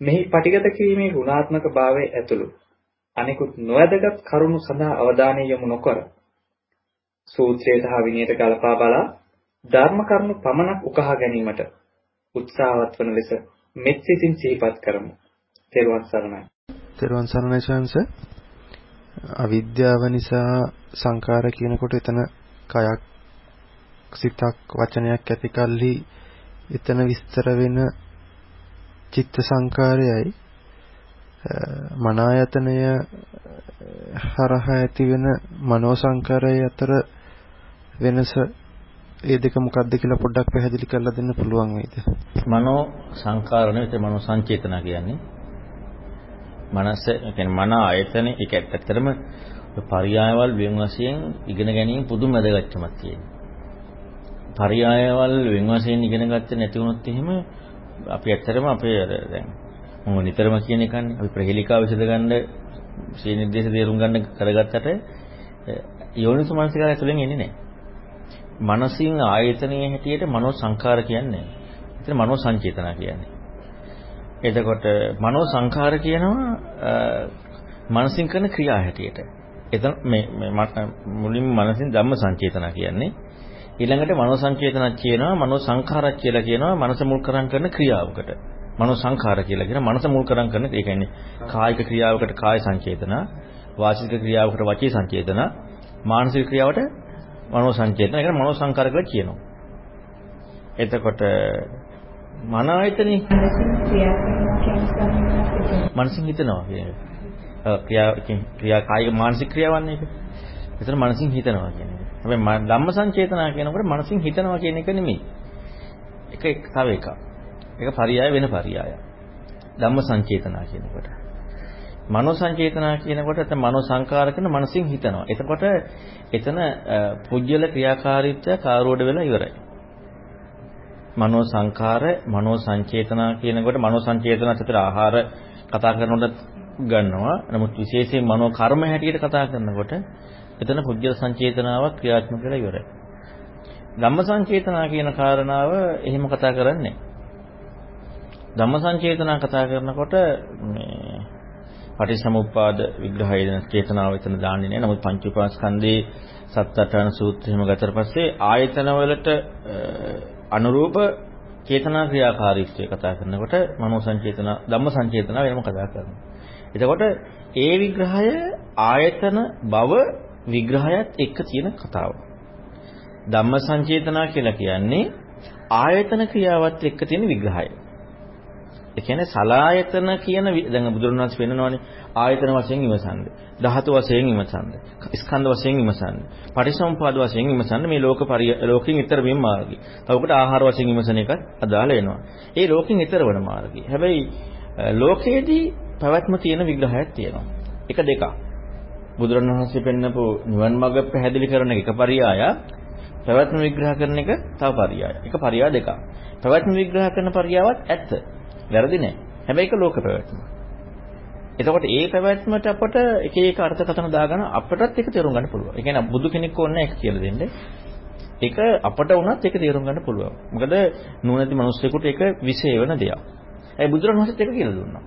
මෙහි පටිගත කිරීමේ ගුණාත්මක භාවය ඇතුළු අනිකුත් නොවැදගත් කරුණු සඳහා අවධානය යොමු නොකර සූත්‍රයට හා විනයට ගලපා බලා ධර්ම කරුණු පමණක් උකහා ගැනීමට උත්සාහවත් වන ලෙස මෙත් සිතින් සිහිපත් කරමු. තෙරුවන් සරණයි. තෙරුවන් සරණයි ශාන්ස. අවිද්‍යාව නිසා සංකාර කියනකොට එතන කයක් සිතක් වචනයක් ඇති කල්හි එතන විස්තර වෙන චිත්ත සංකාරයයි මන ආයතනය හරහා ඇතිවෙන මනෝ සංකාරය අතර වෙනස ඒ දෙක මොකක්ද කියලා පොඩ්ඩක් පැහැදිලි කරලා දෙන්න පුළුවන් වේද? මනෝ සංකාර නෙවෙයි මනෝ සංචේතන කියන්නේ. මනස කියන්නේ මන ආයතන ඒක ඇත්තටම පරියායවල් වෙන වශයෙන් ඉගෙන ගැනීම පුදුම වැදගත්කමක් තියෙනවා. පරියායවල් වෙන වශයෙන් ඉගෙන ගත්තේ නැති වුණොත් එහෙම අපි ඇත්තටම අපේ අර දැන් මම නිතරම කියන එකන්නේ අපි ප්‍රහෙලිකාව විසඳ ගන්න ශ්‍රී නිर्देश තේරුම් ගන්න කරගත්තට යෝනිස මනසිකාර ඇතුලෙන් එන්නේ නැහැ. මනසින් ආයතනයේ හැටියට මනෝ සංඛාර කියන්නේ. ඒතර මනෝ සංචේතන කියන්නේ. එතකොට මනෝ සංඛාර කියනවා මනසින් කරන ක්‍රියා හැටියට. එතන මේ මුලින්ම මනසින් ධම්ම සංචේතන කියන්නේ ඊළඟට මනෝ සංචේතනක් කියනවා මනෝ සංඛාරක් කියලා කියනවා මනස මුල් කරන් කරන ක්‍රියාවකට. මනෝ සංඛාර කියලා කියන මනස මුල් කරන් කරන ඒ කියන්නේ කායික ක්‍රියාවකට කාය සංචේතන, වාචික ක්‍රියාවකට වචී සංචේතන, මානසික ක්‍රියාවට මනෝ සංචේතන. ඒක මනෝ සංඛාර කියලා කියනවා. එතකොට මන ආයතනේ මනසින් හිතනවා කියන්නේ. ක්‍රියා ක්‍රියා කායික මානසික ක්‍රියාවන්නේ ඒක. එතන මනසින් හිතනවා කියන්නේ. හැබැයි ධම්ම සංචේතනා කියනකොට මනසින් හිතනවා කියන එක නෙමෙයි. එක එක තව එකක්. ඒක පරියාය වෙන පරියායක්. ධම්ම සංචේතනා කියනකොට. මනෝ සංචේතනා කියනකොට එතන මනෝ සංකාර කරන මනසින් හිතනවා. එතකොට එතන පුජ්‍යල ක්‍රියාකාරීත්වය කාරෝඩ වෙලා ඉවරයි. මනෝ සංකාර, මනෝ සංචේතනා කියනකොට මනෝ සංචේතන අතර ආහාර කතා කරනකොට ගන්නවා. නමුත් විශේෂයෙන් මනෝ කර්ම හැටියට කතා කරනකොට එතන පුජ්‍යල සංචේතනාවක් ක්‍රියාත්මක වෙලා ඉවරයි. ධම්ම සංචේතනා කියන කාරණාව එහෙම කතා කරන්නේ ධම්ම සංචේතනා කතා කරනකොට මේ පටිච්චසමුප්පාද විග්‍රහය දෙන චේතනාව එතන දාන්නේ නැහැ. නමුත් පංච උපාස්කන්ධේ සත්අටන සූත්‍රෙම ගතට පස්සේ ආයතන වලට අනුරූප චේතනා ක්‍රියාකාරීත්වය කතා කරනකොට මනෝ සංචේතන ධම්ම සංචේතන වෙනම කතා කරනවා. එතකොට ඒ විග්‍රහය ආයතන බව විග්‍රහයත් එක්ක තියෙන කතාව. ධම්ම සංචේතනා කියලා කියන්නේ ආයතන ක්‍රියාවත් එක්ක තියෙන විග්‍රහය. ඒ කියන්නේ සලායතන කියන දැන් බුදුරණවහන්සේ පෙන්නනවානේ ආයතන වශයෙන් ඉමසන්නේ. ධාතු වශයෙන් ඉමසන්නේ. ස්කන්ධ වශයෙන් ඉමසන්නේ. පටිසම්පාද වශයෙන් ඉමසන්නේ මේ ලෝක ලෝකෙන් ඊතර වීම මාර්ගය. තව උකට ආහාර වශයෙන් ඉමසන එකත් අදාළ වෙනවා. ඒ ලෝකෙන් ඊතර වන මාර්ගය. හැබැයි ලෝකයේදී පැවැත්ම තියෙන විග්‍රහයක් තියෙනවා. එක දෙකක්. බුදුරණවහන්සේ පෙන්නපු නිවන් මඟ පැහැදිලි කරන එක පරියාය පැවැත්ම විග්‍රහ කරන එක තව පරියාය. එක පරියාය දෙකක්. පැවැත්ම විග්‍රහ කරන පරියාවත් ඇත්ත. වැරදි නෑ. හැබැයි ඒක ලෝක පැවැත්ම. එතකොට ඒ පැවැත්මට අපට එක එක අර්ථකථන දාගෙන අපටත් ඒක තේරුම් ගන්න පුළුවන්. ඒ කියන්නේ බුදු කෙනෙක් ඕනේ ඒක කියලා දෙන්නේ. ඒක අපට වුණත් ඒක තේරුම් ගන්න පුළුවන්. මොකද නුවණැති මිනිස්සුෙකුට ඒක විශේෂ වෙන දෙයක්. ඒ බුදුරණවහන්සේත් ඒක කියලා දුන්නා.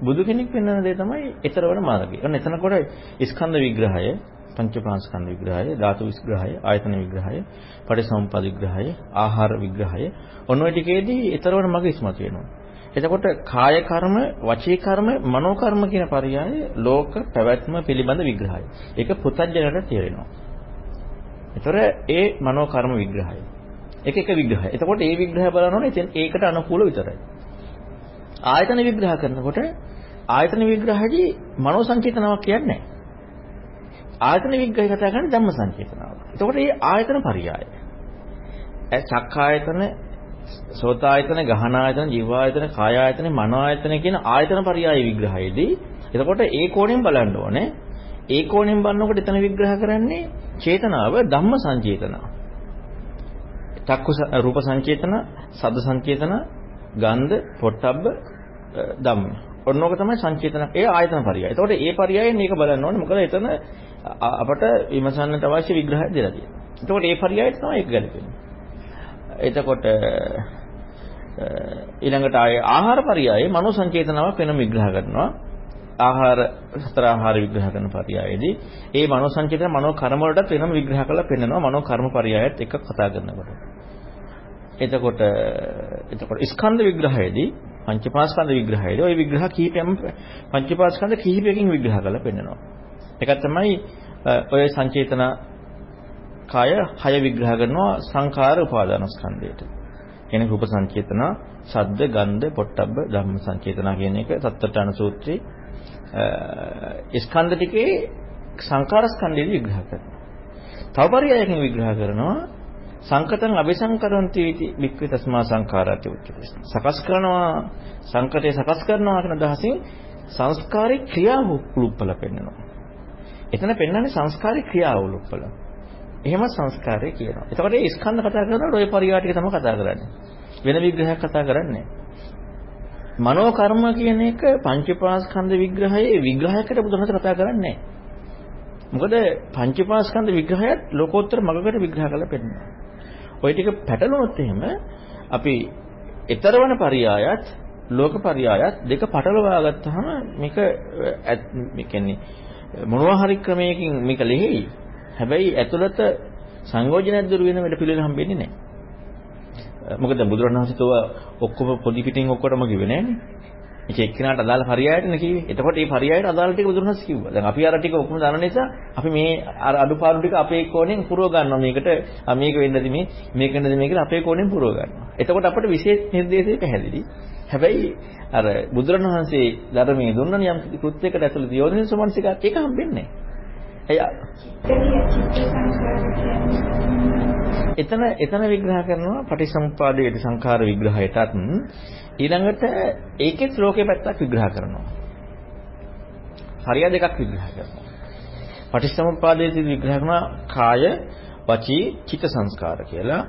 බුදු කෙනෙක් වෙන්න දේ තමයි ඊතරවන මාර්ගය. ඔන්න එතනකොට ස්කන්ධ විග්‍රහය, පංචපාස්කන්ධ විග්‍රහය, ධාතු විග්‍රහය, ආයතන විග්‍රහය, පටිසම්පද විග්‍රහය, ආහාර විග්‍රහය ඔන්න ඔය ටිකේදී ඊතරවන මඟ ඉස්මතු වෙනවා. එතකොට කාය කර්ම, වචී කර්ම, මනෝ කර්ම කියන පරයය ලෝක පැවැත්ම පිළිබඳ විග්‍රහය. ඒක පුතඥයට තේරෙනවා. ඒතර ඒ මනෝ කර්ම විග්‍රහය. එක එක විග්‍රහය. එතකොට ඒ විග්‍රහය බලනෝනේ ඒකට අනුකූල විතරයි. ආයතන විග්‍රහ කරනකොට ආයතන විග්‍රහදී මනෝ සංචේතනාවක් කියන්නේ නැහැ. ආයතන විග්‍රහය කතා කරන්නේ ධම්ම සංචේතනාවක්. එතකොට මේ ආයතන පරයය. චක්කායතන, සෝතායතන, ගහනායතන, ජීවායතන, කායායතන, මනෝආයතන කියන ආයතන පරයය විග්‍රහයේදී එතකොට ඒ කෝණයෙන් බලන්න ඕනේ. ඒ කෝණයෙන් බලනකොට එතන විග්‍රහ කරන්නේ චේතනාව ධම්ම සංචේතන. චක්කු රූප සංචේතන, සද්ද සංචේතන, ගන්ධ, පොට්ටබ්බ, ධම්ම. ඔන්නෝක තමයි සංචේතන. ඒ ආයතන පරයය. එතකොට ඒ පරයයෙන් මේක බලන්න ඕනේ. මොකද එතන අපට විමසන්නට අවශ්‍ය විග්‍රහයක් දෙලා තියෙනවා. එතකොට ඒ පරයයට තමයි ඒක ගැලපෙන්නේ. එතකොට ඊළඟට ආයේ ආහාර පරයයේ මනෝ සංචේතනාවක් වෙන විග්‍රහ කරනවා. ආහාර සතර ආහාර විග්‍රහ කරන පරයයේදී ඒ මනෝ සංචේතන මනෝ කර්ම වලටත් වෙනම විග්‍රහ කරලා පෙන්නනවා මනෝ කර්ම පරයයත් එක කතා කරනකොට. එතකොට එතකොට ස්කන්ධ විග්‍රහයේදී පංචපාස්කන්ධ විග්‍රහයේදී ওই විග්‍රහ කිහිපයක්ම පංචපාස්කන්ධ කිහිපයකින් විග්‍රහ කරලා පෙන්නනවා. එකක් තමයි ඔය සංචේතන කාය හය විග්‍රහ කරනවා සංඛාර උපාදාන ස්කන්ධයට. කියන්නේ රූප සංචේතන, ශබ්ද, ගන්ධ, පොට්ටබ්බ, ධම්ම සංචේතන කියන එක සත්තරඨාන සූත්‍රයේ ස්කන්ධ ටිකේ සංඛාර ස්කන්ධය විග්‍රහ කරනවා. තව පරියායකින් විග්‍රහ කරනවා සංකතං අபிසංකරන්ති इति වික්ඛේ තස්මා සංඛාරාති උච්චති. සකස් කරනවා සංකතේ සකස් කරනවා කියන අදහසින් සංස්කාරේ ක්‍රියාව උපුලුප්පල පෙන්වනවා. එතන පෙන්වන්නේ සංස්කාරේ ක්‍රියාව උපුලුප්පල. එහෙම සංස්කාරය කියනවා. එතකොට මේ ස්කන්ධ කතා කරනකොට ওই පරිවාටික තමයි කතා කරන්නේ. වෙන විග්‍රහයක් කතා කරන්නේ මනෝ කර්ම කියන එක පංචපාස්කන්ධ විග්‍රහයේ විග්‍රහයකට බුදුහමත කතා කරන්නේ නැහැ. මොකද පංචපාස්කන්ධ විග්‍රහයත් ලෝකෝත්තර මගකට විග්‍රහ කරලා පෙන්නනවා. ওই ටික පැටලුනොත් එහෙම අපි ඊතරවන පරියායත් ලෝක පරියායත් දෙක පටලවා ගත්තාම මේක මේ කියන්නේ මොනවා හරි ක්‍රමයකින් මේක ලෙහෙයි. හැබැයි ඇතුළත සංයෝජනයක් දුරු වෙන වැඩ පිළිවෙල හම්බෙන්නේ නැහැ. මොකද බුදුරණවහන්සේ තෝව ඔක්කොම පොඩි පිටින් ඔක්කොටම කිව්වේ නෑනේ. ඒක එක්කිනාට අදාළ පරයයටනේ කිව්වේ. එතකොට මේ පරයයට අදාළ ටික බුදුරණවහන්සේ කිව්වා. දැන් අපි අර ටික ඔක්කොම දන්න නිසා අපි මේ අර අඩුපාඩු ටික අපේ කෝණයෙන් පුරව ගන්නවා. මේකට මේක වෙන්නද මේ මේක වෙන්නද මේ කියලා අපේ කෝණයෙන් පුරව ගන්නවා. එතකොට අපිට විශේෂ නිර්දේශය පැහැදිලි. හැබැයි අර බුදුරණවහන්සේ ධර්මයේ දුන්නන යම් කෘත්‍යයකට ඇතුළත යෝනිසෝමනසිකක් ඒක හම්බෙන්නේ නැහැ. එතන එතන විග්‍රහ කරනවා පටිසමුපාදයේ සංඛාර විග්‍රහයටත් ඊළඟට ඒකෙත් ලෝකේ පැත්තක් විග්‍රහ කරනවා. හරිය දෙකක් විග්‍රහ කරනවා. පටිසමුපාදයේ විග්‍රහ කරනවා කාය, වචී, චිත්ත සංස්කාර කියලා.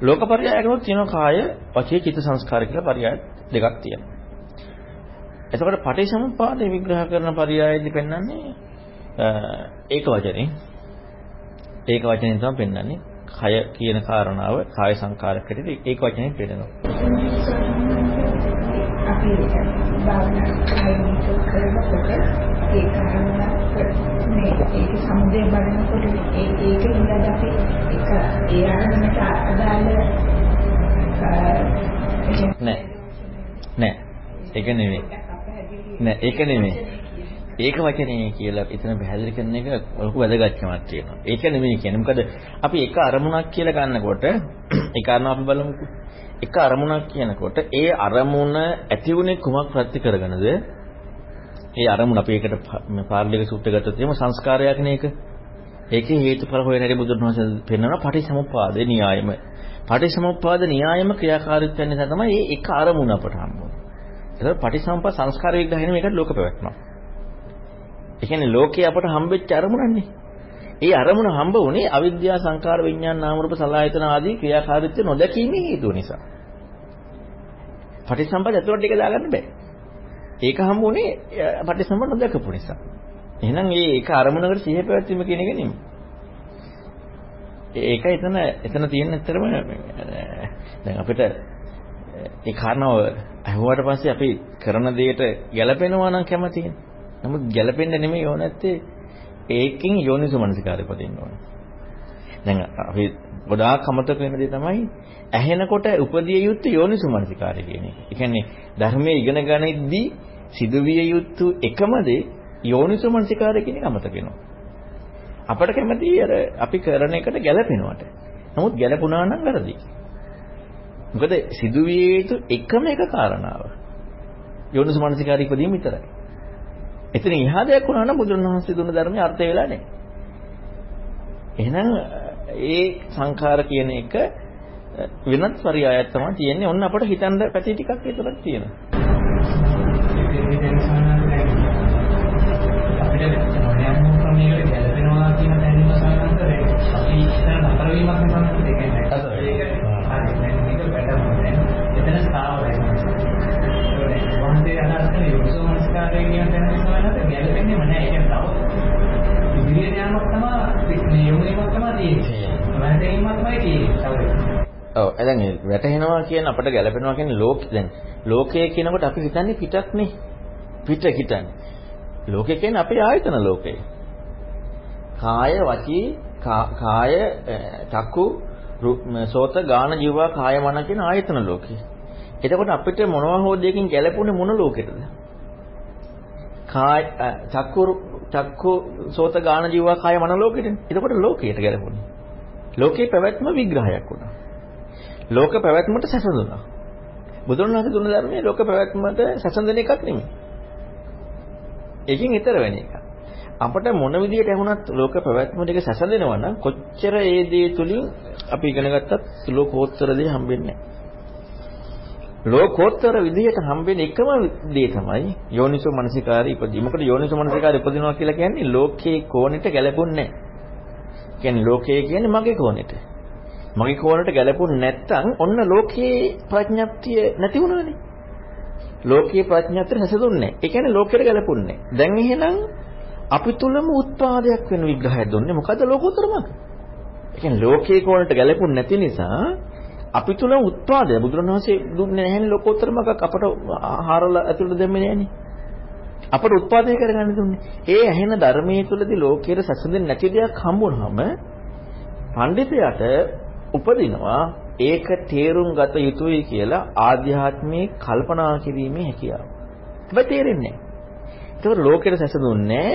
ලෝකපරියායකනොත් තියෙනවා කාය, වචී, චිත්ත සංස්කාර කියලා පරියාය දෙකක් තියෙනවා. එතකොට පටිසමුපාදයේ විග්‍රහ කරන පරියායදී පෙන්වන්නේ ඒක වචනේ ඒක වචනේ තමයි පෙන්වන්නේ කය කියන කාරණාව කාය සංකාරක හැටියට ඒක වචනේ පෙන්නනවා අපි භාවනා කායික කරනකොට ඒ කාරණා මේ ඒක සමුදේ බලනකොට ඒ ඒක ඉඳලා අපි ඒක ඒ ආරම්භයට අදාළ නෑ නෑ ඒක නෙමෙයි නෑ ඒක නෙමෙයි ඒක වචනේ කියලා එතන පැහැදිලි කරන එක ලොකු වැදගත්කමක් තියෙනවා. ඒක නෙමෙයි කියන්නේ. මොකද අපි එක අරමුණක් කියලා ගන්නකොට ඒ කාරණා අපි බලමුකෝ. එක අරමුණක් කියනකොට ඒ අරමුණ ඇති වුණේ කුමක් ප්‍රති කරගෙනද? ඒ අරමුණ අපි ඒකට පාර්ලික සූත්‍රය ගත්තොත් එහෙම සංස්කාරයක් නේ ඒක. ඒකේ හේතුඵල හොයන හැටි බුදුන් වහන්සේ පෙන්වනවා පටිසමුප්පාදේ න්‍යායම. පටිසමුප්පාද න්‍යායම ක්‍රියාකාරීත්වය නිසා තමයි මේ එක අරමුණ අපට හම්බුනේ. ඒක පටිසම්පා සංස්කාර විග්‍රහයෙන් මේකට ලෝක පැවැත්මක්. ඒ කියන්නේ ලෝකේ අපට හම්බෙච්ච අරමුණන්නේ. ඒ අරමුණ හම්බ වුණේ අවිද්‍යා සංකාර විඥාන නාම රූප සලආයතන ආදී ක්‍රියාකාරීත්වය නොදැකීමේ හේතුව නිසා. පටිසම්පද ඇතුළට එක දාගන්න බෑ. ඒක හම්බුනේ පටිසම්පද නොදකපු නිසා. එහෙනම් මේ ඒක අරමුණකට සිහිය පැවැත්වීම කියන එක නෙමෙයි. ඒක එතන එතන තියෙන ඇත්තරම දැන් අපිට ඒ කාරණාව අහුවාට පස්සේ අපි කරන දෙයට ගැළපෙනවා නම් කැමතියි. නමුත් ගැළපෙන්න නෙමෙයි ඕන නැත්තේ ඒකෙන් යෝනිසු මනසිකාරය පදින්න ඕන. දැන් අපි ගොඩාක් අමතක වෙන දේ තමයි ඇහෙනකොට උපදිය යුත්තේ යෝනිසු මනසිකාරය කියන එක. ඒ කියන්නේ ධර්මයේ ඉගෙන ගනිද්දී සිදුවිය යුතු එකම දේ යෝනිසු මනසිකාරය කියන එක අමතක වෙනවා. අපට කැමති අර අපි කරන එකට ගැළපෙනවට. නමුත් ගැළපුණා නම් වැරදි. මොකද සිදුවිය යුතු එකම එක කාරණාව. යෝනිසු මනසිකාරය ඉදීම විතරයි. එතන එහා දෙයක් වුණා නම් බුදුරණවහන්සේ දුන්න ධර්මයේ අර්ථය වෙලා නැහැ. එහෙනම් ඒ සංඛාර කියන එක වෙනත් පරියායක් තමයි තියෙන්නේ. ඔන්න අපට හිතන්න පැති ටිකක් විතරක් තියෙනවා. දැන් වැටෙනවා කියන අපිට ගැලපෙනවා කියන්නේ ලෝක දැන් ලෝකය කියනකොට අපි හිතන්නේ පිටක් නේ පිට හිතන්නේ ලෝකය කියන්නේ අපේ ආයතන ලෝකය. කාය වචී කාය චක්කු සෝත ගාන ජීවා කාය මන කියන ආයතන ලෝකය. එතකොට අපිට මොනවා හෝ දෙයකින් ගැලපුණේ මොන ලෝකෙටද? කාය චක්කු චක්කු සෝත ගාන ජීවා කාය මන ලෝකෙටනේ. එතකොට ලෝකයට ගැලපුණේ. ලෝකේ පැවැත්ම විග්‍රහයක් වුණා. ලෝක පැවැත්මට සැසඳුණා. බුදුරණවහන්සේ දුන්න ධර්මයේ ලෝක පැවැත්මට සැසඳෙන එකක් නෙමෙයි. ඒකෙන් ඈතර වෙන එක. අපිට මොන විදියට ඇහුණත් ලෝක පැවැත්ම ටික සැසඳෙනවා නම් කොච්චර ඒ දේ තුලින් අපි ඉගෙන ගත්තත් ලෝකෝත්තර දේ හම්බෙන්නේ ලෝකෝත්තර විදියට හම්බෙන එකම දේ තමයි යෝනිසෝ මනසිකාරය ඉපදී. මොකද යෝනිසෝ මනසිකාරය ඉපදිනවා කියලා කියන්නේ ලෝකේ කෝණෙට ගැලපුන්නේ නැහැ. කියන්නේ ලෝකය කියන්නේ මගේ කෝණෙට. මගේ කෝණයට ගැලපුණ නැත්තම් ඔන්න ලෝකේ ප්‍රඥප්තිය නැති වුණානේ. ලෝකීය ප්‍රඥාත්‍ර හැසදුන්නේ. ඒ කියන්නේ ලෝකෙට ගැලපුන්නේ. දැන් එහෙනම් අපි තුලම උත්පාදයක් වෙන විග්‍රහයක් දුන්නේ මොකද්ද ලෝකෝත්තර මාර්ග? ඒ කියන්නේ ලෝකයේ කෝණයට ගැලපුන්නේ නැති නිසා අපි තුල උත්පාදය බුදුරණවහන්සේ දුන්නේ නැහැනේ ලෝකෝත්තර මාර්ගක් අපට ආහාරලා ඇතුළට දෙන්නේ නැහැනේ. අපට උත්පාදනය කරගන්න දුන්නේ. ඒ ඇහෙන ධර්මයේ තුලදී ලෝකයේ සැසඳෙන්නේ නැති දෙයක් හම්බුනහම පඬිතයාට උපදිනවා ඒක තේරුම් ගත යුතුයි කියලා ආධ්‍යාත්මයේ කල්පනා කිරීමේ හැකියාව. හැබැයි තේරෙන්නේ නැහැ. ඒකෝ ලෝකෙට සැසඳුන්නේ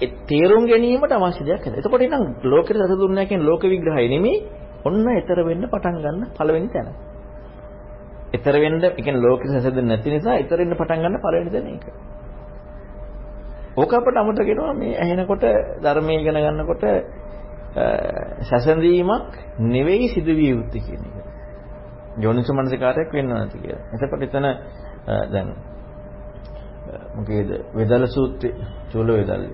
ඒ තේරුම් ගැනීමට අවශ්‍ය දෙයක් නැහැ. එතකොට එනම් ලෝකෙට සැසඳුන්නේ නැහැ කියන ලෝක විග්‍රහය නෙමෙයි ඔන්න ඊතර වෙන්න පටන් ගන්න පළවෙනි තැන. ඊතර වෙන්න, ඒ කියන්නේ ලෝකෙට සැසඳෙන්නේ නැති නිසා ඊතර වෙන්න පටන් ගන්න පළවෙනි තැන ඒක. ඕක අපට අමතක වෙනවා මේ ඇහෙනකොට ධර්මයේ ඉගෙන ගන්නකොට සැසඳීමක් නෙවෙයි සිදුවිය යුත්තේ කියන එක. යෝනිසෝ මනසිකාරයක් වෙන්න නැති කියලා. එතකොට එතන දැන් මොකේද වේදල සූත්‍රයේ චූල වේදල්ලි.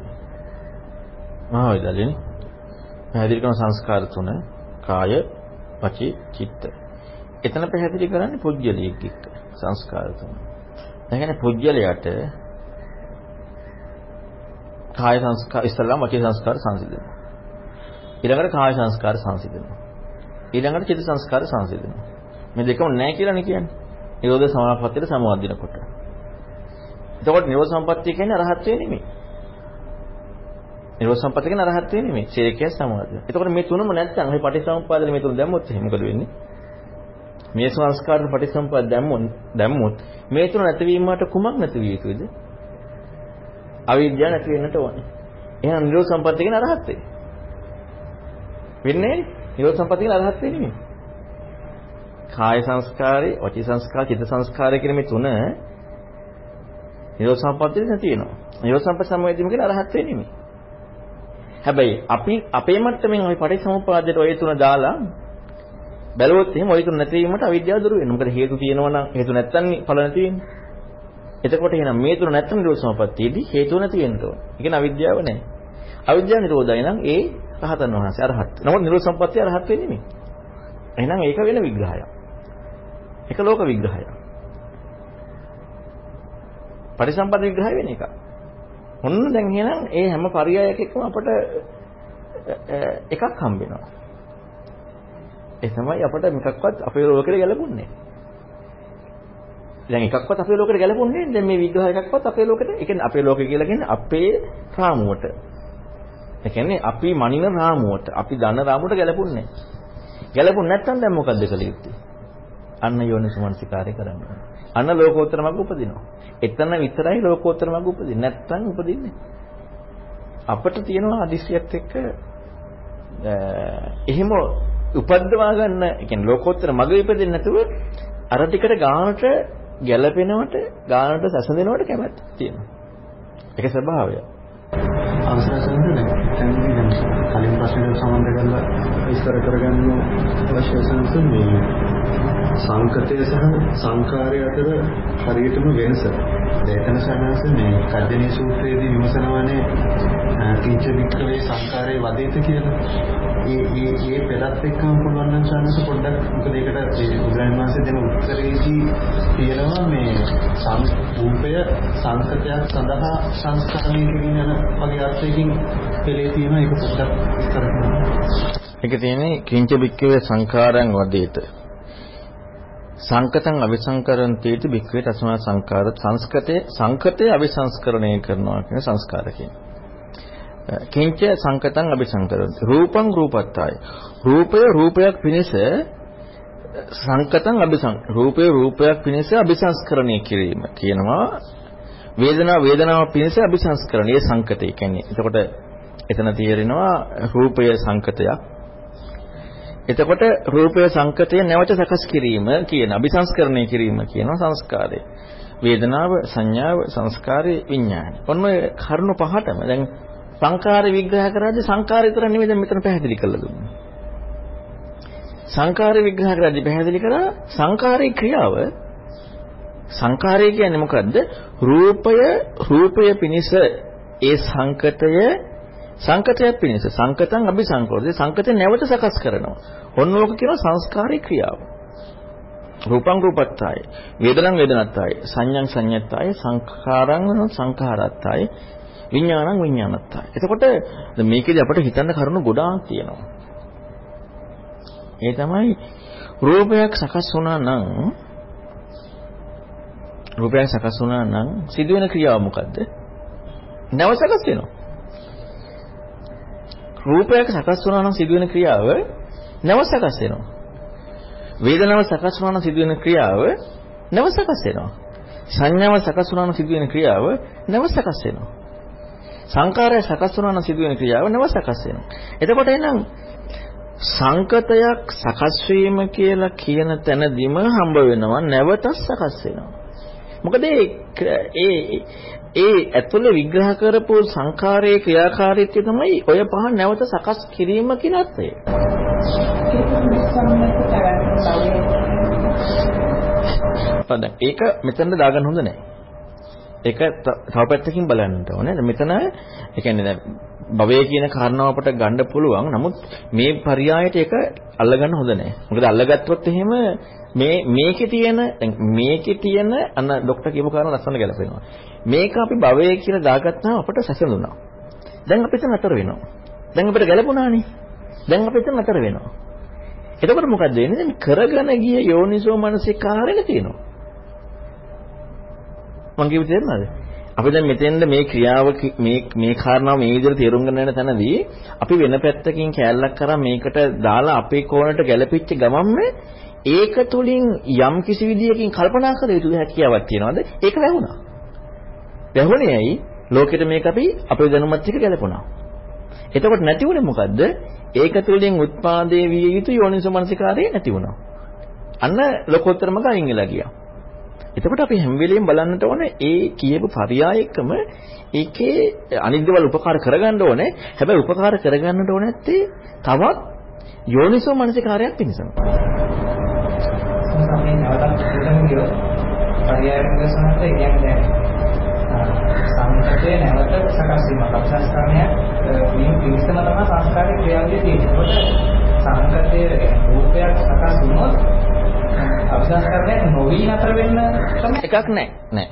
මහා වේදල්ලිනේ. පැහැදිලි කරන සංස්කාර තුන කාය, වචී, චිත්ත. එතන පැහැදිලි කරන්නේ පුජ්‍යලියෙක් එක්ක සංස්කාර තුන. ඒ කියන්නේ පුජ්‍යලයට කාය සංස්කාර ඉස්සල්ලාම වචී සංස්කාර සංසිඳෙනවා. ඊළඟට කාය සංස්කාර සංසිඳනවා. ඊළඟට චිත්ත සංස්කාර සංසිඳනවා. මේ දෙකම නැහැ කියලානේ කියන්නේ. නිරෝධ සමාපත්තියට සමවදිනකොට. එතකොට නිරෝධ සම්පත්තිය කියන්නේ අරහත්ත්වේ නෙමෙයි. නිරෝධ සම්පත්තිය කියන්නේ අරහත්ත්වේ නෙමෙයි. ශේකය සමාධිය. එතකොට මේ තුනම නැත්නම් අපි පටිසමුපාදලේ මේ තුන දැම්මොත් එහෙනම් මොකද වෙන්නේ? මේ සංස්කාර පටිසම්පාද දැම්මොත් දැම්මොත් මේ තුන නැතිවීමට කුමක් නැති විය යුතුද? අවිද්‍යාව නැති වෙන්නට ඕනේ. එහෙනම් නිරෝධ සම්පත්තිය කියන්නේ අරහත්ත්වේ. වෙන්නේ නිරෝධ සම්පත්තිය කියලා අරහත් වෙන්නේ නෙමෙයි. කාය සංස්කාරේ, වචී සංස්කාර, චිත්ත සංස්කාරය කියන මේ තුන නිරෝධ සම්පත්තිය නැති වෙනවා. නිරෝධ සම්පත් සමවැදීම කියලා අරහත් වෙන්නේ නෙමෙයි. හැබැයි අපි අපේ මට්ටමින් ওই පටිච්චසමුප්පාදයට ওই තුන දාලා බැලුවොත් එහෙනම් ওই තුන නැති වීමට අවිද්‍යාව දුරු වෙනවා. මොකද හේතු තියෙනවා නම් හේතු නැත්තම් ඵල නැති වෙන්නේ. එතකොට එහෙනම් මේ තුන නැත්තම් නිරෝධ සම්පත්තියේදී හේතු නැති වෙන්න ඕන. ඒ කියන්නේ අවිද්‍යාව නැහැ. අවිද්‍යාව නිරෝධය නම් ඒ රහතන් වහන්සේ අරහත්. නමුත් නිරෝධ සම්පත්තිය අරහත් වෙන්නේ නෙමෙයි. එහෙනම් ඒක වෙන විග්‍රහයක්. ඒක ලෝක විග්‍රහයක්. පරිසම්පද විග්‍රහය වෙන එක. ඔන්න දැන් එහෙනම් ඒ හැම පරයයකකම අපට එකක් හම්බ වෙනවා. ඒ තමයි අපට මොකක්වත් අපේ ලෝකෙට ගැලපුන්නේ. දැන් එකක්වත් අපේ ලෝකෙට ගැලපුන්නේ නැහැ. දැන් මේ විග්‍රහ එකක්වත් අපේ ලෝකෙට, ඒ කියන්නේ අපේ ලෝකෙ කියලා කියන්නේ අපේ රාමුවට. ඒ කියන්නේ අපි මනින රාමුවට, අපි දන්න රාමුවට ගැලපුන්නේ ගැලපුන්නේ නැත්නම් දැන් මොකද්ද කළ යුත්තේ? අන්න යෝනිසමනසිකාරය කරන්න අන්න ලෝකෝත්තර මඟ උපදිනවා. එතන විතරයි ලෝකෝත්තර මඟ උපදින්නේ. නැත්නම් උපදින්නේ අපිට තියෙනවා අදිසියත් එක්ක එහෙම උපද්දවා ගන්න, ඒ කියන්නේ ලෝකෝත්තර මඟ ඉපදෙන්නේ නැතුව අර ටිකට ගානට ගැළපෙනවට ගානට සැසඳෙනවට කැමැත්ත තියෙනවා. ඒක ස්වභාවය. අවසරයි සම්බන්ධ දැන් දැන් කලින් ප්‍රශ්නෙට සම්බන්ධ කරලා විස්තර කරගන්න අවශ්‍ය සංස මේ සංකතය සහ සංකාරය අතර හරියටම වෙනස. දේතන සනාස මේ කජ්ජනී සූත්‍රයේදී විමසනවානේ කිංච වික්‍රේ සංකාරයේ වදේත කියලා. ඒ ඒ ඒ පෙරත් එක්කම පුළුවන් නම් සානස පොඩ්ඩක් මොකද ඒකට ඒ බුදුරජාණන් වහන්සේ දෙන උත්තරේදී තියෙනවා මේ සංරූපය සංකතයක් සඳහා සංස්කරණය කිරීම යන වගේ අර්ථයකින් පෙළේ තියෙන එක පොඩ්ඩක් විස්තර කරන්න. ඒක තියෙන්නේ කිංච වික්‍රේ සංකාරයන් වදේත. සංකතං අවිසංකරන්තේති භික්ඛවේ තස්මා සංකාර සංස්කතේ සංකතේ අවිසංස්කරණය කරනවා කියන සංස්කාර කියන්නේ. කිංච සංකතං අවිසංකරන්ති රූපං රූපත්තාය. රූපය රූපයක් පිණිස සංකතං අවිසං රූපය රූපයක් පිණිස අවිසංස්කරණය කිරීම කියනවා. වේදනා වේදනාව පිණිස අවිසංස්කරණය සංකතය කියන්නේ. එතකොට එතන තේරෙනවා රූපය සංකතයක් එතකොට රූපය සංකතය නැවත සකස් කිරීම කියන අபிසංස්කරණය කිරීම කියන සංස්කාරය. වේදනාව, සංඥාව, සංස්කාරය, විඥානය. ඔන්න ඔය කරුණු පහටම දැන් සංකාර විග්‍රහ කරද්දී සංකාර විතර නෙමෙයි දැන් මෙතන පැහැදිලි කරලා දුන්නේ. සංකාර විග්‍රහ කරද්දී පැහැදිලි කරා සංකාරයේ ක්‍රියාව සංකාරය කියන්නේ මොකද්ද? රූපය රූපය පිනිස ඒ සංකතය සංකතයක් පිණිස සංකතං අபிසංකෝරද සංකතය නැවත සකස් කරනවා. ඔන්න ඕක කියන සංස්කාරී ක්‍රියාව. රූපං රූපත්තයි වේදනං වේදනත්තයි සංඥං සංඤත්තයි සංඛාරං සංඛාරත්තයි විඥානං විඥානත්තයි. එතකොට මේකේදී අපිට හිතන්න කරුණු ගොඩාක් තියෙනවා. ඒ තමයි රූපයක් සකස් වුණා නම් රූපයක් සකස් වුණා නම් සිදුවෙන ක්‍රියාව මොකද්ද? නැව සකස් වෙනවා. රූපයක් සකස් වුණා නම් සිදුවෙන ක්‍රියාව නැව සකස් වෙනවා. වේදනාව සකස් වුණා නම් සිදුවෙන ක්‍රියාව නැව සකස් වෙනවා. සංඥාව සකස් වුණා නම් සිදුවෙන ක්‍රියාව නැව සකස් වෙනවා. සංකාරය සකස් වුණා නම් සිදුවෙන ක්‍රියාව නැව සකස් වෙනවා. එතකොට එහෙනම් සංකතයක් සකස් වීම කියලා කියන තැනදීම හම්බ වෙනවා නැවතත් සකස් වෙනවා. මොකද ඒ ඒ ඇතුළේ විග්‍රහ කරපු සංඛාරයේ ක්‍රියාකාරීත්වය තමයි ඔය පහ නැවත සකස් කිරීම කියන අර්ථය. ඒක මෙතන දාගන්න හොඳ නැහැ. ඒක තව පැත්තකින් බලන්න ඕනේ. මෙතන ඒ කියන්නේ දැන් භවය කියන කාරණාව අපට ගන්න පුළුවන්. නමුත් මේ පරයයට ඒක අල්ලගන්න හොඳ නැහැ. මොකද අල්ලගත්තොත් එහෙම මේ මේකේ තියෙන මේකේ තියෙන අන්න ડોක්ටර් කියපු කාරණා ලස්සන ගැලපෙනවා. මේක අපි භවය කියලා දාගත්තාම අපට සැසඳුණා. දැන් අපි එතන අතර වෙනවා. දැන් අපිට ගැලපුණානේ. දැන් අපි එතන අතර වෙනවා. එතකොට මොකද වෙන්නේ? දැන් කරගෙන ගිය යෝනිසෝ මනසිකාරෙක තියෙනවා. මං කියුවේ තේරුණාද? අපි දැන් මෙතෙන්ද මේ ක්‍රියාව මේ මේ කාරණාව මේ විදිහට තේරුම් ගන්න යන තැනදී අපි වෙන පැත්තකින් කැලලක් කරා මේකට දාලා අපේ කෝණයට ගැලපෙච්ච ගමන්ම ඒක තුලින් යම් කිසි විදියකින් කල්පනා කළ යුතු හැකියාවක් තියනවාද? ඒක වැහුණා. වැහුණේ ඇයි? ලෝකෙට මේක අපි අපේ දැනුමත් එක්ක ගැලපුණා. එතකොට නැති වුණේ මොකද්ද? ඒක තුලින් උත්පාදේ විය යුතු යෝනිසමනසිකාරය නැති වුණා. අන්න ලෝකෝත්තරම ගයින් වෙලා ගියා. එතකොට අපි හැම වෙලෙම බලන්නට ඕනේ ඒ කියපු පරයයකම ඒකේ අනිත් දේවල් උපකාර කරගන්න ඕනේ. හැබැයි උපකාර කරගන්නට ඕනේ නැත්තේ තවත් යෝනිසෝ මනසිකාරයක් පිණිසම. සමහරවිට නැවතත් හිතමු කියෝ පරයයක සමහරට කියන්නේ සංකතය නැවත සකස් වීම සංස්කාරණය මේ පිළිසම තමයි සංස්කාරයේ ක්‍රියාවලිය තියෙන්නේ. ඒකට සංකතය රූපයක් සකස් වුණොත් අභිසංස්කරණය නොවි නතර වෙන්න එකක් නැහැ. නැහැ.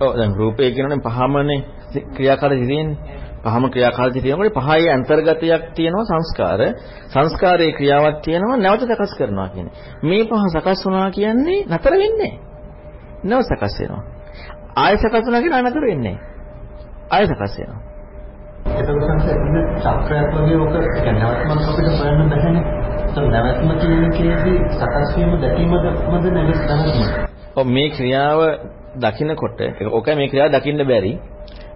ඔව් දැන් රූපය කියනෝනේ පහමනේ ක්‍රියාකාරී තියෙන්නේ. පහම ක්‍රියාකාරී තියෙනකොට පහේ අන්තර්ගතයක් තියෙනවා සංස්කාර. සංස්කාරයේ ක්‍රියාවක් තියෙනවා නැවත සකස් කරනවා කියන්නේ. මේ පහ සකස් වුණා කියන්නේ නතර වෙන්නේ නැහැ. නැව සකස් වෙනවා. ආය සකස් වුණා කියන නතර වෙන්නේ ආය සකස් වෙනවා. එතකොට සංසෙන්න චක්‍රයක් වගේ ඔක නැවත්ම අපිට හොයන්න බැහැනේ. ඒක නැවත්ම කියන කේදී සකස් වීම දැකීමද නැවත්ම. ඔව් මේ ක්‍රියාව දකින්නකොට ඔක මේ ක්‍රියාව දකින්න බැරි.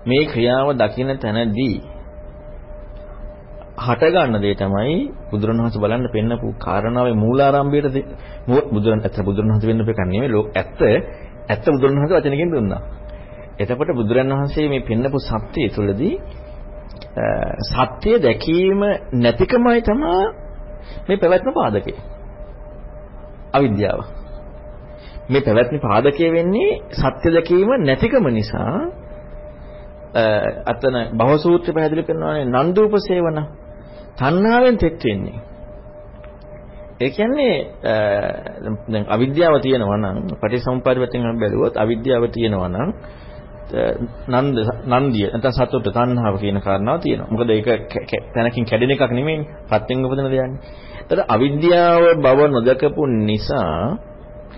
මේ ක්‍රියාව දකින්න තැනදී හට ගන්න දේ තමයි බුදුරණවහන්සේ බලන්න පෙන්නපු කාරණාවේ මූලාරම්භයට බුදුරණ ඇත්ත බුදුරණවහන්සේ වෙන්න බෑ නෙමෙයි ලෝක ඇත්ත ඇත්ත බුදුරණවහන්සේ වචනකින් දුන්නා. එතකොට බුදුරන් වහන්සේ මේ පෙන්නපු සත්‍යය තුළදී සත්‍ය දැකීම නැතිකමයි තමයි මේ පැවැත්ම පාදකය. අවිද්‍යාව. මේ පැවැත්ම පාදකය වෙන්නේ සත්‍ය දැකීම නැතිකම නිසා අතන භවසූත්‍රය පැහැදිලි කරනවානේ නන්දූප සේවන තණ්හාවෙන් තෙත් වෙන්නේ. ඒ කියන්නේ දැන් අවිද්‍යාව තියෙනවා නම් පටිසමුප්පාද පැත්තෙන් අපි බැලුවොත් අවිද්‍යාව තියෙනවා නම් නන්ද නන්දිය නැත්නම් සතුට තණ්හාව කියන කාරණාව තියෙනවා. මොකද ඒක තැනකින් කැඩෙන එකක් නෙමෙයිනේ. පත්‍යෙන් උපදින දෙයක්නේ. ඒතර අවිද්‍යාව බව නොදකපු නිසා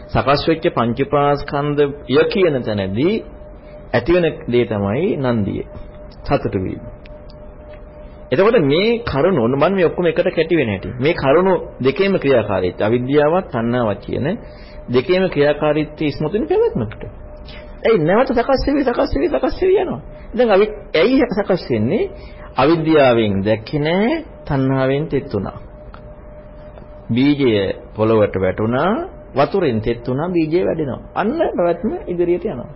සකස් වෙච්ච පංචපාස්කන්ධය කියන තැනදී ඇතිවෙන දේ තමයි නන්දිය. සතුට වීම. එතකොට මේ කරුණු මම මේ ඔක්කොම එකට කැටි වෙන හැටි. මේ කරුණු දෙකේම ක්‍රියාකාරීත්වය අවිද්‍යාවත් තණ්හාවත් කියන දෙකේම ක්‍රියාකාරීත්වය ඉස්මතුනේ පැවැත්මකට. ඒ නැවත සකස් වෙවි සකස් වෙවි සකස් වෙවි යනවා. දැන් අවි ඇයි සකස් වෙන්නේ? අවිද්‍යාවෙන් දැක්කේ නැහැ තණ්හාවෙන් තෙත්ුණා. බීජය පොළවට වැටුණා වතුරෙන් තෙත්ුණා බීජය වැඩෙනවා. අන්න පැවැත්ම ඉදිරියට යනවා.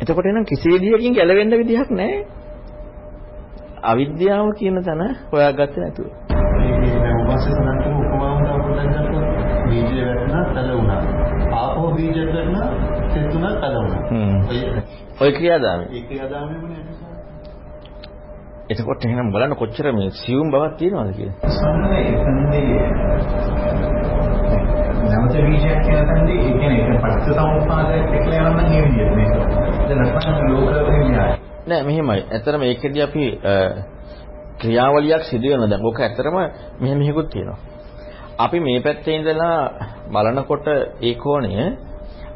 එතකොට එනම් කිසි විදියකින් ගැලවෙන්න විදිහක් නැහැ. අවිද්‍යාව කියන තැන හොයාගත්තේ නැතුව. මේ දැන් උපස්සේ සඳහන් කරන උපමාව තව පොඩ්ඩක් ගත්තොත් බීජය වැටුණා තල වුණා. ආපහු බීජය වැටුණා තෙතුණා තල වුණා. හ්ම්. ඔය ක්‍රියාදාමය. ඒ ක්‍රියාදාමයම නේද? එතකොට එහෙනම් බලන්න කොච්චර මේ සියුම් බවක් තියෙනවද කියලා. නැවත විශේෂයක් කියන තැනදී ඒ කියන්නේ ඒක පටිච්චසමුප්පාදයක් එක්කලා යනවා නම් ඒ විදිහට මේක. දැන් අපහසු ලෝක විද්‍යාවයි. නෑ මෙහෙමයි. ඇත්තටම ඒකෙදී අපි ක්‍රියාවලියක් සිදු වෙනවා. දැන් ඕක ඇත්තටම මෙහෙම මෙහෙකුත් තියෙනවා. අපි මේ පැත්තේ ඉඳලා බලනකොට ඒ කෝණය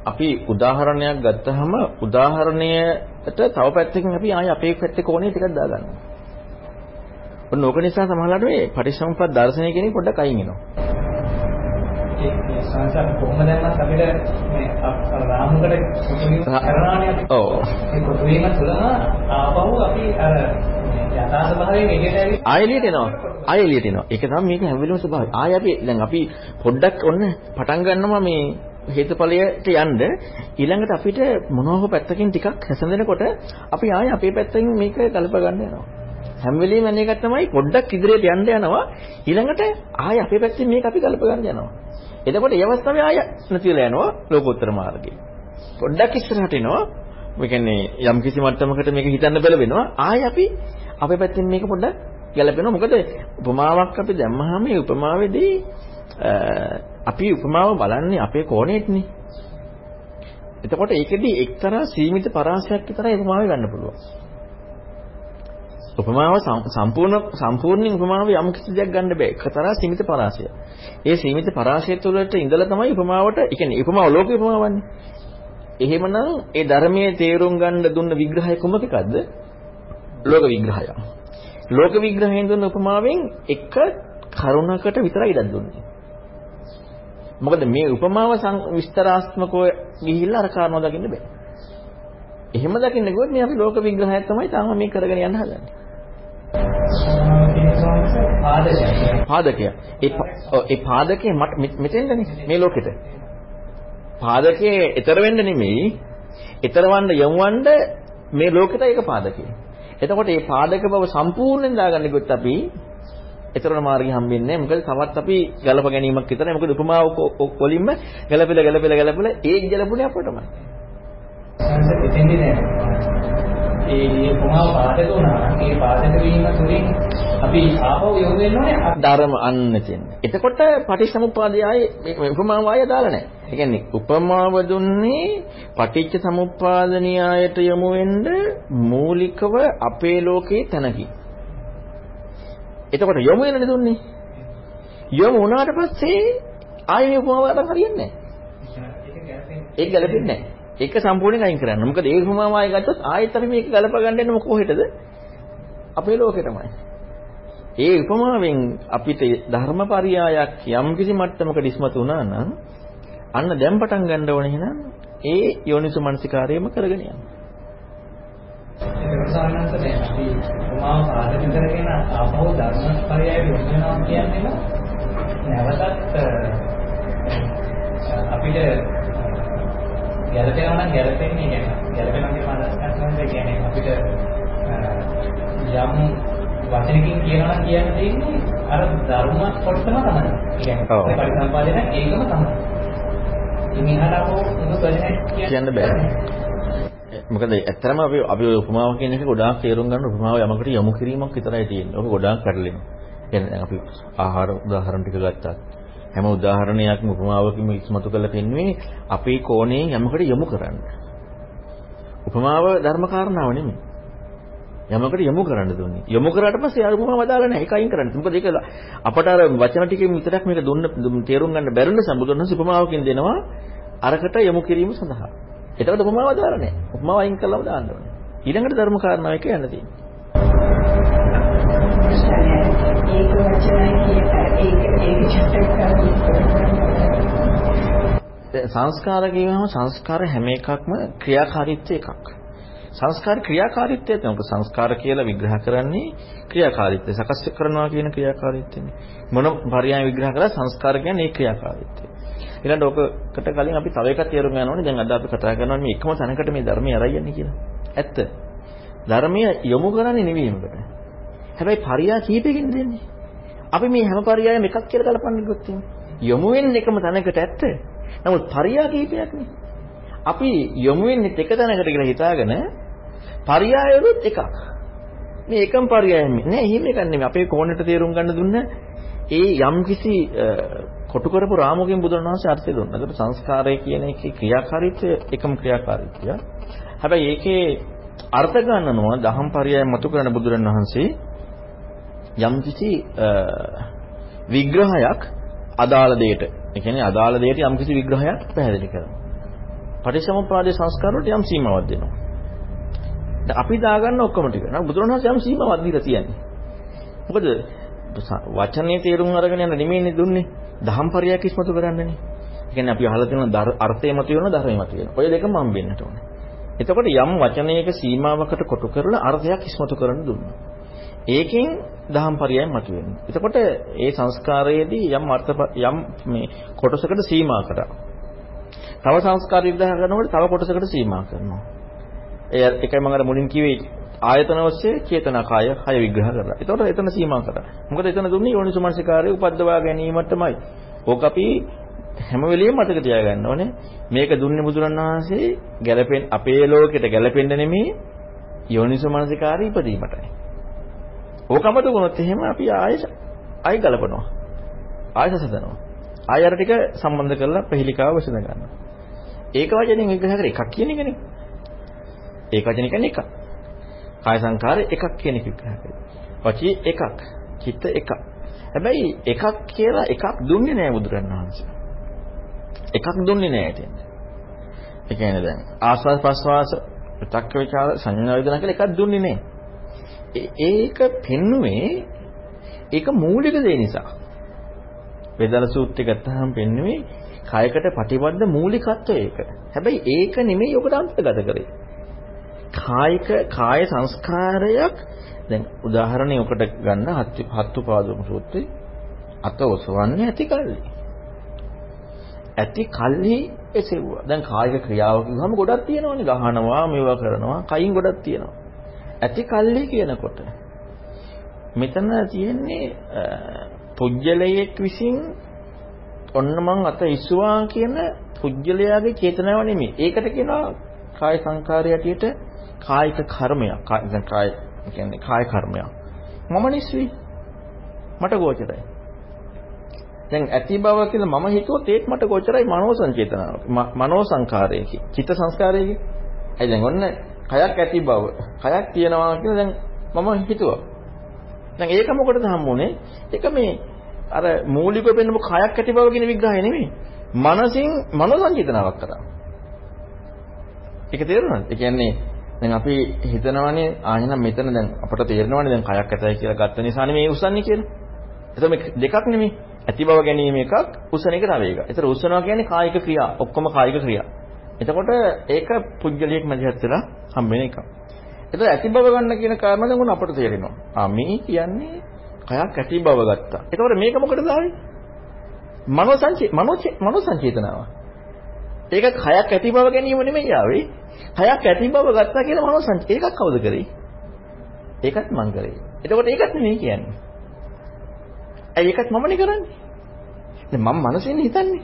අපි උදාහරණයක් ගත්තහම උදාහරණයට තව පැත්තකින් අපි ආයෙ අපේ පැත්තේ කෝණය ටිකක් දාගන්නවා. ඔන්න ඕක නිසා සමහරවිට මේ පටිච්චසමුප්පාද දර්ශනය කියන එක පොඩ්ඩක් අයින් වෙනවා. සංසාර කොහොමද දැන්වත් අපිට මේ රාමුකට කරනානේ. ඔව්. ඒ කොටුවීම තුළම ආපහු අපි අර යථා ස්වභාවයෙන් එළියට ඇවිත් ආයෙ එළියට එනවා. ආයෙ එළියට එනවා. ඒක තමයි මේක හැම වෙලෙම ස්වභාවය. ආයෙ අපි දැන් අපි පොඩ්ඩක් ඔන්න පටන් ගන්නවා මේ හේතුඵලයට යන්න ඊළඟට අපිට මොනවා හෝ පැත්තකින් ටිකක් හැසඳෙනකොට අපි ආයෙ අපේ පැත්තෙන් මේක ගලප ගන්න යනවා. හැම වෙලෙම යන එක තමයි පොඩ්ඩක් ඉදිරියට යන්න යනවා ඊළඟට ආයෙ අපේ පැත්තෙන් මේක අපි ගලප ගන්න යනවා. එතකොට ඒ අවස්ථාවේ ආය නැති වෙලා යනවා ලෝකෝත්තර මාර්ගේ. පොඩ්ඩක් ඉස්සරහට එනවා. මේ කියන්නේ යම් කිසි මට්ටමකට මේක හිතන්න බැල වෙනවා. ආය අපි අපේ පැත්තෙන් මේක පොඩ්ඩක් ගැලපෙනවා. මොකද උපමාවක් අපි දැම්මහම මේ උපමාවේදී අපි උපමාව බලන්නේ අපේ කෝණයෙත්නේ. එතකොට ඒකෙදී එක්තරා සීමිත පරාසයක් විතරයි උපමාවේ ගන්න පුළුවන්. උපමාව සම්පූර්ණ සම්පූර්ණයෙන් උපමාව යම් කිසි දෙයක් ගන්න බෑ. එකතරා සීමිත පරාසය. ඒ සීමිත පරාසය තුළට ඉඳලා තමයි උපමාවට, ඒ කියන්නේ උපමාව ලෝක උපමාවන්නේ. එහෙමනම් ඒ ධර්මයේ තේරුම් ගන්න දුන්න විග්‍රහය කුමකකද? ලෝක විග්‍රහය. ලෝක විග්‍රහයෙන් දුන්න උපමාවෙන් එක කරුණකට විතරයි ඉඩක් දුන්නේ. මොකද මේ උපමාව විස්තරාත්මකව ගිහිල්ලා අර කාරණා දකින්න බෑ. එහෙම දකින්න ගියොත් මේ අපි ලෝක විග්‍රහයක් තමයි තාම මේ කරගෙන යන්න හදන්නේ. පාදකය. ඒ ඒ පාදකේ මට මෙතෙන්දනේ මේ ලෝකෙට. පාදකේ ඊතර වෙන්න නෙමෙයි. ඊතරවන්න යොමුවන්න මේ ලෝකෙට ඒක පාදකේ. එතකොට මේ පාදක බව සම්පූර්ණයෙන් දාගන්න ගියොත් අපි ඊතරන මාර්ගය හම්බෙන්නේ මොකද තවත් අපි ගලප ගැනීමක් විතරයි. මොකද උපමාව වලින්ම ගලපෙලා ගලපෙලා ගලපෙලා ඒ ගලපුණේ අපටමයි. ඒ කොමාව පාදක වුණා. ඒ පාදක වීම තුළින් අපි ආපහු යොමු වෙන්න ධර්ම අන්න තියෙන. එතකොට පටිච්චසමුප්පාදය ආයේ මේ උපමාව ආයේ දාලා නැහැ. ඒ කියන්නේ උපමාව දුන්නේ පටිච්ච සමුප්පාද න්‍යායට යොමු වෙන්න මූලිකව අපේ ලෝකේ තැනකි. එතකොට යොමු වෙනනේ දුන්නේ. යොමු වුණාට පස්සේ ආයේ උපමාව අරන් හරියන්නේ නැහැ. ඒක ගැලපෙන්නේ නැහැ. ඒක සම්පූර්ණයෙන් අයින් කරන්න. මොකද ඒ උපමාව ආයෙ ගත්තොත් ආයෙත් අපි මේක ගලප ගන්න යන්නේ කොහෙටද? අපේ ලෝකෙටමයි. ඒ උපමාවෙන් අපිට ධර්මපරියායක් යම් කිසි මට්ටමකට ඉස්මතු වුණා නම් අන්න දැන් පටන් ගන්න ඕනේ එහෙනම් ඒ යෝනිසු මනසිකාරයම කරගෙන යන්න. ඒක සාමාන්‍යයෙන් දැන් අපි උපමාව පාදක කරගෙන ආපහු ධර්මපරියාය යොමුනවා කියන්නේ නැවතත් අපිට ගැළපෙනවා නම් ගැළපෙන්නේ කියන්නේ ගැළපෙනවා කියන අදහස් කියන්නේ අපිට යම් වචනකින් කියනවා නම් කියන්න තියෙන්නේ අර ධර්ම කොටසම තමයි. කියන්නේ පරිසම්පාදන ඒකම තමයි. ඉතින් කරන්නේ කියන්න බෑ. මොකද ඇත්තරම අපි අපි උපමාව කියන එක ගොඩාක් තේරුම් ගන්න උපමාව යමකට යොමු කිරීමක් විතරයි තියෙන්නේ. ඔක ගොඩාක් පැටලෙනවා. කියන්නේ අපි ආහාර උදාහරණ ටික ගත්තත් හැම උදාහරණයක්ම උපමාවකින් ඉස්මතු කරලා පෙන්වන්නේ අපේ කෝණයෙන් යමකට යොමු කරන්න. උපමාව ධර්ම කාරණාව නෙමෙයි. යමකට යොමු කරන්න දුන්නේ. යොමු කරාට පස්සේ ආ උපමාව දාලා නැහැ. ඒක අයින් කරන්න. මොකද ඒක අපට අර වචන ටිකෙන් විතරක් මේක දුන්න තේරුම් ගන්න බැරි නිසා බුදුරණස් උපමාවකින් දෙනවා අරකට යොමු කිරීම සඳහා. එතකොට උපමාව දාලා නැහැ. උපමාව අයින් කළාම දාන්න ඕනේ. ඊළඟට ධර්ම කාරණාව එක යන්න තියෙනවා. ඒක වචනයි ඒක ඒක චට්ටක් සංස්කාර කියවම සංස්කාර හැම එකක්ම ක්‍රියාකාරීත්වය එකක්. සංස්කාර ක්‍රියාකාරීත්වය තමයි සංස්කාර කියලා විග්‍රහ කරන්නේ ක්‍රියාකාරීත්වය. සකස් කරනවා කියන ක්‍රියාකාරීත්වයනේ. මොන පරියන් විග්‍රහ කරලා සංස්කාර කියන්නේ ඒ ක්‍රියාකාරීත්වය. ඊළඟට ඔකට කලින් අපි තව එකක් තේරුම් ගන්න ඕනේ. දැන් අද අපි කතා කරනවා මේ එකම තැනකට මේ ධර්මය අරයි යන්නේ කියලා. ඇත්ත. ධර්මය යොමු කරන්නේ නෙවෙයි මොකට. හැබැයි පරියා කීපෙකින් දෙන්නේ. අපි මේ හැම පරියායම එකක් කියලා කලපන්නේ ගොත් යොමු වෙන්නේ එකම තැනකට ඇත්ත. නමුත් පරියා කීපයක් නේ. අපි යොමු වෙන්නේ එක තැනකට කියලා හිතාගෙන පරියායවලුත් එකක්. මේ එකම පරියායම නෑ එහෙම එකක් නෙමෙයි. අපේ කෝණයට තේරුම් ගන්න දුන්න ඒ යම්කිසි කොටු කරපු රාමුවකින් බුදුන් වහන්සේ අර්ථය දුන්නා. ඒකට සංස්කාරය කියන එකේ ක්‍රියාකාරීත්වය එකම ක්‍රියාකාරීත්වය. හැබැයි ඒකේ අර්ථ ගන්නනවා දහම් පරයය මතු කරන බුදුරන් වහන්සේ යම්කිසි විග්‍රහයක් අදාළ දෙයට. ඒ කියන්නේ අදාළ දෙයට යම්කිසි විග්‍රහයක් පැහැදිලි කරනවා. පටිච්චසමුප්පාදේ සංස්කාර වලට යම් සීමාවක් දෙනවා. දැන් අපි දාගන්න ඔක්කොම ටික. නම් බුදුරණවහන්සේ යම් සීමාවක් දීලා තියෙන්නේ. මොකද වචනේ තේරුම් අරගෙන යන නෙමෙයිනේ දුන්නේ. දහම් පරයක් ඉස්මතු කරන්නනේ. ඒ කියන්නේ අපි අහලා තියෙන අර්ථය මත වෙන ධර්මය මත වෙන. ඔය දෙකම හම්බෙන්නට ඕනේ. එතකොට යම් වචනයක සීමාවකට කොටු කරලා අර්ථයක් ඉස්මතු කරන්න දුන්නා. ඒකෙන් දහම් පරයයන් මතුවෙන්නේ. එතකොට ඒ සංස්කාරයේදී යම් අර්ථ යම් මේ කොටසකට සීමා කරා. තව සංස්කාර විග්‍රහ කරනකොට තව කොටසකට සීමා කරනවා. ඒ එකයි මම අර මුලින් කිව්වේ ආයතන ඔස්සේ චේතනාකාය හය විග්‍රහ කරලා. එතකොට එතන සීමා කරා. මොකද එතන දුන්නේ යෝනිසුමනසිකාරය උපද්දවා ගැනීමටමයි. ඕක අපි හැම වෙලෙම මතක තියාගන්න ඕනේ. මේක දුන්නේ බුදුරණවහන්සේ ගැලපෙන් අපේ ලෝකෙට ගැලපෙන්න නෙමෙයි යෝනිසුමනසිකාරය ඉපදීමටයි. ඕකමද වුණොත් එහෙම අපි ආයෙ ආයෙ ගලපනවා. ආයෙ සසදනවා. ආයෙ අර ටික සම්බන්ධ කරලා ප්‍රහිලිකාව වශයෙන් ගන්නවා. ඒක වචනෙන් විග්‍රහ කර එකක් කියන එකනේ. ඒක වචන කියන්නේ එකක්. කාය සංකාර එකක් කියන එක විග්‍රහ කරේ. වචී එකක්. චිත්ත එකක්. හැබැයි එකක් කියලා එකක් දුන්නේ නෑ බුදුරණවහන්සේ. එකක් දුන්නේ නෑ ඉතින්. ඒ කියන්නේ දැන් ආස්වාද ප්‍රස්වාස ප්‍රත්‍ක්ක විචාර සංඥා වේදනා කියලා එකක් දුන්නේ නෑ. ඒක පෙන්නුවේ ඒක මූලික දේ නිසා. වේදන සූත්‍රය ගත්තාම පෙන්නුවේ කයකට ප්‍රතිබද්ධ මූලිකත්වය ඒක. හැබැයි ඒක නෙමෙයි ඔබට අන්තර්ගත කරේ. කායික කාය සංස්කාරයක් දැන් උදාහරණයක් ඔකට ගන්න හත්තු පාදම සූත්‍රේ අත ඔසවන්නේ ඇති කල්ලි. ඇති කල්ලි එසෙව්වා. දැන් කායික ක්‍රියාව කිව්වම ගොඩක් තියෙනවනේ. ගහනවා, මේවා කරනවා, කයින් ගොඩක් තියෙනවා. ඇති කල්ලි කියනකොට මෙතන තියෙන්නේ පුජ්‍යලයක් විසින් ඔන්න මං අත ඉස්සුවා කියන පුජ්‍යලයාගේ චේතනාව නෙමෙයි. ඒකට කියනවා කාය සංකාරය ඇටියට කායික කර්මයක්. දැන් කාය කියන්නේ කාය කර්මයක්. මම නිස්සුයි. මට ගෝචරයි. දැන් ඇති බව කියලා මම හිතුවොත් ඒත් මට ගෝචරයි මනෝ සංචේතනාවක්. මනෝ සංකාරයකි. චිත්ත සංස්කාරයකි. ඇයි දැන් ඔන්න කයක් ඇති බව. කයක් තියෙනවා කියලා දැන් මම හිතුවා. දැන් ඒක මොකටද හම්බුනේ? ඒක මේ අර මූලිකව පෙන්නපු කයක් ඇති බව කියන විග්‍රහය නෙමෙයි. මනසින් මනෝ සංචේතනාවක් කරා. ඒක තේරුණාද? ඒ කියන්නේ දැන් අපි හිතනවානේ ආයෙනම් මෙතන දැන් අපට තේරෙනවානේ දැන් කයක් ඇතයි කියලා ගත්ත නිසා නෙමෙයි උස්සන්නේ කියලා. එතකොට මේ දෙකක් නෙමෙයි. ඇති බව ගැනීම එකක්, උස්සන එක තව එකක්. ඒතර උස්සනවා කියන්නේ කායික ක්‍රියා, ඔක්කොම කායික ක්‍රියා. එතකොට ඒක පුජ්‍යලියක් මැදිහත් වෙලා හම්බෙන එකක්. එතකොට ඇති බව ගන්න කියන කාරණා දැන් උන අපට තේරෙනවා. ආ මේ කියන්නේ කයක් ඇති බව ගත්තා. එතකොට මේක මොකටද ආවේ? මනෝ සංචේ මනෝ මනෝ සංචේතනාව. ඒක කයක් ඇති බව ගැනීම නෙමෙයි ආවේ. කයක් ඇති බව ගත්තා කියලා මනෝ සංච. ඒකක් කවුද කරේ? ඒකත් මං කරේ. එතකොට ඒකත් නෙමෙයි කියන්නේ. ඇයි ඒකත් මමනේ කරන්නේ? දැන් මම මනසෙන් හිතන්නේ.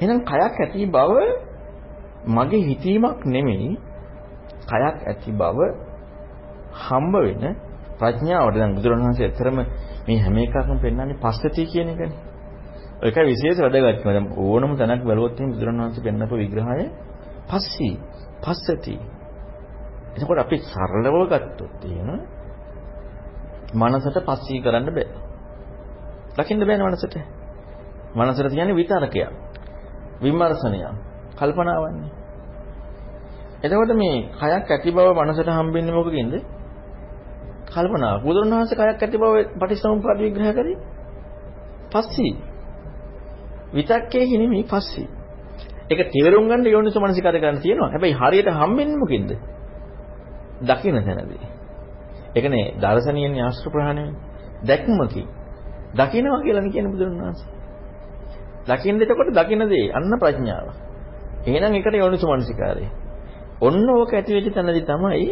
එහෙනම් කයක් ඇති බව මගේ හිතීමක් නෙමෙයි. කයක් ඇති බව හම්බ වෙන ප්‍රඥාවට දැන් බුදුරණවහන්සේ ඇත්තරම මේ හැම එකක්ම පෙන්වන්නේ පස්සති කියන එකනේ. ඒක විශේෂ වැදගත්කම. දැන් ඕනම තැනක් බැලුවොත් එහෙනම් බුදුරණවහන්සේ පෙන්වපු විග්‍රහය පස්සී, පස්සති. එතකොට අපි සරලව ගත්තොත් එහෙම මනසට පස්සී කරන්න බෑ. දකින්න බෑනේ මනසට. මනසට කියන්නේ විතරකයක්. විමර්ශනයක්. කල්පනාවන්නේ. එතකොට මේ කයක් ඇති බව මනසට හම්බෙන්නේ මොකකින්ද? කල්පනාව. බුදුරණවහන්සේ කයක් ඇති බව පටිච්චසමුප්පාද විග්‍රහ කරේ පස්සී. විතක්කේ හිනෙමි පස්සී. ඒක තේරුම් ගන්න යෝනිසෝ මනසිකාරය කරන්න තියෙනවා. හැබැයි හරියට හම්බෙන්නේ මොකෙන්ද? දකින්න තැනදී. ඒකනේ දර්ශනීයනේ ආශ්‍ර ප්‍රහාණය දැක්මකි. දකින්නවා කියලා කියන්නේ බුදුරණවහන්සේ. දකින්න එතකොට දකින්න දේ අන්න ප්‍රඥාව. එහෙනම් ඒකට යෝනිසෝ මනසිකාරය. ඔන්න ඕක ඇති වෙච්ච තැනදී තමයි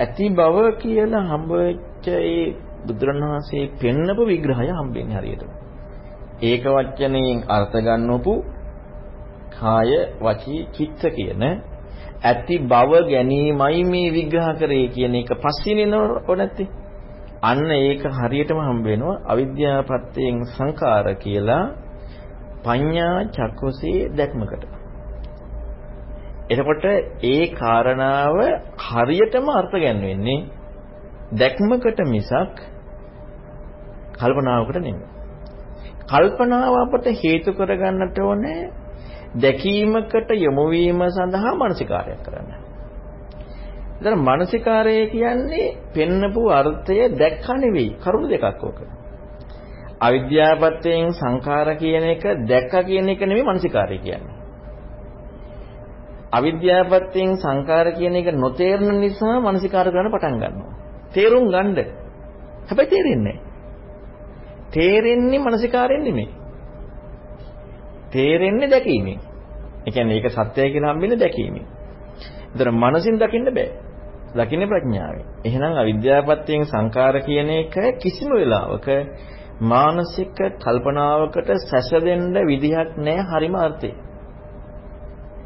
ඇති බව කියලා හම්බෙච්ච ඒ බුදුරණවහන්සේ පෙන්නපු විග්‍රහය හම්බෙන්නේ හරියටම. ඒක වචනයෙන් අර්ථ ගන්නවපු කාය වචී චිත්ත කියන ඇති බව ගැනීමයි මේ විග්‍රහ කරේ කියන එක පස්සේ නේනව නැත්තේ. අන්න ඒක හරියටම හම්බ වෙනවා අවිද්‍යාපත්‍යයෙන් සංකාර කියලා පඤ්ඤා චක්කසේ දැක්මකට. එතකොට ඒ කාරණාව හරියටම අර්ථ ගැන්වෙන්නේ දැක්මකට මිසක් කල්පනාවකට නෙමෙයි. කල්පනාව අපට හේතු කරගන්නට ඕනේ දැකීමකට යොමු වීම සඳහා මානසිකාරයක් කරන්න. එතන මානසිකාරය කියන්නේ පෙන්නපු අර්ථය දැක්ක නෙවෙයි කරුණු දෙකක් ඕක. අවිද්‍යාපත්‍යයෙන් සංඛාර කියන එක දැක්ක කියන එක නෙවෙයි මානසිකාරය කියන්නේ. අවිද්‍යාපත්‍යයෙන් සංඛාර කියන එක නොතේරෙන නිසා මානසිකාර කරන්න පටන් ගන්නවා. තේරුම් ගන්න. හැබැයි තේරෙන්නේ තේරෙන්නේ මානසිකාරයෙන් නෙමෙයි. තේරෙන්නේ දැකීමෙන්. ඒ කියන්නේ ඒක සත්‍යය කියලා හම්බෙන්නේ දැකීමෙන්. ඒතර මනසින් දකින්න බෑ. දකින්නේ ප්‍රඥාවෙන්. එහෙනම් අවිද්‍යාපත්‍යයෙන් සංඛාර කියන එක කිසිම වෙලාවක මානසික කල්පනාවකට සැසදෙන්න විදිහක් නැහැ හරිම අර්ථේ.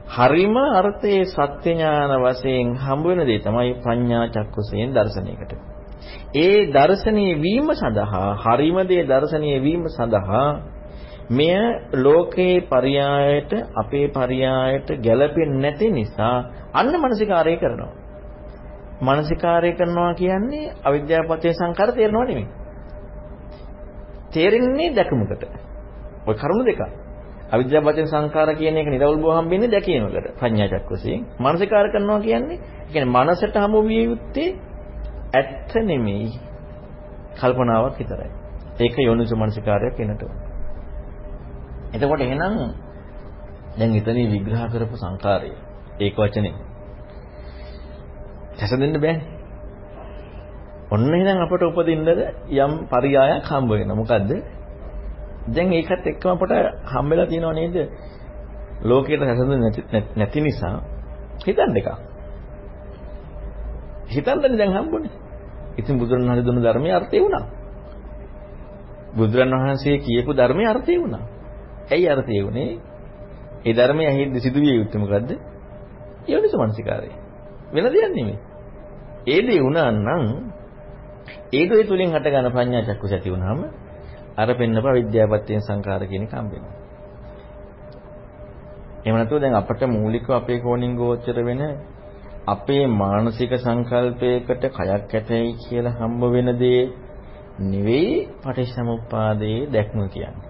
හරිම අර්ථයේ සත්‍ය ඥාන වශයෙන් හම්බ වෙන දේ තමයි ප්‍රඥා චක්කුසයෙන් දර්ශනයකට. ඒ දර්ශනීය වීම සඳහා හරිම දේ දර්ශනීය වීම සඳහා මෙය ලෝකේ පරයායට අපේ පරයායට ගැළපෙන්නේ නැති නිසා අන්න මානසිකාරය කරනවා. මානසිකාරය කරනවා කියන්නේ අවිද්‍යාවපතේ සංකාර තේරෙනව නෙමෙයි. තේරෙන්නේ දැකමුකට. ওই කරුණු දෙක. අවිද්‍යාවපතේ සංකාර කියන එක නිරවුල් බව හම්බෙන්නේ දැකීමකට. ප්‍රඥා චක්කසයෙන්. මානසිකාර කරනවා කියන්නේ කියන්නේ මනසට හමු විය යුත්තේ ඇත්ත නෙමෙයි. කල්පනාවක් විතරයි. ඒක යෝනිසෝ මානසිකාරයක් වෙනට ඕන. එතකොට එහෙනම් දැන් එතනින් විග්‍රහ කරපු සංකාරය ඒක වචනේ හැසෙන්න බෑනේ. ඔන්න එහෙනම් අපට උපදින්නද යම් පරියායක් හම්බ වෙනවා. මොකද්ද? දැන් ඒකත් එක්කම අපට හම්බෙලා තියෙනව නේද? ලෝකයට හැසෙන්න නැති නිසා හිතන්න එකක්. හිතන්නනේ දැන් හම්බුනේ. ඉතින් බුදුරණවහන්සේ දුන්න ධර්මයේ අර්ථය වුණා. බුදුරණවහන්සේ කියපු ධර්මයේ අර්ථය වුණා. ඇයි අර්ථය වුනේ? ඒ ධර්මයේ ඇහිද්ද සිදුවිය යුත්තේ මොකද්ද? යෝනිසමනසිකාරය. වෙන දෙයක් නෙමෙයි. ඒ දේ වුණා නම් ඒ දේ තුලින් හට ගන්න ප්‍රඥා චක්කුස ඇති වුණාම අර පෙන්නප විද්‍යාපත්‍යයෙන් සංකාර කියන එක හම්බ වෙනවා. එහෙම නැතුව දැන් අපට මූලිකව අපේ කෝණින් ගෝචර වෙන අපේ මානසික සංකල්පයකට කයක් ඇතයි කියලා හම්බ වෙන දේ නෙවෙයි පටිච්චසමුප්පාදයේ දැක්ම කියන්නේ.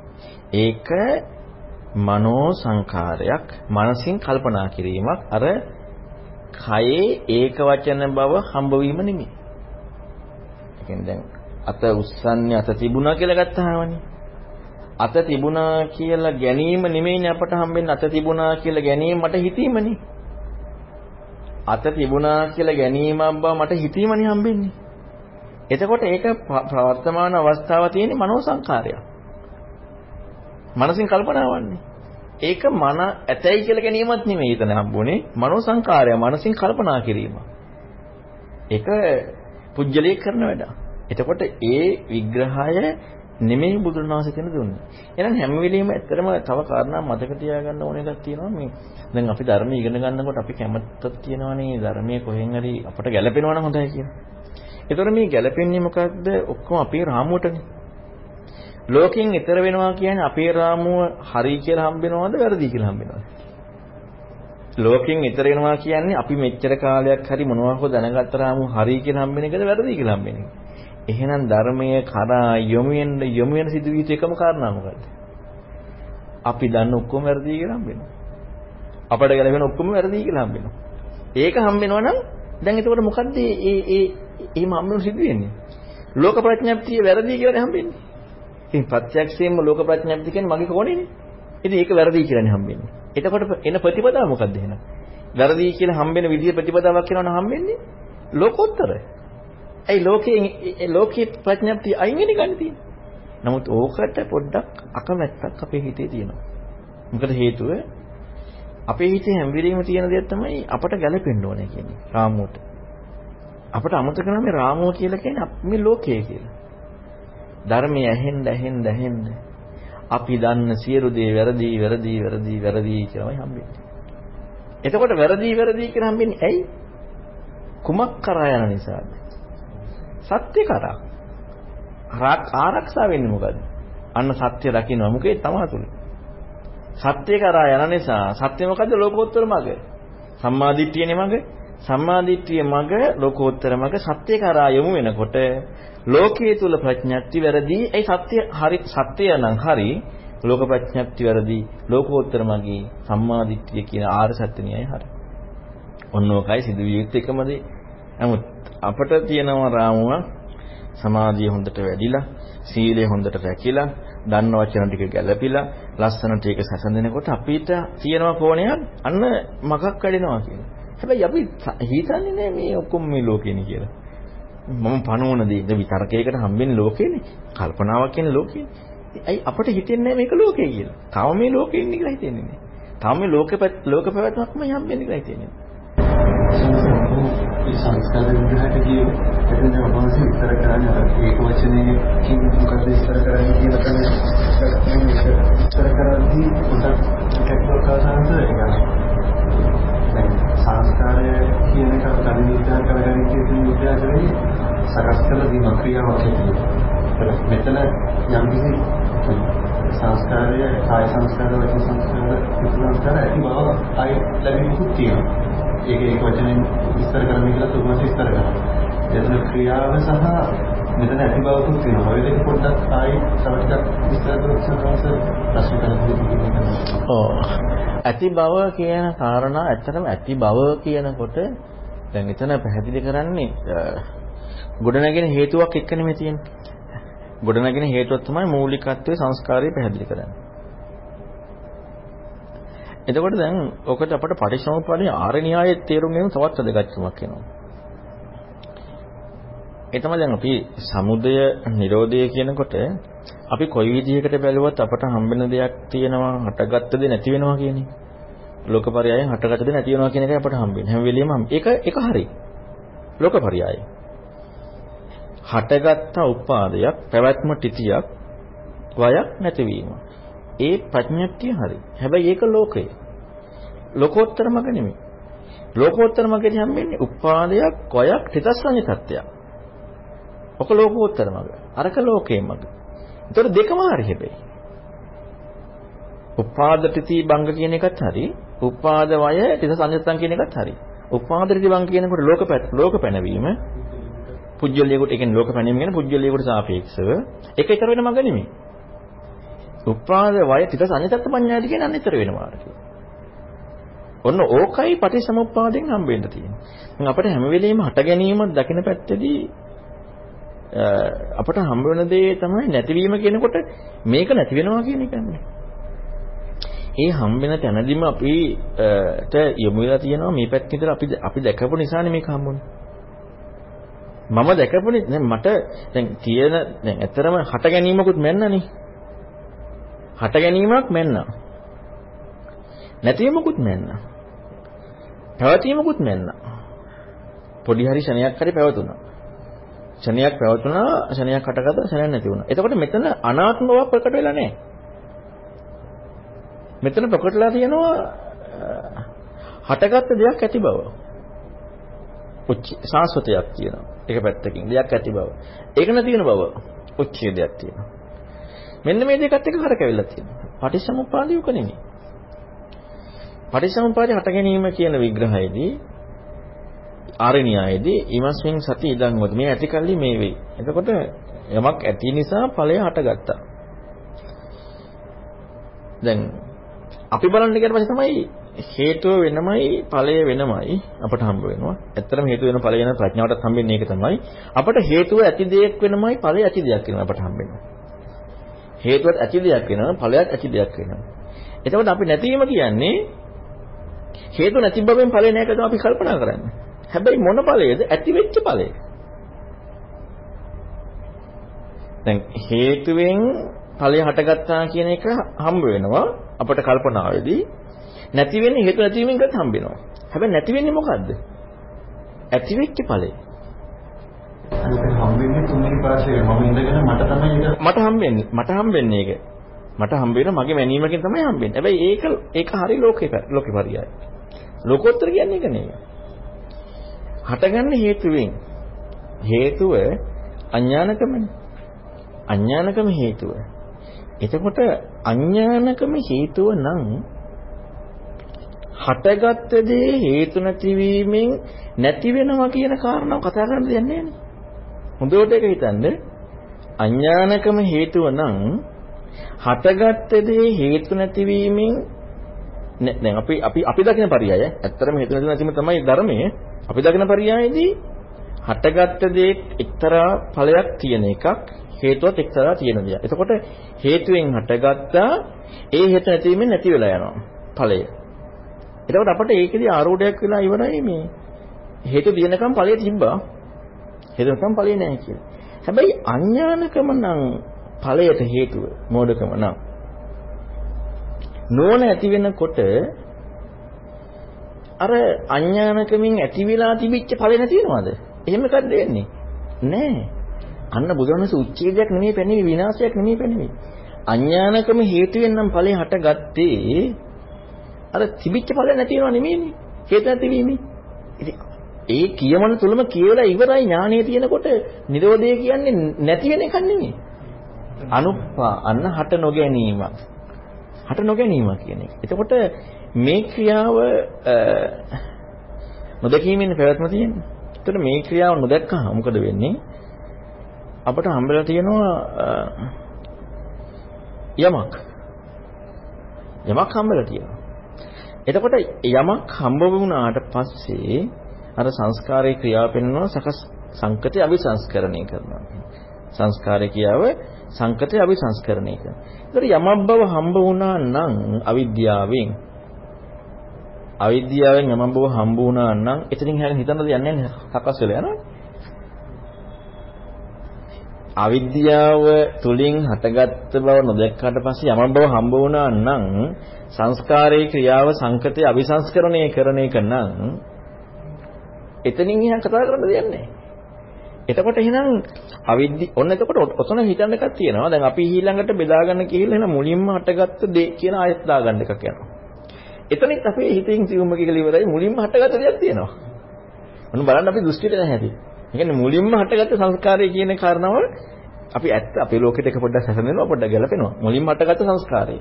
ඒක මනෝ සංකාරයක් මනසින් කල්පනා කිරීමක් අර කයේ ඒක වචන බව හම්බ වීම නෙමෙයි. ඒ කියන්නේ දැන් අත උස්සන්නේ අත තිබුණා කියලා ගත්තාමනේ. අත තිබුණා කියලා ගැනීම නෙමෙයිනේ අපට හම්බෙන්නේ අත තිබුණා කියලා ගැනීම මට හිතීමනේ. අත තිබුණා කියලා ගැනීමක් බව මට හිතීමනේ හම්බෙන්නේ. එතකොට ඒක ප්‍රවර්තමාන අවස්ථාව තියෙන්නේ මනෝ සංකාරයක්. මනසින් කල්පනාවන්නේ. ඒක මන ඇතයි කියලා ගැනීමත් නෙමෙයි එතන හම්බුනේ. මනෝ සංකාරය, මනසින් කල්පනා කිරීම. ඒක පුජ්‍යලයේ කරන වැඩ. එතකොට ඒ විග්‍රහය නෙමෙයි බුදුන් වහන්සේ කියන දුන්නේ. එහෙනම් හැම වෙලෙම ඇත්තටම තව කාරණා මතක තියාගන්න ඕන එකක් තියෙනවා මේ දැන් අපි ධර්මය ඉගෙන ගන්නකොට අපි කැමැත්තක් තියෙනවානේ ධර්මයේ කොහෙන් හරි අපට ගැළපෙනවා නම් හොඳයි කියලා. ඒතර මේ ගැළපෙන්නේ මොකක්ද? ඔක්කොම අපේ රාමුවටනේ. ලෝකෙන් ඈතර වෙනවා කියන්නේ අපේ රාමුව හරි කියලා හම්බෙනවද වැරදි කියලා හම්බෙනවද? ලෝකෙන් ඈතර වෙනවා කියන්නේ අපි මෙච්චර කාලයක් හරි මොනවා හෝ දැනගත්ත රාමුව හරි කියලා හම්බෙන එකද වැරදි කියලා හම්බෙන එක? එහෙනම් ධර්මයේ කරා යොමු වෙන යොමු වෙන සිදුවිච්ච එකම කාරණා මොකද්ද? අපි දන්න ඔක්කොම වැරදි කියලා හම්බෙනවා. අපට ගැලපෙන ඔක්කොම වැරදි කියලා හම්බෙනවා. ඒක හම්බෙනවා නම් දැන් එතකොට මොකද්ද මේ මේ මේ එහෙම හම්බෙන සිදුවෙන්නේ? ලෝක ප්‍රඥප්තිය වැරදි කියලා හම්බෙන්නේ. ඉතින් ප්‍රත්‍යක්ෂයෙන්ම ලෝක ප්‍රඥප්තිය කියන්නේ මගේ කෝණේනේ. ඉතින් ඒක වැරදි කියලානේ හම්බෙන්නේ. එතකොට එන ප්‍රතිපදාව මොකද්ද එහෙනම්? වැරදි කියලා හම්බෙන විදිය ප්‍රතිපදාවක් කියනවනම් හම්බෙන්නේ ලෝකෝත්තරයි. ඇයි ලෝකයේ ලෝකයේ ප්‍රඥප්තිය අයින් වෙන්නේ ගන්න තියෙන්නේ. නමුත් ඕකට පොඩ්ඩක් අකමැත්තක් අපේ හිතේ තියෙනවා. මොකද හේතුව අපේ හිතේ හැම වෙලෙම තියෙන දෙයක් තමයි අපට ගැළපෙන්න ඕනේ කියන්නේ රාමුවට. අපට අමතක කරන මේ රාමුව කියලා කියන්නේ මේ ලෝකය කියලා. ධර්මය ඇහෙන්න ඇහෙන්න ඇහෙන්න අපි දන්න සියලු දේ වැරදි වැරදි වැරදි වැරදි කියලාමයි හම්බෙන්නේ. එතකොට වැරදි වැරදි කියලා හම්බෙන්නේ ඇයි? කුමක් කරා යන නිසාද? සත්‍ය කරා. ආරක්ෂා වෙන්නේ මොකද? අන්න සත්‍ය දකින්න මොකේ තමා තුල. සත්‍ය කරා යන නිසා සත්‍ය මොකද්ද ලෝකෝත්තර මඟ. සම්මාදිට්ඨියනේ මඟ. සම්මාදිට්ඨිය මඟ ලෝකෝත්තර මඟ සත්‍ය කරා යොමු වෙනකොට ලෝකයේ තුල ප්‍රඥප්ති වැරදි. ඒ සත්‍ය හරි සත්‍ය නම් හරි ලෝක ප්‍රඥප්ති වැරදි. ලෝකෝත්තර මගේ සම්මාදිට්ඨිය කියන ආර්ය සත්‍ය න්‍යයයි හරි. ඔන්න ඔකයි සිදුවිය යුත්තේ එකම දේ. නමුත් අපට තියෙනවා රාමුව සමාධිය හොඳට වැඩිලා, සීලය හොඳට රැකිලා, දන්න වචන ටික ගැළපිලා, ලස්සනට ඒක සැසඳෙනකොට අපිට තියෙනවා කෝණයක් අන්න මගක් වැඩෙනවා කියලා. හැබැයි අපි හිතන්නේ නෑ මේ ඔක්කොම මේ ලෝකේනේ කියලා. මම පණවන දේ විතරකයකට හම්බෙන්නේ ලෝකේනේ. කල්පනාවක් කියන්නේ ලෝකේනේ. ඇයි අපිට හිතෙන්නේ මේක ලෝකේ කියලා. තාම මේ ලෝකේ ඉන්නේ කියලා හිතෙන්නේ නෑ. තාම මේ ලෝක ලෝක පැවැත්මක්ම හම්බෙන්නේ කියලා හිතෙන්නේ. මේ සංස්කාර විග්‍රහයට ගියේ එතන වහන්සේ විස්තර කරන්නේ ඒක වචනයකින් මොකද විස්තර කරන්නේ කියලා තමයි විස්තර කරද්දී පොඩක් ටෙක්නිකල් කාරණාන්ත ඒක සංස්කාරය කියන එක කලින් විස්තර කරගෙන කියන විද්‍යාවේ සකස් කළ දීම ක්‍රියාවක් හැටියට මෙතන යම් කිසි සංස්කාරය කාය සංස්කාර වචන සංස්කාර සංස්කාර ඇති බව ආයි ලැබෙන්නේ තියෙනවා. ඒක ඒක වචනෙන් විස්තර කරන්න කියලා තුමත් විස්තර කරනවා. එතන ක්‍රියාව සහ මෙතන ඇති බවකුත් තියෙනවා. ඔය දෙක පොඩ්ඩක් ආයි තව ටිකක් විස්තර කරලා ප්‍රශ්න කරන්න ඇති බව කියන කාරණා ඇත්තටම ඇති බව කියනකොට දැන් එතන පැහැදිලි කරන්නේ ගොඩනැගෙන හේතුවක් එක්ක නෙමෙයි තියෙන්නේ. ගොඩනැගෙන හේතුව තමයි මූලිකත්වයේ සංස්කාරය පැහැදිලි කරන්නේ. එතකොට දැන් ඔකට අපට පටිච්චසමුප්පාදයේ ආර්ය න්‍යායයේ තේරුම් ගැනීම තවත් වැදගත්කමක් වෙනවා. ඒ තමයි දැන් අපි සමුදය නිරෝධය කියනකොට අපි කොයි විදිහකට බැලුවත් අපට හම්බෙන දෙයක් තියෙනවා හටගත්ත දේ නැති වෙනවා කියන්නේ. ලෝකපරයයන් හටගත්ත දේ නැති වෙනවා කියන එකයි අපට හම්බෙන්නේ. හැම වෙලෙම ඒක ඒක හරි. ලෝකපරයය. හටගත්ත උපාදයක් පැවැත්ම තිතියක් වයක් නැතිවීම. ඒ ප්‍රඥප්තිය හරි. හැබැයි ඒක ලෝකය. ලෝකෝත්තර මග නෙමෙයි. ලෝකෝත්තර මගදී හම්බෙන්නේ උපාදයක්, කොයක්, තිතස්සඤ්ඤ තත්ත්වයක්. ඔක ලෝකෝත්තර මග. අරක ලෝකේ මග. ඒතර දෙකම හරි හැබැයි. උපාද තිති බංග කියන එකත් හරි. උපාද වය තිතස්සඤ්ඤතං කියන එකත් හරි. උපාද තිති බංග කියනකොට ලෝක ලෝක පැනවීම පුජ්‍යලියෙකුට ඒ කියන්නේ ලෝක පැනවීම කියන්නේ පුජ්‍යලියෙකුට සාපේක්ෂව ඒක ඊතර වෙන මග නෙමෙයි. උපාද වය තිත සංයතත් පඤ්ඤාති කියන අනිතර වෙනවා කියලා. ඔන්න ඕකයි පටිසමුප්පාදෙන් හම්බෙන්න තියෙන්නේ. දැන් අපිට හැම වෙලෙම හට ගැනීම දකින පැත්තේදී අපට හම්බ වෙන දේ තමයි නැතිවීම කියනකොට මේක නැති වෙනවා කියන එකනේ. ඒ හම්බෙන තැනදීම අපිට යොමු වෙලා තියෙනවා මේ පැත්ත විතර අපි අපි දැකපු නිසානේ මේක හම්බුනේ. මම දැකපුනේ දැන් මට දැන් තියෙන දැන් ඇත්තරම හට ගැනීමකුත් මෙන්නනේ. හට ගැනීමක් මෙන්න. නැතිවීමකුත් නැන්න. පැවතීමකුත් නැන්න. පොඩි හරි ෂණයක් හරි පැවතුණා. ෂණයක් පැවතුණා, ෂණයක් හටගත්තා, ෂණයක් නැති වුණා. එතකොට මෙතන අනාත්ම බව ප්‍රකට වෙලා නැහැ. මෙතන ප්‍රකටලා තියෙනවා හටගත්ත දෙයක් ඇති බව. උච්ච සාස්වතයක් තියෙනවා. එක පැත්තකින් දෙයක් ඇති බව. ඒක නැතින බව. උච්ඡේදයක් තියෙනවා. මෙන්න මේ දෙකත් එක කරකැවිලා තියෙනවා. පටිච්චසමුප්පාදය උක නෙමෙයි. පටිච්චසමුප්පාදේ හට ගැනීම කියන විග්‍රහයේදී ආරණ්‍යයේදී ීමස්මින් සති ඉදන් වද මේ ඇති කල්ලි මේ වෙයි. එතකොට යමක් ඇති නිසා ඵලය හටගත්තා. දැන් අපි බලන්න ගියට පස්සේ තමයි හේතුව වෙනමයි ඵලය වෙනමයි අපට හම්බ වෙනවා. ඇත්තටම හේතුව වෙන ඵලය වෙන ප්‍රඥාවටත් හම්බෙන්නේ ඒක තමයි. අපට හේතුව ඇති දෙයක් වෙනමයි ඵලය ඇති දෙයක් වෙනවා අපට හම්බෙන්නේ. හේතුවත් ඇති දෙයක් වෙනවා ඵලයක් ඇති දෙයක් වෙනවා. එතකොට අපි නැතිවීම කියන්නේ හේතු නැති බවෙන් ඵලය නැහැ කියලා අපි කල්පනා කරන්නේ. හැබැයි මොන ඵලයේද ඇති වෙච්ච ඵලය. දැන් හේතුවෙන් ඵලය හටගත්තා කියන එක හම්බ වෙනවා අපට කල්පනාවේදී නැති වෙන්නේ හේතු නැතිවීමෙන් කරත් හම්බ වෙනවා. හැබැයි නැති වෙන්නේ මොකද්ද? ඇති වෙච්ච ඵලය. ඒක හම්බෙන්නේ තුන්වෙනි පාර්ශ්වයේ මම ඉඳගෙන මට තමයි ඒක මට හම්බෙන්නේ මට හම්බෙන්නේ ඒක. මට හම්බ වෙන මගේ මැනීමකින් තමයි හම්බෙන්නේ. හැබැයි ඒක ඒක හරි ලෝකේ ලෝකේ පරියයි. ලෝකෝත්තර කියන්නේ ඒක නෙවෙයි. හටගන්න හේතුවෙන් හේතුව අඥානකමනේ. අඥානකම හේතුව. එතකොට අඥානකම හේතුව නම් හටගත්ත දේ හේතු නැතිවීමෙන් නැති වෙනවා කියන කාරණාව කතා කරන්න දෙන්නේ නැහැ. හොඳට ඒක හිතන්න. අඥානකම හේතුව නම් හටගත්ත දේ හේතු නැතිවීමෙන් දැන් අපි අපි අපි දකින පරියය ඇත්තටම හේතු නැතිවීම තමයි ධර්මයේ අපි දකින පරියයේදී හටගත්ත දේ එක්තරා ඵලයක් තියෙන එකක් හේතුවත් එක්තරා තියෙන දෙයක්. එතකොට හේතුවෙන් හටගත්තා ඒ හේතු නැතිවීමෙන් නැති වෙලා යනවා ඵලය. එතකොට අපිට ඒකෙදි ආරෝඩයක් වෙලා ඉවරයි මේ හේතු දිනකම් ඵලය තිබ්බා. හේතු නැත්නම් ඵලය නැහැ කියලා. හැබැයි අඥානකම නම් ඵලයට හේතුව මෝඩකම නම් නෝන ඇති වෙනකොට අර අඥානකමින් ඇති වෙලා තිබිච්ච ඵල නැති වෙනවද? එහෙම එකක් දෙන්නේ නෑ. අන්න බුදුරණස් උච්ඡේදයක් නෙමෙයි පැනෙන්නේ විනාශයක් නෙමෙයි පැනෙන්නේ. අඥානකම හේතුවෙන් නම් ඵලය හටගත්තේ අර තිබිච්ච ඵල නැති වෙනව නෙමෙයිනේ. හේතු නැතිවීමයි. ඉතින් ඒ කියමන තුලම කියලා ඉවරයි ඥානය තියෙනකොට නිරෝධය කියන්නේ නැති වෙන එකක් නෙමෙයි. අනුප්පා අන්න හට නොගැනීමක්. හට නොගැනීමක් කියන එක. එතකොට මේ ක්‍රියාව නොදකීමෙන් පැවැත්ම තියෙන්නේ. එතකොට මේ ක්‍රියාව නොදැක්කම මොකද වෙන්නේ? අපට හම්බෙලා තියෙනවා යමක්. යමක් හම්බෙලා තියෙනවා. එතකොට යමක් හම්බ වුණාට පස්සේ අර සංස්කාරයේ ක්‍රියාව පෙන්වනවා සකස් සංකතය අවිසංස්කරණය කරනවා. සංස්කාරය කියාව සංකතය අවිසංස්කරණය කරනවා. ඒතර යමක් බව හම්බ වුණා නම් අවිද්‍යාවෙන් අවිද්‍යාවෙන් යමක් බව හම්බ වුණා නම් එතනින් හැර හිතන්නද යන්නේ සකස් වෙලා යනවා. අවිද්‍යාව තුලින් හටගත්ත බව නොදැක්කාට පස්සේ යමක් බව හම්බ වුණා නම් සංස්කාරයේ ක්‍රියාව සංකතය අවිසංස්කරණය කරන එක නම් එතනින් එහා කතා කරන්න දෙයක් නැහැ. එතකොට එහෙනම් අවිද්‍ය ඔන්න එතකොට ඔතන හිතන්න එකක් තියෙනවා. දැන් අපි ඊළඟට බෙදා ගන්න කියලා එහෙනම් මුලින්ම හටගත්ත දේ කියන ආයත් දාගන්න එකක් යනවා. එතනිත් අපේ හිතින් සිවුම කියලා ඉවරයි මුලින්ම හටගත්ත දෙයක් තියෙනවා. ඔන්න බලන්න අපි දෘෂ්ටියට නැහැටි. ඒ කියන්නේ මුලින්ම හටගත්ත සංස්කාරය කියන කාරණාව අපි ඇත්ත අපේ ලෝකෙට එක පොඩ්ඩක් හැසෙනවා පොඩ්ඩක් ගැලපෙනවා. මුලින්ම හටගත්ත සංස්කාරය.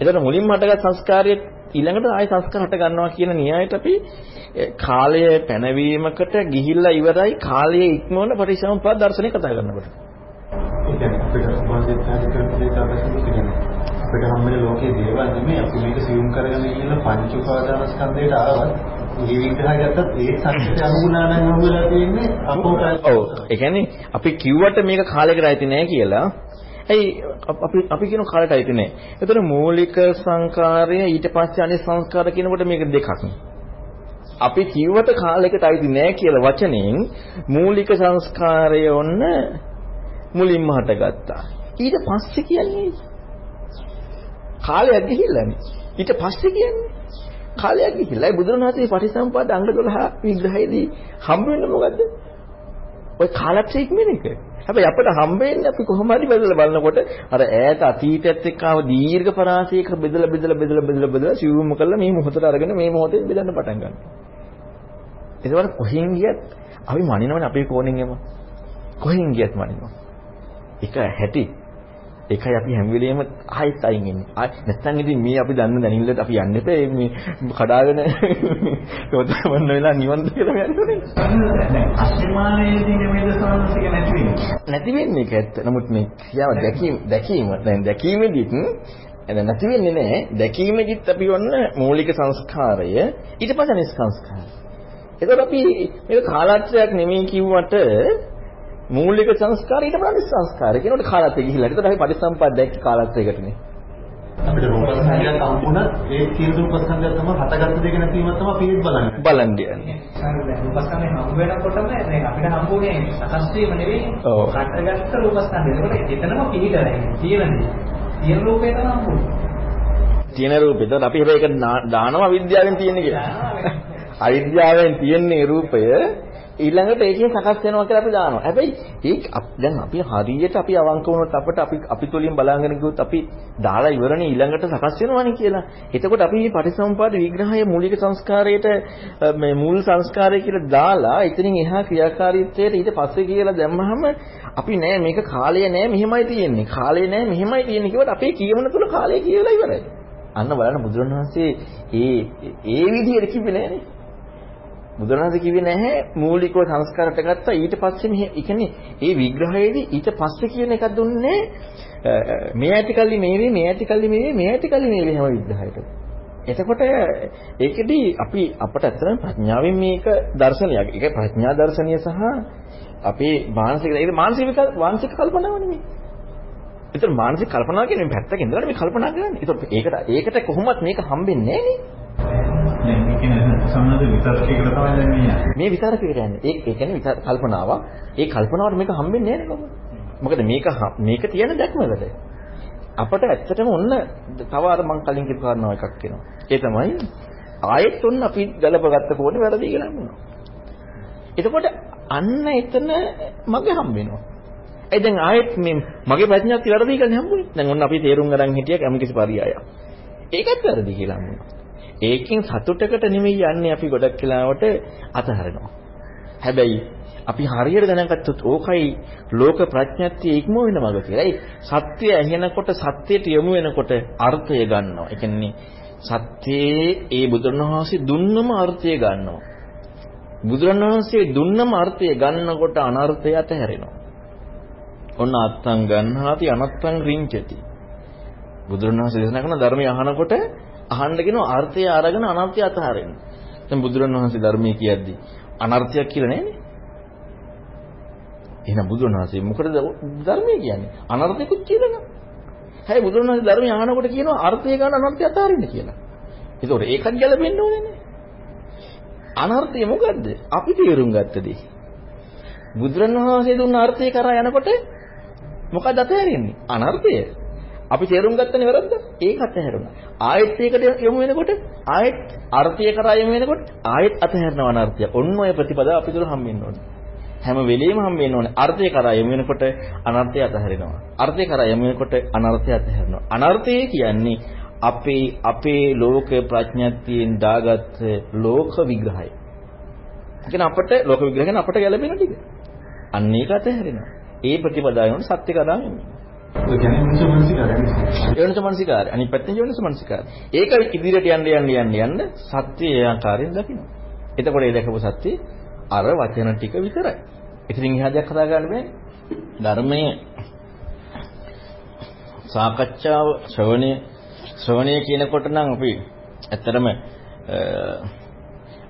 එතකොට මුලින්ම හටගත් සංස්කාරයේ ඊළඟට ආය සංස්කාර හට ගන්නවා කියන න්‍යායට අපි කාලය පැනවීමකට ගිහිල්ලා ඉවරයි කාලයේ ඉක්මවන පරිසම්පාද දර්ශනය කතා කරනකොට. ඒ කියන්නේ අපිට වාසිය පැහැදිලි කරපු දෙයක් තමයි කියන්නේ. අපිට හම්බෙන ලෝකයේ දේවල් නෙමෙයි අපි මේක සියුම් කරගෙන ඉන්න පංච උපාදානස්කන්ධයට ආවත් මේ විග්‍රහය ගත්තත් ඒ සත්‍යයට අනුගුණා නම් අහුවෙලා තියෙන්නේ අපෝකල්. ඔව්. ඒ කියන්නේ අපි කිව්වට මේක කාලයකට ඇති නෑ කියලා ඇයි අපි අපි කියන කාලයට අයිති නෑ. ඒතර මූලික සංකාරය ඊට පස්සේ අනිත් සංස්කාර කියනකොට මේක දෙකක්. අපි කිව්වට කාලයකට අයිති නෑ කියලා වචනෙන් මූලික සංස්කාරය ඔන්න මුලින්ම හටගත්තා. ඊට පස්සේ කියන්නේ කාලයක් ගිහිල්ලානේ. ඊට පස්සේ කියන්නේ කාලයක් ගිහිල්ලා ඒ බුදුරණවහන්සේ පටිසම්පාද අංග 12 විග්‍රහයේදී හම්බ වෙන්නේ මොකද්ද? ඔය කාලක්ෂය ඉක්මන එක. හැබැයි අපිට හම්බෙන්නේ අපි කොහොම හරි බෙදලා බලනකොට අර ඈත අතීතයත් එක්ක ආව දීර්ඝ පරාසයක බෙදලා බෙදලා බෙදලා බෙදලා බෙදලා සිවුම කරලා මේ මොහොතට අරගෙන මේ මොහොතේ බෙදන්න පටන් ගන්නවා. ඒකවල කොහෙන් ගියත් අපි මනිනවනේ අපේ කෝණෙන් එම. කොහෙන් ගියත් මනිනවා. එක හැටි ඒකයි අපි හැම වෙලෙම ආයෙත් අයින් එන්නේ. ආ නැත්තම් ඉතින් මේ අපි දන්න දැනිල්ලට අපි යන්න එපා මේ කඩාගෙන රොදවන්න වෙලා නිවන් කියලා යන්නේ. අස්මානයේදී නෙමෙයිද සමනසික නැති වෙන්නේ. නැති වෙන්නේ ඒක ඇත්ත. නමුත් මේ ක්‍රියාව දැකීම දැකීම දැන් දැකීමෙදිත් එද නැති වෙන්නේ නැහැ. දැකීමෙදිත් අපි වන්න මූලික සංස්කාරය ඊට පස්සේ නිස්සංස්කාරය. ඒකට අපි මේක කාලාත්‍රයක් නෙමෙයි කිව්වට මූලික සංස්කාරය ඊට පස්සේ සංස්කාරය කියනකොට කාලත්වය ගිහිල්ලා. ඒකට අපි පරිසම්පද දැක්ක කාලත්වයකටනේ. අපිට රූපස්කන්ධයක් සම්පූර්ණ ඒ සියලු රූපස්කන්ධය තමයි හටගත්ත දෙක නැතිවම තමයි අපි ඒත් බලන්නේ. බලන්න යන්නේ. රූපස්කන්ධය හම්බ වෙනකොටම දැන් අපිට හම්බුනේ සකස් වීම නෙවෙයි. හටගත්ත රූපස්කන්ධය. ඒකට එතනම පිළිගන්නේ. තියෙනදී. තියෙන රූපේ තමයි හම්බුනේ. තියෙන රූපෙ. ඒතකොට අපි හැබැයි ඒක දානවා අවිද්‍යාවෙන් තියෙන කියලා. අවිද්‍යාවෙන් තියෙන්නේ රූපය ඊළඟට ඒකෙන් සකස් වෙනවා කියලා අපි දානවා. හැබැයි ඒක දැන් අපි හරියට අපි අවංක වුණොත් අපිට අපි අපි තුලින් බලාගෙන ගියොත් අපි දාලා ඉවරනේ ඊළඟට සකස් වෙනවනේ කියලා. එතකොට අපි මේ පටිසම්පාද විග්‍රහයේ මූලික සංස්කාරයට මේ මූල සංස්කාරය කියලා දාලා එතනින් එහා ක්‍රියාකාරීත්වයට ඊට පස්සේ කියලා දැම්මහම අපි නෑ මේක කාලය නෑ මෙහෙමයි තියෙන්නේ. කාලය නෑ මෙහෙමයි තියෙන්නේ කිව්වට අපේ කියවන තුල කාලය කියලා ඉවරයි. අන්න බලන්න බුදුරණවහන්සේ ඒ ඒ විදිහට කිව්වේ නෑනේ. බුදුරණාහි කිව්වේ නැහැ මූලිකව සංස්කාරට ගත්තා ඊට පස්සේ මේ ඒ කියන්නේ ඒ විග්‍රහයේදී ඊට පස්සේ කියන එකක් දුන්නේ මේ ඇතිකල්ලි මේවේ මේ ඇතිකල්ලි මේවේ මේ ඇතිකල්ලි මේවේ හැම විග්‍රහයකටම. එතකොට ඒකෙදී අපි අපට ඇත්තටම ප්‍රඥාවෙන් මේක දර්ශනයක්. ඒක ප්‍රඥා දර්ශනීය සහ අපේ මානසික ඒක මානසික මානසික කල්පනාව නෙමෙයි. ඒතර මානසික කල්පනාව කියන්නේ පැත්තක ඉඳලා මේ කල්පනා කරන්නේ. ඒතර ඒකට ඒකට කොහොමවත් මේක හම්බෙන්නේ නැහැ නේ. දැන් මේ කියන්නේ සම්මත විතර්කයකට තමයි දැන් මේ යන්නේ. මේ විතරකයකට යන්නේ. ඒ ඒ කියන්නේ විතර කල්පනාවක්. ඒ කල්පනාවට මේක හම්බෙන්නේ නැහැ නේද මොකද මේක මේක තියෙන දැක්මකට. අපට ඇත්තටම ඔන්න තව අර මං කලින් කියපු කාරණාව එකක් වෙනවා. ඒ තමයි ආයෙත් ඔන්න අපි ගලපගත්ත කෝණේ වැරදි කියලා හම්බුනවා. එතකොට අන්න එතන මගේ හම්බ වෙනවා. ඒ දැන් ආයෙත් මේ මගේ ප්‍රඥාවත් වැරදි කියලා හම්බුනේ. දැන් ඔන්න අපි තේරුම් ගන්න හිටියක් යම් කිසි පරියායක්. ඒකත් වැරදි කියලා හම්බුනවා. ඒකෙන් සතුටකට නෙමෙයි යන්නේ අපි ගොඩක් වෙලාවට අතහරිනවා. හැබැයි අපි හරියට දැනගත්තොත් ඕකයි ලෝක ප්‍රඥප්තිය ඉක්ම වෙන මඟ කියලා. ඒ සත්‍ය ඇහෙනකොට සත්‍යයට යොමු වෙනකොට අර්ථය ගන්නවා. ඒ කියන්නේ සත්‍යයේ ඒ බුදුරණවහන්සේ දුන්නම අර්ථය ගන්නවා. බුදුරණවහන්සේ දුන්නම අර්ථය ගන්නකොට අනර්ථය අතහැරෙනවා. ඔන්න අත්තං ගන්නාති අනත්තං රිංචති. බුදුරණවහන්සේ දේශනා කරන ධර්මය අහනකොට අහන්න කියනවා අර්ථය අරගෙන අනර්ථය අතහරින්න. දැන් බුදුරණවහන්සේ ධර්මයේ කියද්දි අනර්ථයක් කියලා නෑනේ. එහෙනම් බුදුරණවහන්සේ මොකටද ධර්මයේ කියන්නේ? අනර්ථයකුත් කියලා නෑ. හැබැයි බුදුරණවහන්සේ ධර්මය අහනකොට කියනවා අර්ථය ගන්න අනර්ථය අතහරින්න කියලා. ඒතකොට ඒකත් ගැලපෙන්න ඕනේ නේ. අනර්ථය මොකද්ද? අපි තේරුම් ගත්ත දේ. බුදුරණවහන්සේ දුන්න අර්ථය කරා යනකොට මොකද අතහැරෙන්නේ? අනර්ථය. අපි තේරුම් ගත්තනේ වැරද්ද. ඒක අතහැරුණා. ආයෙත් ඒකට යමු වෙනකොට ආයෙත් අර්ථය කරා යමු වෙනකොට ආයෙත් අතහැරනවා අනර්ථය. ඔන්න ඔය ප්‍රතිපදාව අපි තුල හම්බෙන්න ඕනේ. හැම වෙලෙම හම්බෙන්න ඕනේ. අර්ථය කරා යමු වෙනකොට අනර්ථය අතහැරෙනවා. අර්ථය කරා යමු වෙනකොට අනර්ථය අතහැරෙනවා. අනර්ථය කියන්නේ අපේ අපේ ලෝක ප්‍රඥාත්තියෙන් දාගත් ලෝක විග්‍රහය. කියන අපට ලෝක විග්‍රහ කියන අපට ගැළපෙන ටික. අන්න ඒක අතහැරෙනවා. ඒ ප්‍රතිපදාවෙන් සත්‍ය කතාව එන්නේ. ඒ කියන්නේ මිනිස්සු මනසිකාරය. යෝනිස මනසිකාරය. අනිත් පැත්තෙන් යෝනිස මනසිකාරය. ඒක ඉදිරියට යන්න යන්න යන්න යන්න සත්‍ය ඒ ආකාරයෙන් දකින්න. එතකොට ඒ දැකපු සත්‍ය අර වචන ටික විතරයි. ඉතින් එහා දෙයක් කතා කරන්න බෑ. ධර්මයේ සාකච්ඡාව ශ්‍රවණය ශ්‍රවණය කියනකොට නම් අපි ඇත්තටම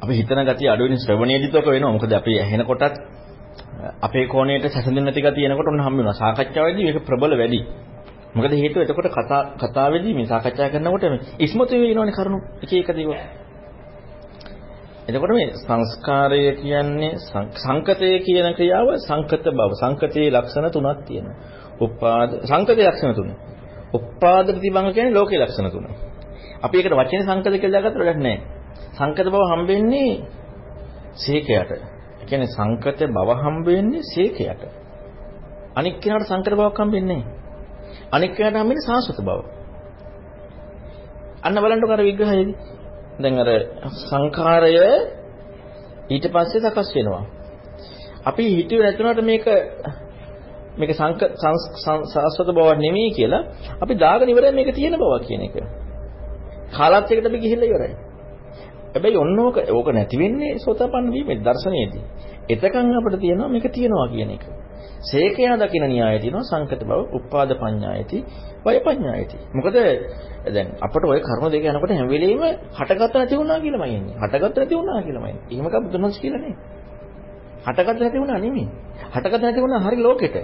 අපි හිතන ගතිය අඩු වෙන ශ්‍රවණයේදීත් ඔක වෙනවා. මොකද අපි ඇහෙන කොටත් අපේ කෝණයට සැසඳෙන්නේ නැති ගතිය එනකොට ඔන්න හම්බ වෙනවා. සාකච්ඡාවේදී මේක ප්‍රබල වැඩි. මොකද හේතුව එතකොට කතා කතාවේදී මේ සාකච්ඡා කරනකොට ඉස්මතු වෙනවනේ කරුණු එක එක දේවල්. එතකොට මේ සංස්කාරය කියන්නේ සංකතය කියන ක්‍රියාව සංකත බව. සංකතයේ ලක්ෂණ තුනක් තියෙනවා. උපාද සංකතයේ ලක්ෂණ තුන. උපාද ප්‍රතිභංග කියන්නේ ලෝකේ ලක්ෂණ තුන. අපි ඒකට වචනේ සංකත කියලා දාගත්තට වැඩක් නැහැ. සංකත බව හම්බෙන්නේ සීකයට. ඒ කියන්නේ සංකත බව හම්බෙන්නේ සීකයට. අනික් කෙනාට සංකත බවක් හම්බෙන්නේ නැහැ. අනික් කෙනාට හම්බෙන්නේ සාස්වත බව. අන්න බලන්නකො අර විග්‍රහයේදී. දැන් අර සංඛාරය ඊට පස්සේ සකස් වෙනවා. අපි හිතුවේ නැතුණාට මේක මේක සංක සාස්වත බවක් නෙමෙයි කියලා අපි දාගෙන ඉවරයි මේක තියෙන බවක් කියන එක. කාලත් එක්කට අපි ගිහිල්ලා ඉවරයි. හැබැයි ඔන්න ඕක ඕක නැති වෙන්නේ සෝතාපන්න වීමේ දර්ශනයේදී. එතකන් අපිට තියෙනවා මේක තියෙනවා කියන එක. සේකයා දකින න්‍යායය තියෙනවා සංකත බව, උපාද පඤ්ඤායති, වය පඤ්ඤායති. මොකද දැන් අපට ওই කර්ම දෙක යනකොට හැම වෙලෙම හටගත නැති වුණා කියලාමයි එන්නේ. හටගත නැති වුණා කියලාමයි. එහෙම කවුද දුන්නොත් කියලා නේ. හටගත නැති වුණා නෙමෙයි. හටගත නැති වුණා හරි ලෝකෙට.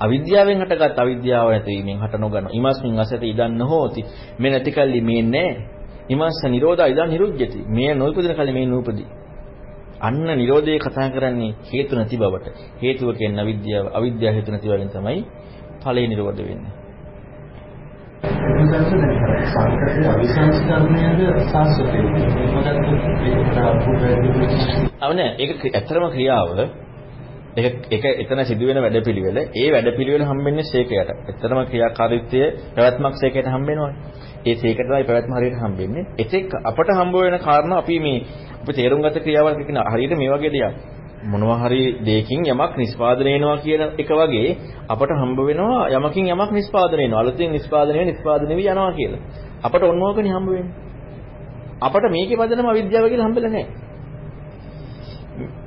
අවිද්‍යාවෙන් හටගත් අවිද්‍යාව නැතිවීමෙන් හට නොගන්න. ඉමස්මින් අසත ඉදන්න හෝති. මේ නැති කල්ලි මේ නැහැ. ඉමස්ස නිරෝධා ඉදන් නිරුද්ධති. මේ නොඋපදින කල්ලි මේ නූපදී. අන්න නිරෝධය කතා කරන්නේ හේතු නැති බවට. හේතුව කියන්නේ අවිද්‍යාව. අවිද්‍යාව හේතු නැති වලින් තමයි ඵලය නිරෝධ වෙන්නේ. අවනේ ඒක ඇත්තරම ක්‍රියාව ඒක ඒක එතන සිදුවෙන වැඩපිළිවෙල ඒ වැඩපිළිවෙල හම්බෙන්නේ සීකයට. ඇත්තරම ක්‍රියාකාරීත්වය පැවැත්මක් සීකයට හම්බෙනවනේ. ඒ සීකට තමයි පැවැත්ම හරියට හම්බෙන්නේ. එතෙක් අපට හම්බ වෙන කාරණා අපි මේ අපි තේරුම් ගත ක්‍රියාවල් කියන හරියට මේ වගේ දෙයක්. මොනවා හරි දෙයකින් යමක් නිස්පාදනය වෙනවා කියන එක වගේ අපට හම්බ වෙනවා යමකින් යමක් නිස්පාදනය වෙනවා. අලුතින් නිස්පාදනය නිස්පාදනය වෙ යනවා කියලා. අපට ඔන්නෝකනේ හම්බ වෙන්නේ. අපට මේකේ පදනම අවිද්‍යාව කියලා හම්බෙලා නැහැ.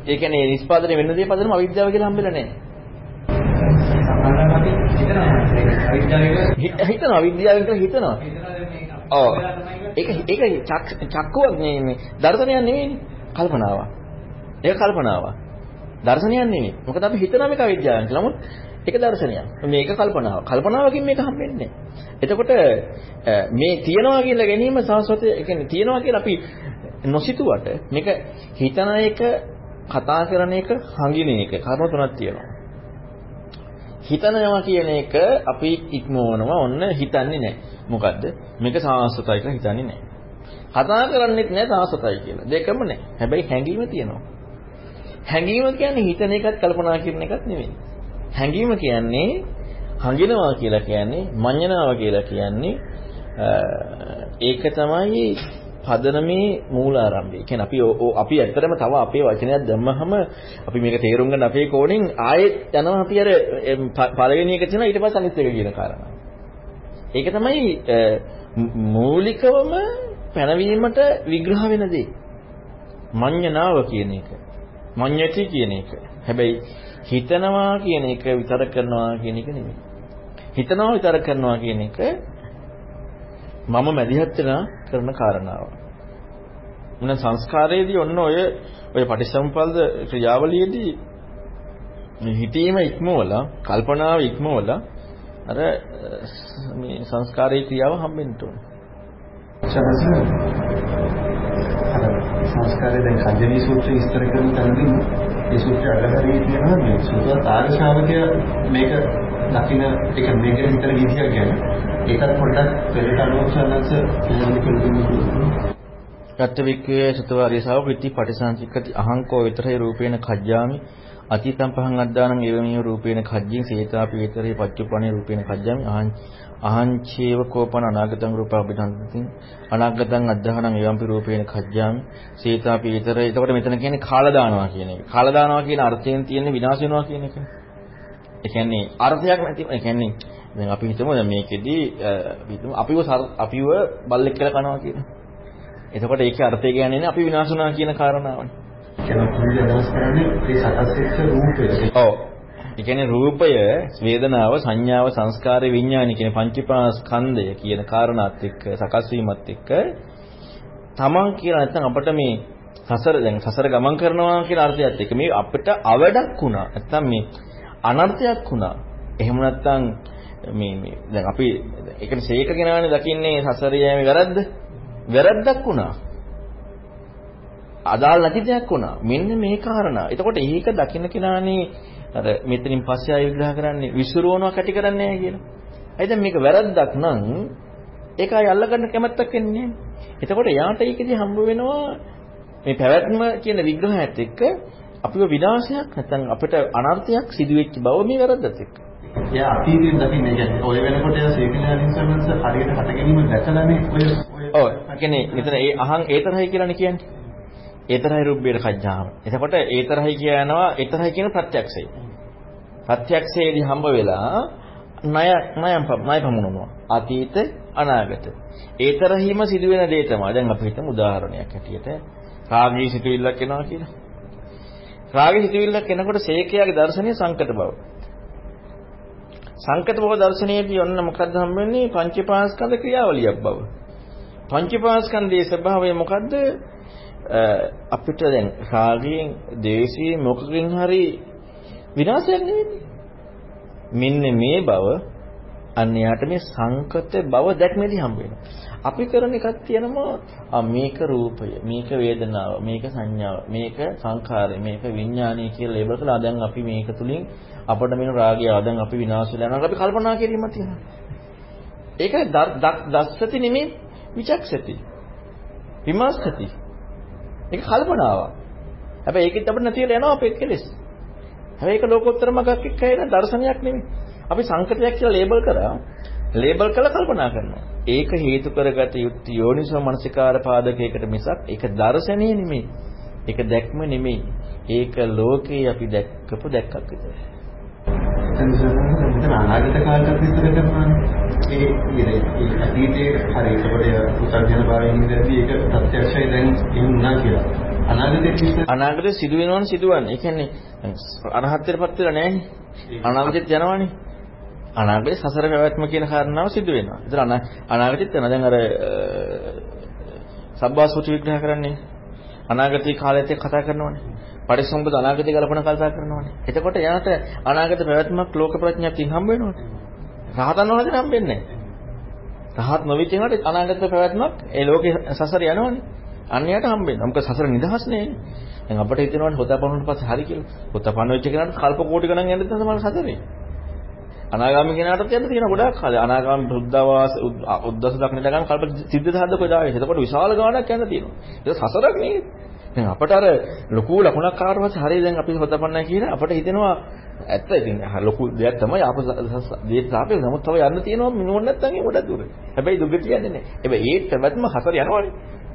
ඒ කියන්නේ නිස්පාදනය වෙන්න දේ පදනම අවිද්‍යාව කියලා හම්බෙලා නැහැ. හිතනවා අවිද්‍යාවෙන් කියලා හිතනවා. ඔව්. ඒක ඒක චක්කුවක් මේ මේ දර්ශනයක් නෙවෙයිනේ. කල්පනාවක්. ඒක කල්පනාවක්. දර්ශනයක් නෙවෙයි. මොකද අපි හිතනවා මේක අවිද්‍යාවෙන් කියලා. නමුත් ඒක දර්ශනයක්. මේක කල්පනාවක්. කල්පනාවකින් මේක හම්බෙන්නේ එතකොට මේ තියනවා කියලා ගැනීම සාස්වත ඒ කියන්නේ තියනවා කියලා අපි නොසිතුවට මේක හිතන එක කතා කරන එක හංගින එක කර්ම තුනක් තියෙනවා. හිතනවා කියන එක අපි ඉක්මවනවා ඔන්න හිතන්නේ නැහැ. මොකද්ද? මේක සාස්වතයි කියලා හිතන්නේ නැහැ. කතා කරන්නෙත් නැහැ සාස්වතයි කියලා. දෙකම නැහැ. හැබැයි හැඟීම තියෙනවා. හැඟීම කියන්නේ හිතන එකත් කල්පනා කරන එකත් නෙමෙයි. හැඟීම කියන්නේ හංගිනවා කියලා කියන්නේ මඤ්ඤණාව කියලා කියන්නේ ඒක තමයි පදනමේ මූලාරම්භය. කියන්නේ අපි අපි ඇත්තටම තව අපේ වචනයක් දැම්මහම අපි මේක තේරුම් ගන්න අපේ කෝණයෙන් ආයෙත් යනවා අපි අර පළවෙනි එක තියෙනවා ඊට පස්සේ අනිත් එක කියන කාරණා. ඒක තමයි මූලිකවම පැනවීමට විග්‍රහ වෙන දේ. මඤ්ඤණාව කියන එක. මඤ්ඤති කියන එක. හැබැයි හිතනවා කියන එක විතර කරනවා කියන එක නෙමෙයි. හිතනවා විතර කරනවා කියන එක මම මැදිහත් වෙනා කරන කාරණාව. මොන සංස්කාරයේදී ඔන්න ඔය ඔය පටිසම්පල්ද ක්‍රියාවලියේදී හිතීම ඉක්මවලා කල්පනාව ඉක්මවලා අර මේ සංස්කාරයේ ක්‍රියාව හම්බෙන්න ඕන. සංස්කාරය දැන් කජ්ජනී සූත්‍රය විස්තර කරන තැනදී ඒ සූත්‍රය අල්ලහරිය කියනවා මේ සුද්ධ තාරශාවකය මේක දකින්න එක මේක විතර විදියක් ගැන ඒකත් පොඩ්ඩක් පෙරට අනුසන්නස පැහැදිලි කරගන්න ගත්ත වික්කේ සතවාරිය සාව ප්‍රති පටිසංචිකති අහංකෝ විතරේ රූපේන කජ්ජාමි. අතීතම් පහන් අද්දානං එවමිය රූපේන කජ්ජින් සේතාපි විතරේ පච්චුපණේ රූපේන කජ්ජාමි. අහං අහංචේව කෝපන අනාගතං රූපබිදන්තින් අනාගතං අද්දානං එවම්පි රූපේන කජ්ජාමි. සේතාපි විතරේ. එතකොට මෙතන කියන්නේ කාලා දානවා කියන එක. කාලා දානවා කියන අර්ථයෙන් තියෙන්නේ විනාශ වෙනවා කියන එක. ඒ කියන්නේ අර්ථයක් නැති. ඒ කියන්නේ දැන් අපි හිතමු දැන් මේකෙදී අපිව අපිව බල්ලෙක් කියලා කනවා කියන. එතකොට ඒකේ අර්ථය කියන්නේ අපි විනාශ වුණා කියන කාරණාවනේ. ඔව්. ඒ කියන්නේ රූපය, වේදනාව, සංඥාව, සංස්කාරය, විඥානය කියන පංචීපාස්කන්ධය කියන කාරණාත් එක්ක සකස් වීමත් එක්ක තමන් කියලා නැත්නම් අපිට මේ සසර දැන් සසර ගමන් කරනවා කියන අර්ථයත් එක්ක මේ අපිට අවඩක් වුණා. නැත්නම් මේ අනර්ථයක් වුණා. එහෙම නැත්නම් මේ මේ දැන් අපි ඒ කියන්නේ සීක කෙනානේ දකින්නේ සසර යෑමේ වැරද්ද. වැරද්දක් වුණා. අදාළ නැති දෙයක් වුණා. මෙන්න මේ කාරණා. එතකොට ඒක දකින්න කෙනානේ අර මෙතනින් පස්සේ ආයෙ විග්‍රහ කරන්නේ විසිරුවනවා කැටි කරන්නේ නැහැ කියලා. ඇයි දැන් මේක වැරද්දක් නම් ඒක ආය අල්ලගන්න කැමැත්තක් එන්නේ නැහැ. එතකොට එයාට ඒකෙදි හම්බ වෙනවා මේ පැවැත්ම කියන විග්‍රහයත් එක්ක අපිව විනාශයක් නැත්නම් අපිට අනර්ථයක් සිදුවෙච්ච බව මේ වැරද්දත් එක්ක. එයා අතීතයෙන් දකින්නේ කියන්නේ ඔය වෙනකොට එයා සීකලයන් සමන්ස හරියට හට ගැනීම දැකලානේ ඔය ඔව් කියන්නේ මෙතන ඒ අහං ඒ තරහයි කියලානේ කියන්නේ. ඒ තරහයි රුබ්බේර කඥාව. එතකොට ඒ තරහයි කියනවා ඒ තරහයි කියන ප්‍රත්‍යක්ෂය. ප්‍රත්‍යක්ෂයේදී හම්බ වෙලා ණය ණයම් ණය පමුණනවා. අතීත අනාගත. ඒ තරහිම සිදුවෙන දේ තමයි. දැන් අපි හිතමු උදාහරණයක් හැටියට රාගී සිතුවිල්ලක් එනවා කියලා. රාගී සිතුවිල්ලක් එනකොට සේකයාගේ දර්ශනය සංකත බව. සංකත බව දර්ශනයේදී ඔන්න මොකද්ද හම්බෙන්නේ? පංචපාස්කන්ධ ක්‍රියාවලියක් බව. පංචපාස්කන්ධයේ ස්වභාවය මොකද්ද? අපිට දැන් රාගයෙන්, ද්වේෂයෙන් මොකකින් හරි විනාශයක් නෙවෙයි. මෙන්න මේ බව අන්න යාට මේ සංකත බව දැක්මේදී හම්බ වෙනවා. අපි කරන එකක් තියෙනවා මේක රූපය, මේක වේදනාව, මේක සංඥාව, මේක සංඛාරය, මේක විඥානය කියලා ලේබල් කරලා දැන් අපි මේක තුලින් අපිට මෙන්න රාගය දැන් අපි විනාශ වෙලා යනවා. අපි කල්පනා කිරීමක් තියෙනවා. ඒක දස්සති නෙමෙයි විචක්ෂති. විමර්ශති. ඒක කල්පනාවක්. හැබැයි ඒකෙත් අපිට නැතිලා යනවා අපේ කෙලෙස්. හැබැයි ඒක ලෝකෝත්තර මගක් එක්ක එන දර්ශනයක් නෙමෙයි. අපි සංකතයක් කියලා ලේබල් කරා. ලේබල් කරලා කල්පනා කරනවා. ඒක හේතු කරගත යුත්තේ යෝනිසෝ මනසිකාර පාදකයකට මිසක් ඒක දර්ශනය නෙමෙයි. ඒක දැක්ම නෙමෙයි. ඒක ලෝකේ අපි දැක්කපු දැක්කක් විතරයි. අනාගත කාලයක් විස්තර කරනවානේ. ඒ ඉතින් අතීතයේ හරි ඒකට පුතර්ජන භාවයෙන් ඉඳදී ඒක ප්‍රත්‍යක්ෂයි දැන් වුණා කියලා. අනාගතයේ අනාගතේ සිදු වෙනවනේ සිදුවන්නේ. ඒ කියන්නේ අරහත්ත්වයටපත් වෙලා නැහැනේ. අනාගතෙත් යනවනේ. අනාගතේ සසර පැවැත්ම කියන කාරණාව සිදු වෙනවා. ඒතර අනාගතෙත් යනවා. දැන් අර සබ්බාසුචි විග්‍රහ කරන්නේ අනාගතී කාලයත් එක්ක කතා කරනවානේ. පරිසම්පද අනාගතය කල්පන කල්පනා කරනවානේ. එතකොට එයාට අනාගත පැවැත්මක් ලෝක ප්‍රඥාවෙන් හම්බ වෙනවනේ. රහතන් වහන්සේ හම්බෙන්නේ නැහැ. රහත් නොවිච්ච එනකොට අනාගත පැවැත්මක් ඒ ලෝකේ සසර යනවනේ. අන්‍යයට හම්බෙන්නේ. මොකද සසර නිදහස් නේ. දැන් අපිට හිතෙනවානේ හොතපන්නුට පස්සේ හරි කියලා. හොතපන්න වෙච්ච කෙනාට කල්ප කෝටි ගණන් යන්න තමයි සසරේ. අනාගාමී කෙනාටත් යන්න තියෙන ගොඩාක් කාලේ. අනාගාමී බුද්ධවාස උද්දස දක්න දගන් කල්ප සිද්ධ දහද්ද කොයිදාවේ. එතකොට විශාල ගාණක් යන්න තියෙනවා. ඒක සසරක් නේ. දැන් අපට අර ලොකු ලකුණක් කාටවත් හරිය දැන් අපි හොතපන්නයි කියන අපට හිතෙනවා ඇත්ත ඉතින් ලොකු දෙයක් තමයි ආපස දෙයට සාපේක්ෂව නමුත් තව යන්න තියෙනවා මිනෝන් නැත්තම් ඒ ගොඩක් දුර. හැබැයි දුක කියන්නේ නැහැ. හැබැයි ඒ පැවැත්ම හතර යනවනේ.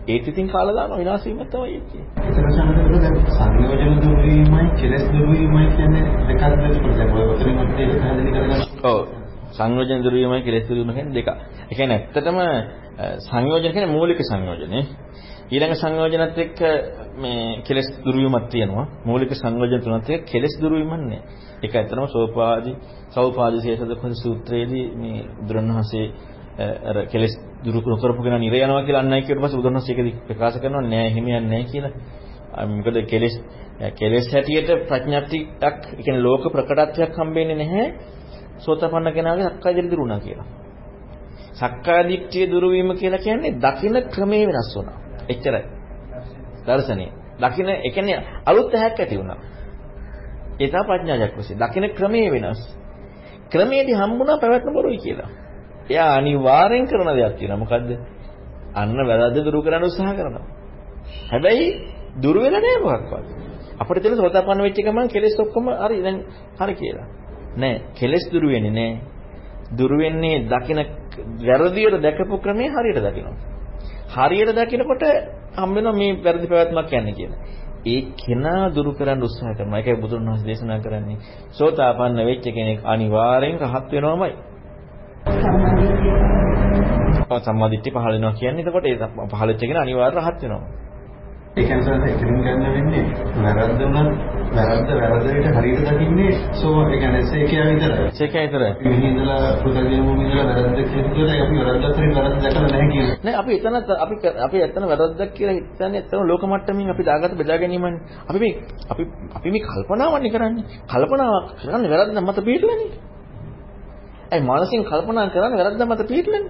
ඒත් ඉතින් කාලා දානවා විනාශ වීමක් තමයි එන්නේ. එතන සම්බන්ධව දැන් සංයෝජන දුරු වීමයි කෙලස් දුරු වීමයි කියන්නේ දෙකක්ද පොඩ්ඩක් ඔය උතරින් මැදේ පැහැදිලි කරගන්න. ඔව්. සංයෝජන දුරු වීමයි කෙලස් දුරු වීම කියන්නේ දෙක. ඒ කියන්නේ ඇත්තටම සංයෝජන කියන්නේ මූලික සංයෝජනේ. ඊළඟ සංයෝජනත් එක්ක මේ කෙලස් දුරු වීමක් තියෙනවා. මූලික සංයෝජන තුනත් එක්ක කෙලස් දුරු වීමක් නෑ. ඒක ඇත්තටම සෝපාදි සෞපාදි ශේෂදක සූත්‍රයේදී මේ බුදුරණවහන්සේ අර කෙලස් දුරු කරපු කෙනා නිර යනවා කියලා අන්නයි කියවට පස්සේ බුදුරණවහන්සේ ඒකදී ප්‍රකාශ කරනවා නෑ එහෙම යන්නේ නෑ කියලා. මොකද කෙලස් කෙලස් හැටියට ප්‍රඥාප්තියක් කියන්නේ ලෝක ප්‍රකටත්වයක් හම්බෙන්නේ නැහැ. සෝතපන්න කෙනාගේ සක්කාය දිට්ඨිය දුරු වුණා කියලා. සක්කාය දිට්ඨිය දුරු වීම කියලා කියන්නේ දකින්න ක්‍රමේ වෙනස් වුණා. එච්චරයි. දර්ශනේ. දකින්න ඒ කියන්නේ අලුත් ඇහැක් ඇති වුණා. ඒ තමයි ප්‍රඥා චක්කසේ. දකින්න ක්‍රමයේ වෙනස්. ක්‍රමයේදී හම්බුණා පැවැත්ම බොරුයි කියලා. එයා අනිවාර්යෙන් කරන දෙයක් තියෙනවා. මොකද්ද? අන්න වැරද්ද දුරු කරන්න උත්සාහ කරනවා. හැබැයි දුරු වෙලා නෑ මොකක්වත්. අපිට තියෙන සෝතාපන්න වෙච්ච එක මම කෙලෙස් ඔක්කොම හරි දැන් හරි කියලා. නෑ කෙලෙස් දුරු වෙන්නේ නෑ. දුරු වෙන්නේ දකින වැරදියට දැකපු ක්‍රමේ හරියට දකිනවා. හරියට දකිනකොට හම් වෙනවා මේ වැරදි පැවැත්මක් යන්නේ කියලා. ඒ කෙනා දුරු කරන්න උත්සාහ කරනවා. ඒකයි බුදුන් වහන්සේ දේශනා කරන්නේ. සෝතාපන්න වෙච්ච කෙනෙක් අනිවාර්යෙන් රහත් වෙනවමයි. සම්මාදිට්ඨිය පහළ වෙනවා කියන්නේ එතකොට ඒ පහළ වෙච්ච කෙනා අනිවාර්යෙන් රහත් වෙනවා. ඒ කියන්නේ එතනින් ගන්න වෙන්නේ වැරද්ද උනත් වැරද්ද වැරද්දට හරියට දකින්නේ සෝ ඒ කියන්නේ සේකයා විතරයි. සේකයා විතරයි. මෙහි ඉඳලා පුතගෙන මුම ඉඳලා වැරද්ද කියලා අපි වැරද්දක් හරි වැරද්ද දැකලා නැහැ කියලා. නෑ අපි එතන අපි අපි එතන වැරද්දක් කියලා හිතන්නේ එතන ලෝක මට්ටමින් අපි දාගත්ත බෙදා ගැනීමනේ. අපි මේ අපි අපි මේ කල්පනාවන්නේ කරන්නේ. කල්පනාවක් කරන්නේ වැරද්ද මත පිටලනේ. ඒ මානසික කල්පනා කරන්නේ වැරද්ද මත පිටලනේ.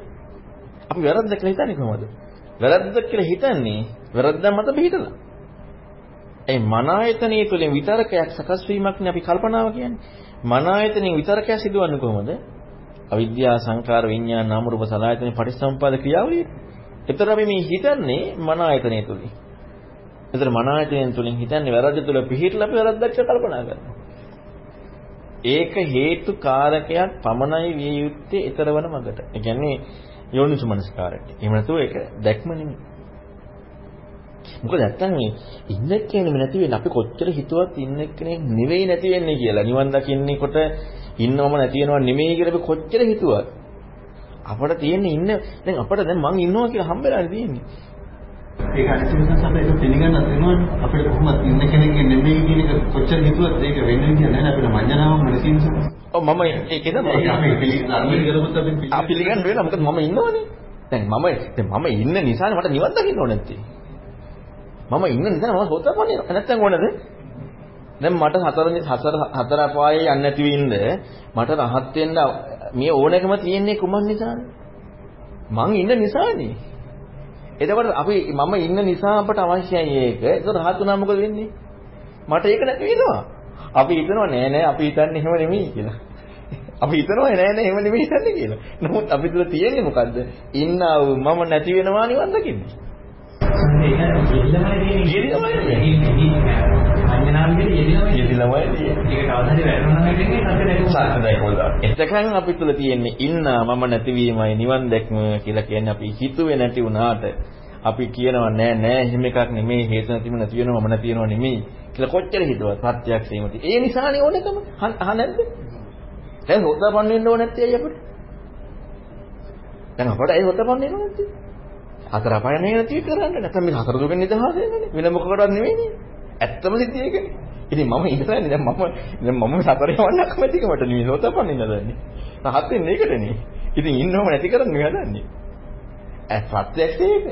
අපි වැරද්ද කියලා හිතන්නේ කොහොමද? වැරද්ද කියලා හිතන්නේ වැරද්ද මත පිටලා. ඒ මන ආයතනය තුළින් විතරකයක් සකස් වීමක් නේ අපි කල්පනාව කියන්නේ. මන ආයතනෙන් විතරකයක් සිදුවන්නේ කොහොමද? අවිද්‍යා සංකාර විඥාන නාම රූප සලආයතන පටිච්චසමුපාද ක්‍රියාවලිය. ඒතර අපි මේ හිතන්නේ මන ආයතනය තුලින්. ඒතර මන ආයතනය තුලින් හිතන්නේ වැරද්ද තුල පිහිටලා අපි වැරද්දක් කල්පනා කරනවා. ඒක හේතු කාරකයක් පමණයි විය යුත්තේ ඊතරවන මගට. ඒ කියන්නේ යෝනිසුමනස්කාරයට. එහෙම නැතුව ඒක දැක්ම නෙමෙයි. මොකද නැත්තම් මේ ඉන්න කෙනෙක් නැති වෙන්නේ අපි කොච්චර හිතුවත් ඉන්න කෙනෙක් නෙවෙයි නැති වෙන්නේ කියලා. නිවන් දකින්නේකොට ඉන්නවම නැති වෙනව නෙමෙයි කියලා අපි කොච්චර හිතුවත් අපට තියෙන්නේ ඉන්න දැන් අපට දැන් මං ඉන්නවා කියලා හම්බෙලානේ තියෙන්නේ. ඒක අනිත් අපිට ඒක පිළිගන්නත් වෙනවනේ. අපිට කොහොමද ඉන්න කෙනෙක්ගේ නෙමෙයි කියන එක කොච්චර හිතුවත් ඒක වෙන්නේ නැහැ නේද අපිට මඤ්ඤණාවම නැති නිසා. ඔව් මම ඒකද අපි පිළිගන්න අපි පිළිගන්න වෙනවා මොකද මම ඉන්නවනේ. දැන් මම දැන් මම ඉන්න නිසානේ මට නිවන් දකින්න ඕනේ නැත්තේ. මම ඉන්න නිසා මම සෝතපන්නේ නැත්තම් ඕනද? දැන් මට හතර හතර හතර අපායේ යන්නේ නැති වෙන්න මට රහත් වෙන්න මේ ඕනකම තියෙන්නේ කුමක් නිසාද? මං ඉන්න නිසානේ. එතකොට අපි මම ඉන්න නිසා අපට අවශ්‍යයි ඒක. ඒක රහත් වුණා මොකද වෙන්නේ? මට ඒක නැති වෙනවා. අපි හිතනවා නෑ නෑ අපි හිතන්නේ එහෙම නෙමෙයි කියලා. අපි හිතනවා නෑ නෑ එහෙම නෙමෙයි හිතන්නේ කියලා. නමුත් අපි තුල තියෙන්නේ මොකද්ද? ඉන්නා වූ මම නැති වෙනවා නිවන් දකින්නේ. එතකන් අපි තුල තියෙන්නේ ඉන්නා මම නැතිවීමයි නිවන් දැක්ම කියලා කියන්නේ අපි හිතුවේ නැති වුණාට අපි කියනවා නෑ නෑ එහෙම එකක් නෙමෙයි හේතු නැතිව නැති වෙනවා මම නැති වෙනවා නෙමෙයි කියලා කොච්චර හිතුවත් ප්‍රත්‍යක්ෂ වීමති. ඒ නිසානේ ඕනකම. අහ නැද්ද? දැන් හොතපන් වෙන්න ඕනේ නැත්තේ අය අපිට. දැන් අපට ඒ හොතපන් වෙන්න ඕනේ නැත්තේ. හතර අපාය නැති කරන්නේ නැත්නම් මේ හතර දුකෙන් නිදහස් වෙන්නනේ. වෙන මොකකටවත් නෙවෙයිනේ. ඇත්තම සිද්ධිය ඒකනේ. ඉතින් මම ඉඳලානේ දැන් මම දැන් මම සතර යවන්නක් මැතිකමට නෙවෙයි හොතපන් ඉන්න දන්නේ. රහත් වෙන්නේ ඒකටනේ. ඉතින් ඉන්නවම නැති කරන්නේ හදන්නේ. ඇ ප්‍රත්‍යක්ෂ ඒක.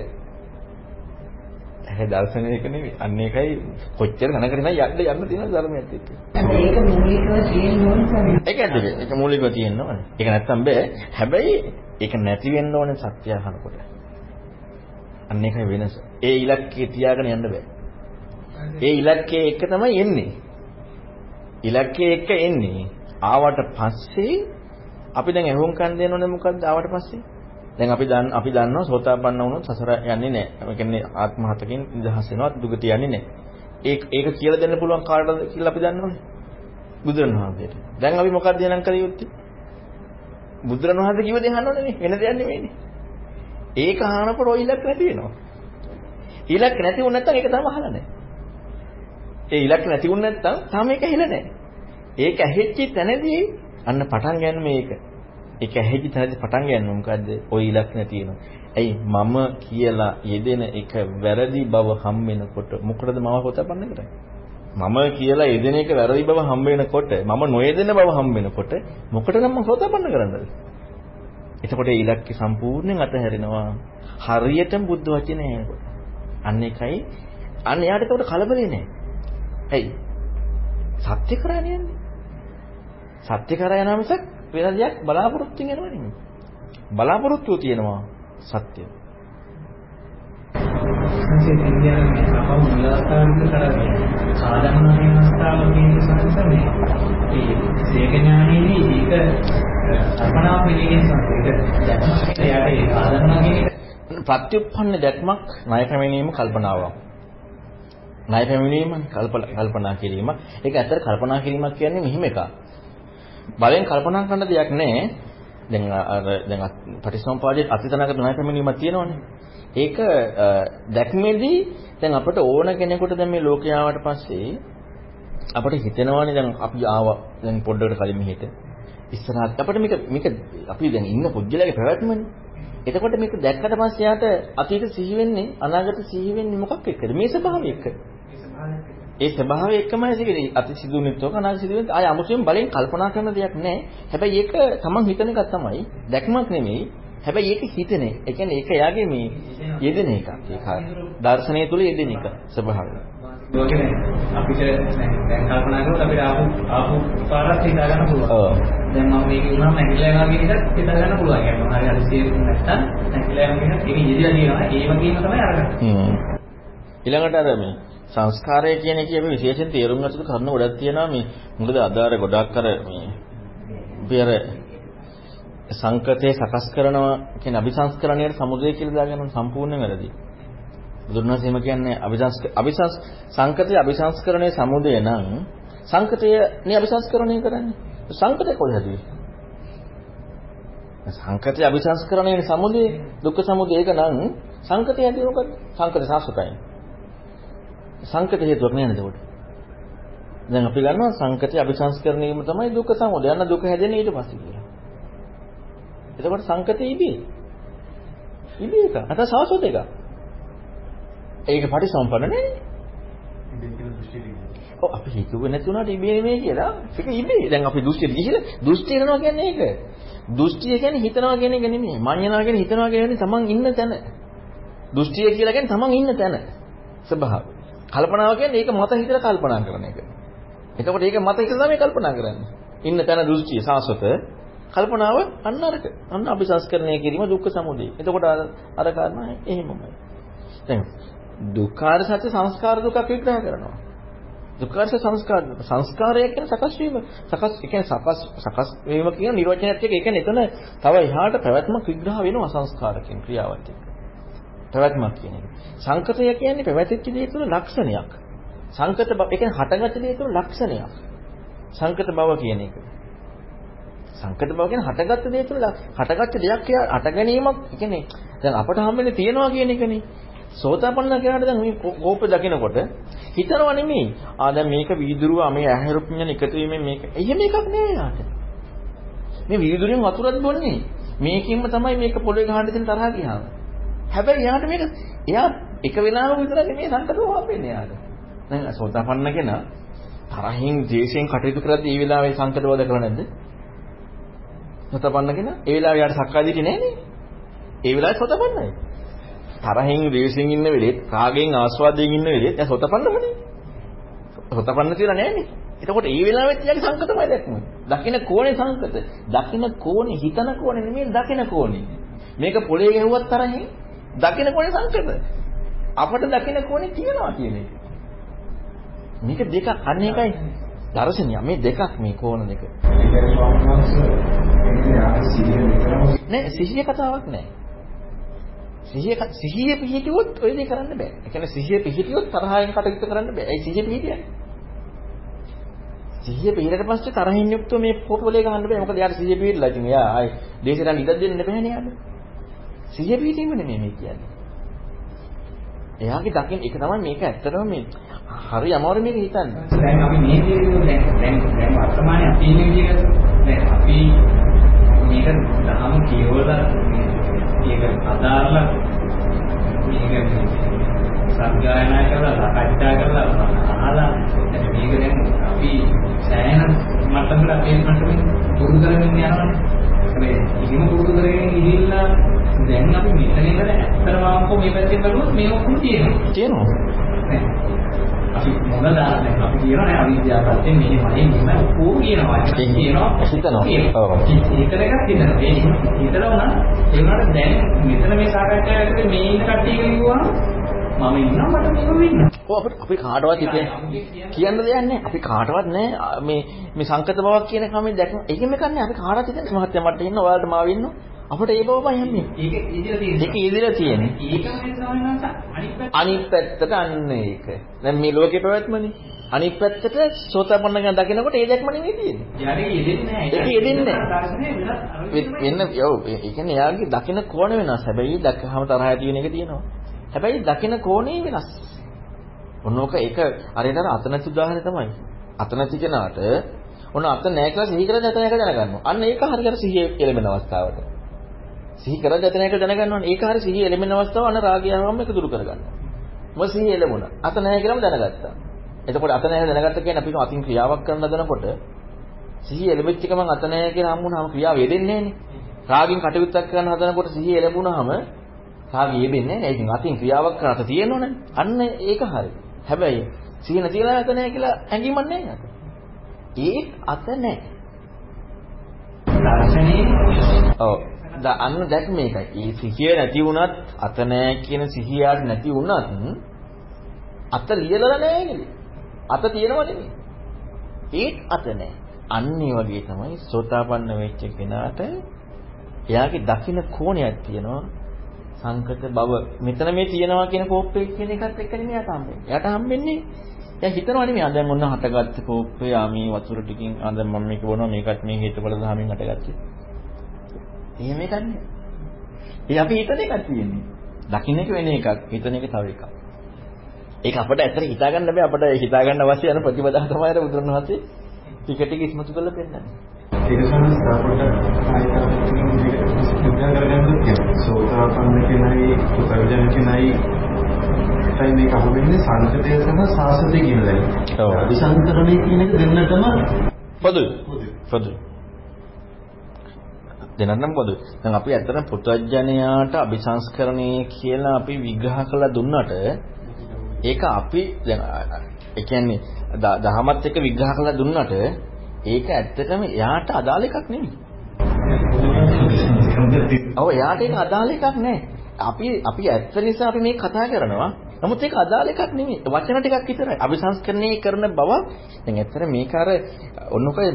ඒ දර්ශනයක නෙවෙයි. අන්න ඒකයි කොච්චර ගණකට නම් යන්න යන්න තියෙන ධර්මයක් එක්ක. ඒක මූලිකව තියෙන්න ඕන. ඒක ඇත්තද? ඒක මූලිකව තියෙන්න ඕනේ. ඒක නැත්තම් බෑ. හැබැයි ඒක නැති වෙන්න ඕනේ සත්‍ය අහනකොට. අන්න ඒකයි වෙනස. ඒ ඉලක්කේ තියාගෙන යන්න බෑ. ඒ ඉලක්කේ එක තමයි එන්නේ. ඉලක්කේ එක එන්නේ. ආවට පස්සේ අපි දැන් එහුම්කන් දෙනවනේ මොකද්ද ආවට පස්සේ? දැන් අපි දන්න අපි දන්නවා සෝතාපන්න වුණොත් සසර යන්නේ නැහැ. ඒ කියන්නේ ආත්ම හතකින් නිදහස් වෙනවා දුගට යන්නේ නැහැ. ඒක ඒක කියලා දෙන්න පුළුවන් කාටද කියලා අපි දන්නවනේ. බුදුරණවහන්සේට. දැන් අපි මොකක්ද එනම් කළ යුත්තේ? බුදුරණවහන්සේ කිව්ව දේ අහන්න ඕනේ නේ. වෙන දෙයක් නෙවෙයිනේ. ඒක අහනකොට ඔය ඉලක්ක නැති වෙනවා. ඉලක්ක නැති වුණ නැත්නම් ඒක තාම අහලා නැහැ. ඒ ඉලක්ක නැති වුණ නැත්නම් තාම ඒක ඇහිලා නැහැ. ඒක ඇහිච්ච තැනදී අන්න පටන් ගන්න මේක. ඒක ඇහිච්ච තැනදී පටන් ගන්න මොකද්ද? ওই ඉලක්ක නැති වෙනවා. ඇයි මම කියලා යෙදෙන එක වැරදි බව හම් වෙනකොට මොකටද මම හොතපන්න කරන්නේ? මම කියලා යෙදෙන එක වැරදි බව හම් වෙනකොට මම නොයෙදෙන බව හම් වෙනකොට මොකටද මම හොතපන්න කරන්නේ? එතකොට ඒ ඉලක්කය සම්පූර්ණයෙන් අතහැරෙනවා. හරියටම බුද්ධ වචනේ ඇහෙනකොට. අන්න එකයි අන්න එයාට එතකොට කලබලේ නැහැ. ඇයි? සත්‍ය කරානේ යන්නේ. සත්‍ය කරා යන මිසක් වෙන දෙයක් බලාපොරොත්තුෙන් යනවා නෙමෙයි. බලාපොරොත්තුව තියෙනවා සත්‍ය. සංසේ ඉන්දියාවේ මේ සමව මුලාකාරක කරන්නේ සාධන වෙනස්තාව කියන සංසමේ ඒ සේකඥානයේදී ඒක අර්පණා පිළිගෙන සංකේත දැක්මට යට ඒ සාධන කියන ප්‍රත්‍යুৎপন্ন දැක්මක් ණය කැමිනීම කල්පනාවක්. ණය පැමිණීම කල්පනා කිරීම ඒක ඇත්තට කල්පනා කිරීමක් කියන්නේ මෙහිම එකක්. බලෙන් කල්පනා කරන දෙයක් නෑ. දැන් අර දැන් පටිසම්පාදයේ අතීතනාගත ණය පැමිණීමක් තියෙනවනේ. ඒක දැක්මේදී දැන් අපිට ඕන කෙනෙකුට දැන් මේ ලෝකයාවට පස්සේ අපිට හිතෙනවානේ දැන් අපි ආවා දැන් පොඩ්ඩකට කලින් මෙහෙට. ඉස්සරහට අපිට මේක මේක අපි දැන් ඉන්න පුද්ගලයාගේ පැවැත්මනේ. එතකොට මේක දැක්කට පස්සේ යාට අතීත සිහි වෙන්නේ අනාගත සිහි වෙන්නේ මොකක් එක්කද? මේ ස්වභාවය එක්ක. ඒ ස්වභාවය එකමයි සිදුවෙන්නේ. අති සිදුවෙන්නේ තෝක අනාගත සිදුවෙන්නේ ආය අමුතුවෙන් බලෙන් කල්පනා කරන දෙයක් නැහැ. හැබැයි ඒක තමන් හිතන එකක් තමයි. දැක්මක් නෙමෙයි. හැබැයි ඒක හිතනේ. ඒ කියන්නේ ඒක යාගේ මේ යෙදෙන එකක්. ඒක දර්ශනය තුල යෙදෙන එක ස්වභාවය. ඒකනේ අපිට දැන් කල්පනා කරොත් අපිට ආපු ආපු පාරක් හිතා ගන්න පුළුවන්. දැන් මම මේක වුණාම ඇකිලා යනවා කියන එකත් හිතා ගන්න පුළුවන්. يعني මොනවා හරි අලුතියක් නැත්තම් ඇකිලා යනවා කියන එක ඒක යෙදලා තියෙනවා. ඒ වගේම තමයි අරගන්නේ. ඊළඟට අර මේ සංස්කාරය කියන එකේ අපි විශේෂයෙන් තේරුම් ගන්න සුළු කරුණු ගොඩක් තියෙනවා මේ මොකද අදාර ගොඩක් අර මේ අපි අර සංකතේ සකස් කරනවා කියන අபிසංස්කරණයට සමුදේ කියලා දාගෙන සම්පූර්ණ වැරදි. බුදුරණස් එහෙම කියන්නේ අபிසංස්ක අபிසංස් සංකතේ අபிසංස්කරණයේ සමුදේ නම් සංකතය නේ අபிසංස්කරණය කරන්නේ. සංකතේ කොහෙද? සංකතේ අபிසංස්කරණයේ සමුදේ දුක්ඛ සමුදේ ඒක නම් සංකතය ඇති මොකද? සංකත සාසකයි. සංකත හේතුවක් නෑ නේද ඒකට? දැන් අපි ගන්නවා සංකතේ අபிසංස්කරණයම තමයි දුක්ඛ සමුදය. යන දුක හැදෙන්නේ ඊට පස්සේ කියලා. එතකොට සංකතේ ඉබේ. ඉබේ එක. අත සාස්වත එක. ඒක පටිසම්පන්න නේ. ඔව් අපි හිතුවේ නැති වුණාට ඉබේ නෙමෙයි කියලා. ඒක ඉබේ. දැන් අපි දෘෂ්ටියට ගිහිල්ලා දෘෂ්ටි කරනවා කියන්නේ ඒක. දෘෂ්ටිය කියන්නේ හිතනවා කියන එක නෙමෙයි. මඤ්ඤණා කියන්නේ හිතනවා කියන්නේ තමන් ඉන්න තැන. දෘෂ්ටිය කියලා කියන්නේ තමන් ඉන්න තැන. ස්වභාවය. කල්පනාව කියන්නේ ඒක මත හිතලා කල්පනා කරන එක. එතකොට ඒක මත හිතලා තමයි කල්පනා කරන්නේ. ඉන්න තැන දෘෂ්ටිය සාසත කල්පනාව අන්න අරක. අන්න අபிසංස්කරණය කිරීම දුක්ඛ සමුදය. එතකොට අර කාරණා එහෙමමයි. දැන් දුක්ඛාර සත්‍ය සංස්කාර දුකක් විග්‍රහ කරනවා. දුක්ඛාර සංස්කාර සංස්කාරය කියන්නේ සකස් වීම. සකස් ඒ කියන්නේ සකස් සකස් වීම කියන නිර්වචනයත් එක්ක ඒ කියන්නේ එතන තව එහාට පැවැත්මක් විග්‍රහ වෙනවා සංස්කාර කියන ක්‍රියාවත් එක්ක. පැවැත්මක් කියන එක. සංකතය කියන්නේ පැවැතිච්ච දේ තුළ ලක්ෂණයක්. සංකත බව ඒ කියන්නේ හටගත් දේ තුළ ලක්ෂණයක්. සංකත බව කියන එක. සංකත බව කියන්නේ හටගත් දේ තුළ හටගත් දෙයක් හට ගැනීමක් කියන්නේ දැන් අපට හම්බෙන්නේ තියනවා කියන එකනේ. සෝතාපන්න කෙනාට දැන් මේ කෝප දකිනකොට හිතනවා නෙමෙයි. ආ දැන් මේක වීදුරුව මේ ඇහැරුප්ඥන එකතු වීමෙන් මේක. එහෙම එකක් නෑ යාට. මේ වීදුරුවෙන් වතුරක් බොන්නේ. මේකින්ම තමයි මේක පොළවේ ගහන්න තියෙන තරහ ගියාම. හැබැයි යාට මේක එයා එක වෙලාවක විතරක් නෙමෙයි සංකතව හම්බෙන්නේ යාට. දැන් සෝතාපන්න කෙනා තරහින් ද්වේෂයෙන් කටයුතු කරද්දී මේ වෙලාවේ සංකතවද කරන්නේ නැද්ද? සෝතාපන්න කෙනා ඒ වෙලාවේ යාට සක්කාය දිටි නෑනේ. ඒ වෙලාවේ සෝතාපන්නයි. තරහින් ද්වේෂයෙන් ඉන්න වෙලෙත් කාගෙන් ආස්වාදයෙන් ඉන්න වෙලෙත් එයා සෝතාපන්නමනේ. සෝතාපන්න කියලා නෑනේ. එතකොට ඒ වෙලාවෙත් යාගේ සංකතමයි දැක්ම. දකින්න කෝණේ සංකත. දකින්න කෝණේ හිතන කෝණේ නෙමෙයි දකින්න කෝණේ. මේක පොළේ ගැහුවත් තරහින් දකින්න කෝණේ සංකත. අපට දකින්න කෝණේ තියනවා කියන එක. මේක දෙකක් අන්න එකයි දර්ශනය මේ දෙකක් මේ කෝණ දෙක. නෑ සිහිය කතාවක් නෑ. සිහිය සිහිය පිහිටියොත් ඔය දේ කරන්න බෑ. ඒ කියන්නේ සිහිය පිහිටියොත් තරහින් කටයුතු කරන්න බෑ. ඒ සිහිය පිහිටියන්නේ. සිහිය පිහිටට පස්සේ තරහින් යුක්තව මේ පොට්ටෝලේ ගහන්න බෑ. මොකද යාට සිහිය පිහිටලා ඉතින් එයා ආයි දේශයට ඉඩ දෙන්න බෑනේ යාට. සිහිය පිහිටීම නෙමෙයි මේ කියන්නේ. එයාගේ දකින් ඒක තමයි මේක ඇත්තටම මේ හරි අමාරු මේක හිතන්න. දැන් අපි මේ විදිහට දැන් දැන් දැන් වර්තමානයේ අපි ඉන්නේ විදිහට දැන් අපි මේක දහම කියවලා මේක අදාළලා මේක සංගායනා කරලා සාකච්ඡා කරලා අහලා දැන් මේක දැන් අපි සෑහෙන මට්ටමකට අපේ මට්ටමින් පුරුදු කරගෙන යනවානේ. හැබැයි ඉතිම පුරුදු කරගෙන ගිහිල්ලා දැන් අපි මෙතන ඉඳලා ඇත්තම ආපහු මේ පැත්තෙන් බලුවොත් මේ ඔක්කොම තියෙනවා. තියෙනවා. අපි මොන දාන්නේ අපි කියනවා නේ අවිද්‍යාවයෙන් මෙහෙමයි මෙහෙම ඔක්කොම කියනවා. කියනවා හිතනවා. ඔව්. හිතන එකක් හිතනවා. ඒ හිතලා උනා ඒ වුණාට දැන් මෙතන මේ සාකච්ඡාව ඇතුලේ මේ ඉන්න කට්ටිය කිව්වා මම ඉන්නවා මට මේක වෙන්න. ඔව් අපිට අපි කාටවත් හිතේ කියන්න දෙයක් නැහැ. අපි කාටවත් නැහැ මේ මේ සංකත බවක් කියන කම දැක්ම. ඒකෙම කන්නේ අපි කාටවත් හිතන්නේ මහත්ය මට ඉන්න ඔයාලට මාව ඉන්න. අපිට ඒ බවමයි හැන්නේ. ඒක ඉදිරිය තියෙන්නේ. ඒක ඉදිරිය තියෙන්නේ. ඒකම අනිත් පැත්ත අනිත් පැත්තට අන්න ඒක. දැන් මේ ලෝකේ පැවැත්මනේ. අනිත් පැත්තට සෝතපන්න ගැන දකිනකොට ඒ දැක්ම නෙවෙයි තියෙන්නේ. යාගේ යෙදෙන්නේ නැහැ. ඒක යෙදෙන්නේ නැහැ. වෙන්න ඔව් ඒ කියන්නේ එයාගේ දකින කෝණ වෙනස්. හැබැයි දැක්කහම තරහ ඇති වෙන එක තියෙනවා. හැබැයි දකින කෝණේ වෙනස්. ඔන්නෝක ඒක අරේතර අත නැති උදාහරණය තමයි. අත නැති කෙනාට ඔන්න අත නැහැ කියලා සිහි කරලා දැත නැහැ දැනගන්නවා. අන්න ඒක හරියට සිහිය එළඹෙන අවස්ථාවට. සිහි කරලා දැත නැහැ දැනගන්නවනේ. ඒක හරිය සිහිය එළඹෙන අවස්ථාව අන්න රාගයවම එක දුරු කරගන්නවා. මොකද සිහිය එළඹුණා. අත නැහැ කියලාම දැනගත්තා. එතකොට අත නැහැ දැනගත්ත කියන්නේ අපි අතින් ක්‍රියාවක් කරන දනකොට සිහිය එළඹෙච්ච එක මං අත නැහැ කියලා හම්බුනහම ක්‍රියාව යෙදෙන්නේ නැහනේ. රාගින් කටයුත්තක් කරන හදනකොට සිහිය එළඹුණාම රාගය යෙදෙන්නේ නැහැ. ඒකෙන් අතින් ක්‍රියාවක් අත තියෙනවනේ. අන්න ඒක හරි. හැබැයි සිහිය නැතිලා අත නැහැ කියලා හැඟීමක් නැහැ. ඒත් අත නැහැ. දර්ශනේ ඔව්. දා අන්න දැක් මේකයි. ඒ සිහිය නැති වුණත් අත නැහැ කියන සිහියට නැති වුණත් අත ලියලා නැහැ නේද? අත තියෙනව නෙමෙයි. ඒත් අත නැහැ. අන්න ඒ වගේ තමයි සෝතාපන්න වෙච්ච කෙනාට එයාගේ දකින්න කෝණයක් තියෙනවා. සංකත බව. මෙතන මේ තියෙනවා කියන කෝප්පේ කියන එකත් එක්ක නෙමෙයි යට හම්බෙන්නේ. යට හම්බෙන්නේ දැන් හිතනවා නෙමෙයි. දැන් ඔන්න හටගත්ත කෝප්පේ ආ මේ වතුර ටිකින් ආ දැන් මම මේක බොනවා මේකත් මේ හේතුඵල ධාමින් හටගත්තේ. එහෙම එකක් නෙමෙයි. ඒ අපි හිතන එකක් තියෙන්නේ. දකින්න එක වෙන එකක්, හිතන එක තව එකක්. ඒක අපිට ඇත්තට හිතා ගන්න බෑ අපිට හිතා ගන්න අවශ්‍ය යන ප්‍රතිපදාව තමයි අර බුදුරණවහන්සේ ටික ටික ඉස්මතු කරලා පෙන්නන්නේ. ඒක සමහර අපට ආයතන සිද්ධා කරගන්නත් කියනවා. සෝතාපන්න කෙනයි, පුතර්ජන කෙනයි තමයි මේක අහුවෙන්නේ සංකතය සහ සාසතය කියන දේ. ඔව්. අபிසංකරණය කියන එක දෙන්නටම පොදුයි. පොදුයි. දෙනනම් පොදුයි. දැන් අපි ඇත්තටම පුතඥයාට අபிසංස්කරණය කියලා අපි විග්‍රහ කළා දුන්නට ඒක අපි දැන් ඒ කියන්නේ දහමත් එක්ක විග්‍රහ කළා දුන්නට ඒක ඇත්තටම එයාට අදාළ එකක් නෙමෙයි. ඔව් එයාට ඒක අදාළ එකක් නෑ. අපි අපි ඇත්ත නිසා අපි මේ කතා කරනවා. නමුත් ඒක අදාළ එකක් නෙමෙයි. වචන ටිකක් විතරයි. අபிසංස්කරණය කරන බව දැන් ඇත්තට මේක අර ඔන්නකයි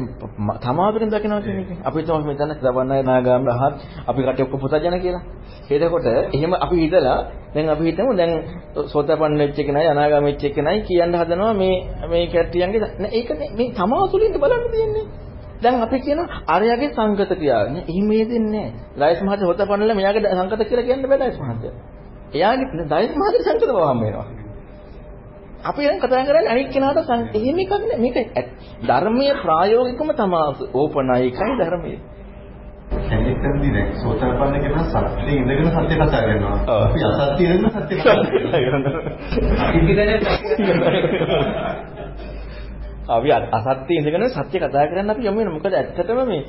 තමාතුරෙන් දකිනවා කියන එක. අපි තමයි මෙතන දවන්නයි නාගාම රහත් අපි කටේ ඔක්කොම පුතජන කියලා. එතකොට එහෙම අපි හිතලා දැන් අපි හිතමු දැන් සෝතපන්න වෙච්ච එකනයි අනාගාම වෙච්ච එකනයි කියන්න හදනවා මේ මේ කැට්ටියන්ගේ නෑ ඒක මේ තමාතුලින්ද බලන්න තියෙන්නේ. දැන් අපි කියනවා අරයාගේ සංගත ක්‍රියාව. නේ එහෙම දෙන්නේ නෑ. ලයිස් මහත්තයා හොතපන්නලා මෙයාගේ සංගත කියලා කියන්න බෑ ලයිස් මහත්තයා. එයාගේ ලයිස් මහත්තයා සංගත බව හම් වෙනවා. අපි දැන් කතා කරන්නේ අනික් කෙනාට එහෙම එකක් නෑ. මේක ධර්මයේ ප්‍රායෝගිකම තමයි ඕපනයිකයි ධර්මයේ. එතනදී දැන් සෝතාපන්න කෙනා සත්‍යයේ ඉඳගෙන සත්‍ය කතා කරනවා. අපි අසත්‍යයේ ඉඳගෙන සත්‍ය කතා කරනවා. අපි අසත්‍ය ඉඳගෙන සත්‍ය කතා කරන්න අපි යමු වෙන මොකද ඇත්තටම මේ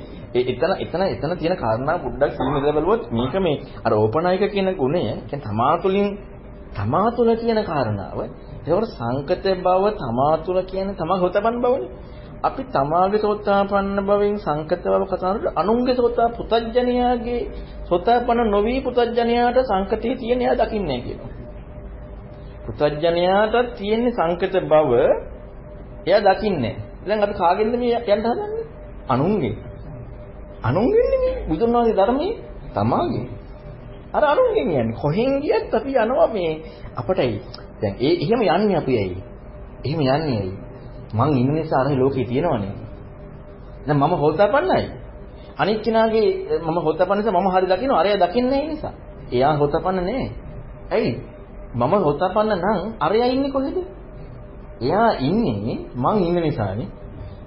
එතන එතන එතන තියෙන කාරණා පොඩ්ඩක් සිහිනදලා බලුවොත් මේක මේ අර ඕපනායක කියන ගුණය කියන්නේ තමා තුළින් තමා තුළ කියන කාරණාව ඒකට සංකත බව තමා තුළ කියන්නේ තමා හොතපන් බවනේ. අපි තමාගේ සෝතාපන්න බවෙන් සංකත බව කතා කරනකොට අනුන්ගේ සෝතා පුතඥයාගේ සෝතාපන්න නොවි පුතඥයාට සංකතේ තියෙන එයා දකින්නේ කියනවා පුතඥයාට තියෙන සංකත බව එයා දකින්නේ. දැන් අපි කාගෙන්ද මේ යන්න හදන්නේ? අනුන්ගේ. අනුන්ගෙන් නෙමෙයි. බුදුන් වහන්සේ ධර්මයේ තමාගේ. අර අනුන්ගෙන් යන්නේ. කොහෙන් ගියත් අපි යනවා මේ අපටයි. දැන් ඒ එහෙම යන්නේ අපි ඇයි? එහෙම යන්නේ ඇයි? මං ඉන්න නිසා අර ලෝකේ තියෙනවනේ. දැන් මම හොතපන්නයි. අනිත් කෙනාගේ මම හොතපන්න නිසා මම හරි දකින්න අරයා දකින්නේ නිසා. එයා හොතපන්න නෑ. ඇයි? මම හොතපන්න නම් අරයා ඉන්නේ කොහෙද? එයා ඉන්නේ මං ඉන්න නිසානේ.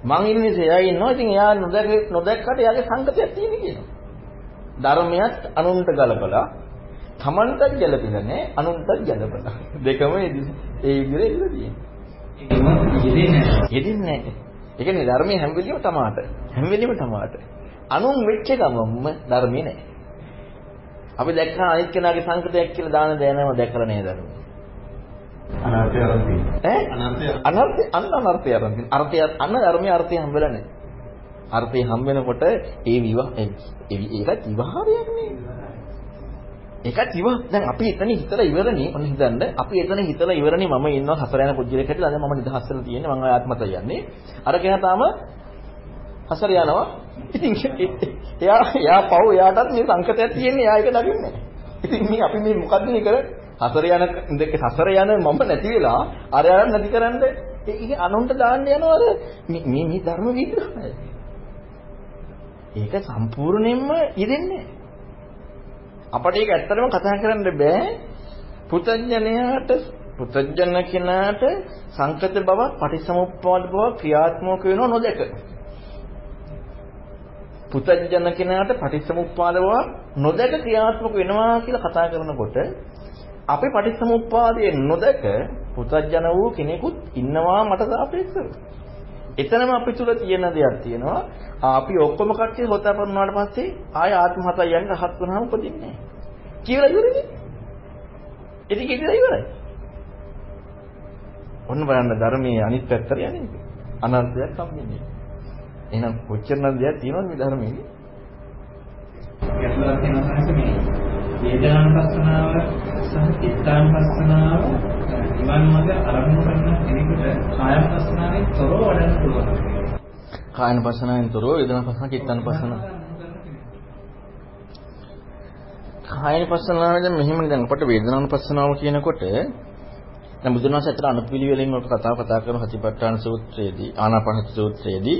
මං ඉන්න නිසා එයා ඉන්නවා. ඉතින් එයා නොදැක නොදැක්කට එයාගේ සංගතයක් තියෙන කියනවා. ධර්මයක් අනුන්ට ගලපලා තමන්ටත් ගැලපෙලා නැහැ අනුන්ටත් ගැලපලා. දෙකම ඒ විදිහට ඉඳලා තියෙනවා. යෙදෙන්නේ නැහැ. ඒ කියන්නේ ධර්මයේ හැම වෙලෙම තමාට. හැම වෙලෙම තමාට. අනුන් වෙච්ච ගමම ධර්මේ නැහැ. අපි දැක්කා අනිත් කෙනාගේ සංකතයක් කියලා දාන දෑනම දැකලා නේද ධර්මයේ. අනර්ථය අරන් තියෙනවා. ඈ අනර්ථය අනර්ථය අන්න අනර්ථය අරන් තියෙනවා. අර්ථය අන්න ධර්මයේ අර්ථය හම්බෙලා නැහැ. අර්ථය හම්බ වෙනකොට ඒ විවාහ ඒකත් විවාහයක් නේ. ඒකත් විවාහ දැන් අපි එතන හිතලා ඉවරනේ ඔන්න හිතන්න අපි එතන හිතලා ඉවරනේ මම ඉන්නවා හතර යන පුජ්‍යලෙක් හැටිලා දැන් මම නිදහස් වෙලා තියෙන්නේ මම ආත්මත යන්නේ. අර කෙනා තාම හසර යනවා. ඉතින් එයා එයා පව් එයාටත් මේ සංකතයක් තියෙන්නේ එයා ඒක දකින්නේ. ඉතින් මේ අපි මේ මොකද්ද මේ කරන්නේ? හතර යන ඉඳක හතර යන මම නැති වෙලා අර යන නැති කරන්න. ඒක අනුන්ට දාන්න යනවා අර. මේ මේ ධර්ම විග්‍රහය. ඒක සම්පූර්ණයෙන්ම යෙදෙන්නේ අපට ඒක ඇත්තටම කතා කරන්න බෑ. පුතඥයාට පුතඥ කෙනාට සංකත බව පටිසමුප්පාද බව ක්‍රියාත්මක වෙනව නොදක. පුතඥ කෙනාට පටිසමුප්පාද බව නොදක ක්‍රියාත්මක වෙනවා කියලා කතා කරනකොට අපි පටිච්චසමුප්පාදයේ නොදක පුතඥ වූ කෙනෙකුත් ඉන්නවා මට සාපේක්ෂව. එතනම අපි තුල තියෙන දෙයක් තියෙනවා. අපි ඔක්කොම කට්ටිය හොතපන් වුණාට පස්සේ ආය ආත්ම හතයි යන්නේ රහත් වුණාම උපදින්නේ නැහැ. කියලා ඉවරනේ. ඉතින් කියලා ඉවරයි. ඔන්න බලන්න ධර්මයේ අනිත් පැත්තට යන්නේ. අනර්ථයක් සම්මින්නේ. එහෙනම් කොච්චර නම් දෙයක් තියෙනවද මේ ධර්මයේ? ගැටලුවක් වෙනවා මේ වේදනානුපස්සනාව සහ චිත්තානුපස්සනාව නිවන් මඟ අරමුණු කරන කෙනෙකුට කායනුපස්සනාවෙන් තොරව වඩන්න පුළුවන්. කායනුපස්සනාවෙන් තොරව වේදනානුපස්සන චිත්තානුපස්සන කායනුපස්සනාවේදී මෙහෙම දැන් අපට වේදනානුපස්සනාව කියනකොට දැන් බුදුන් වහන්සේ අතර අනුපිළිවෙලින් ඔක කතාව කතා කරන හතිපට්ඨාන සූත්‍රයේදී ආනාපාන සූත්‍රයේදී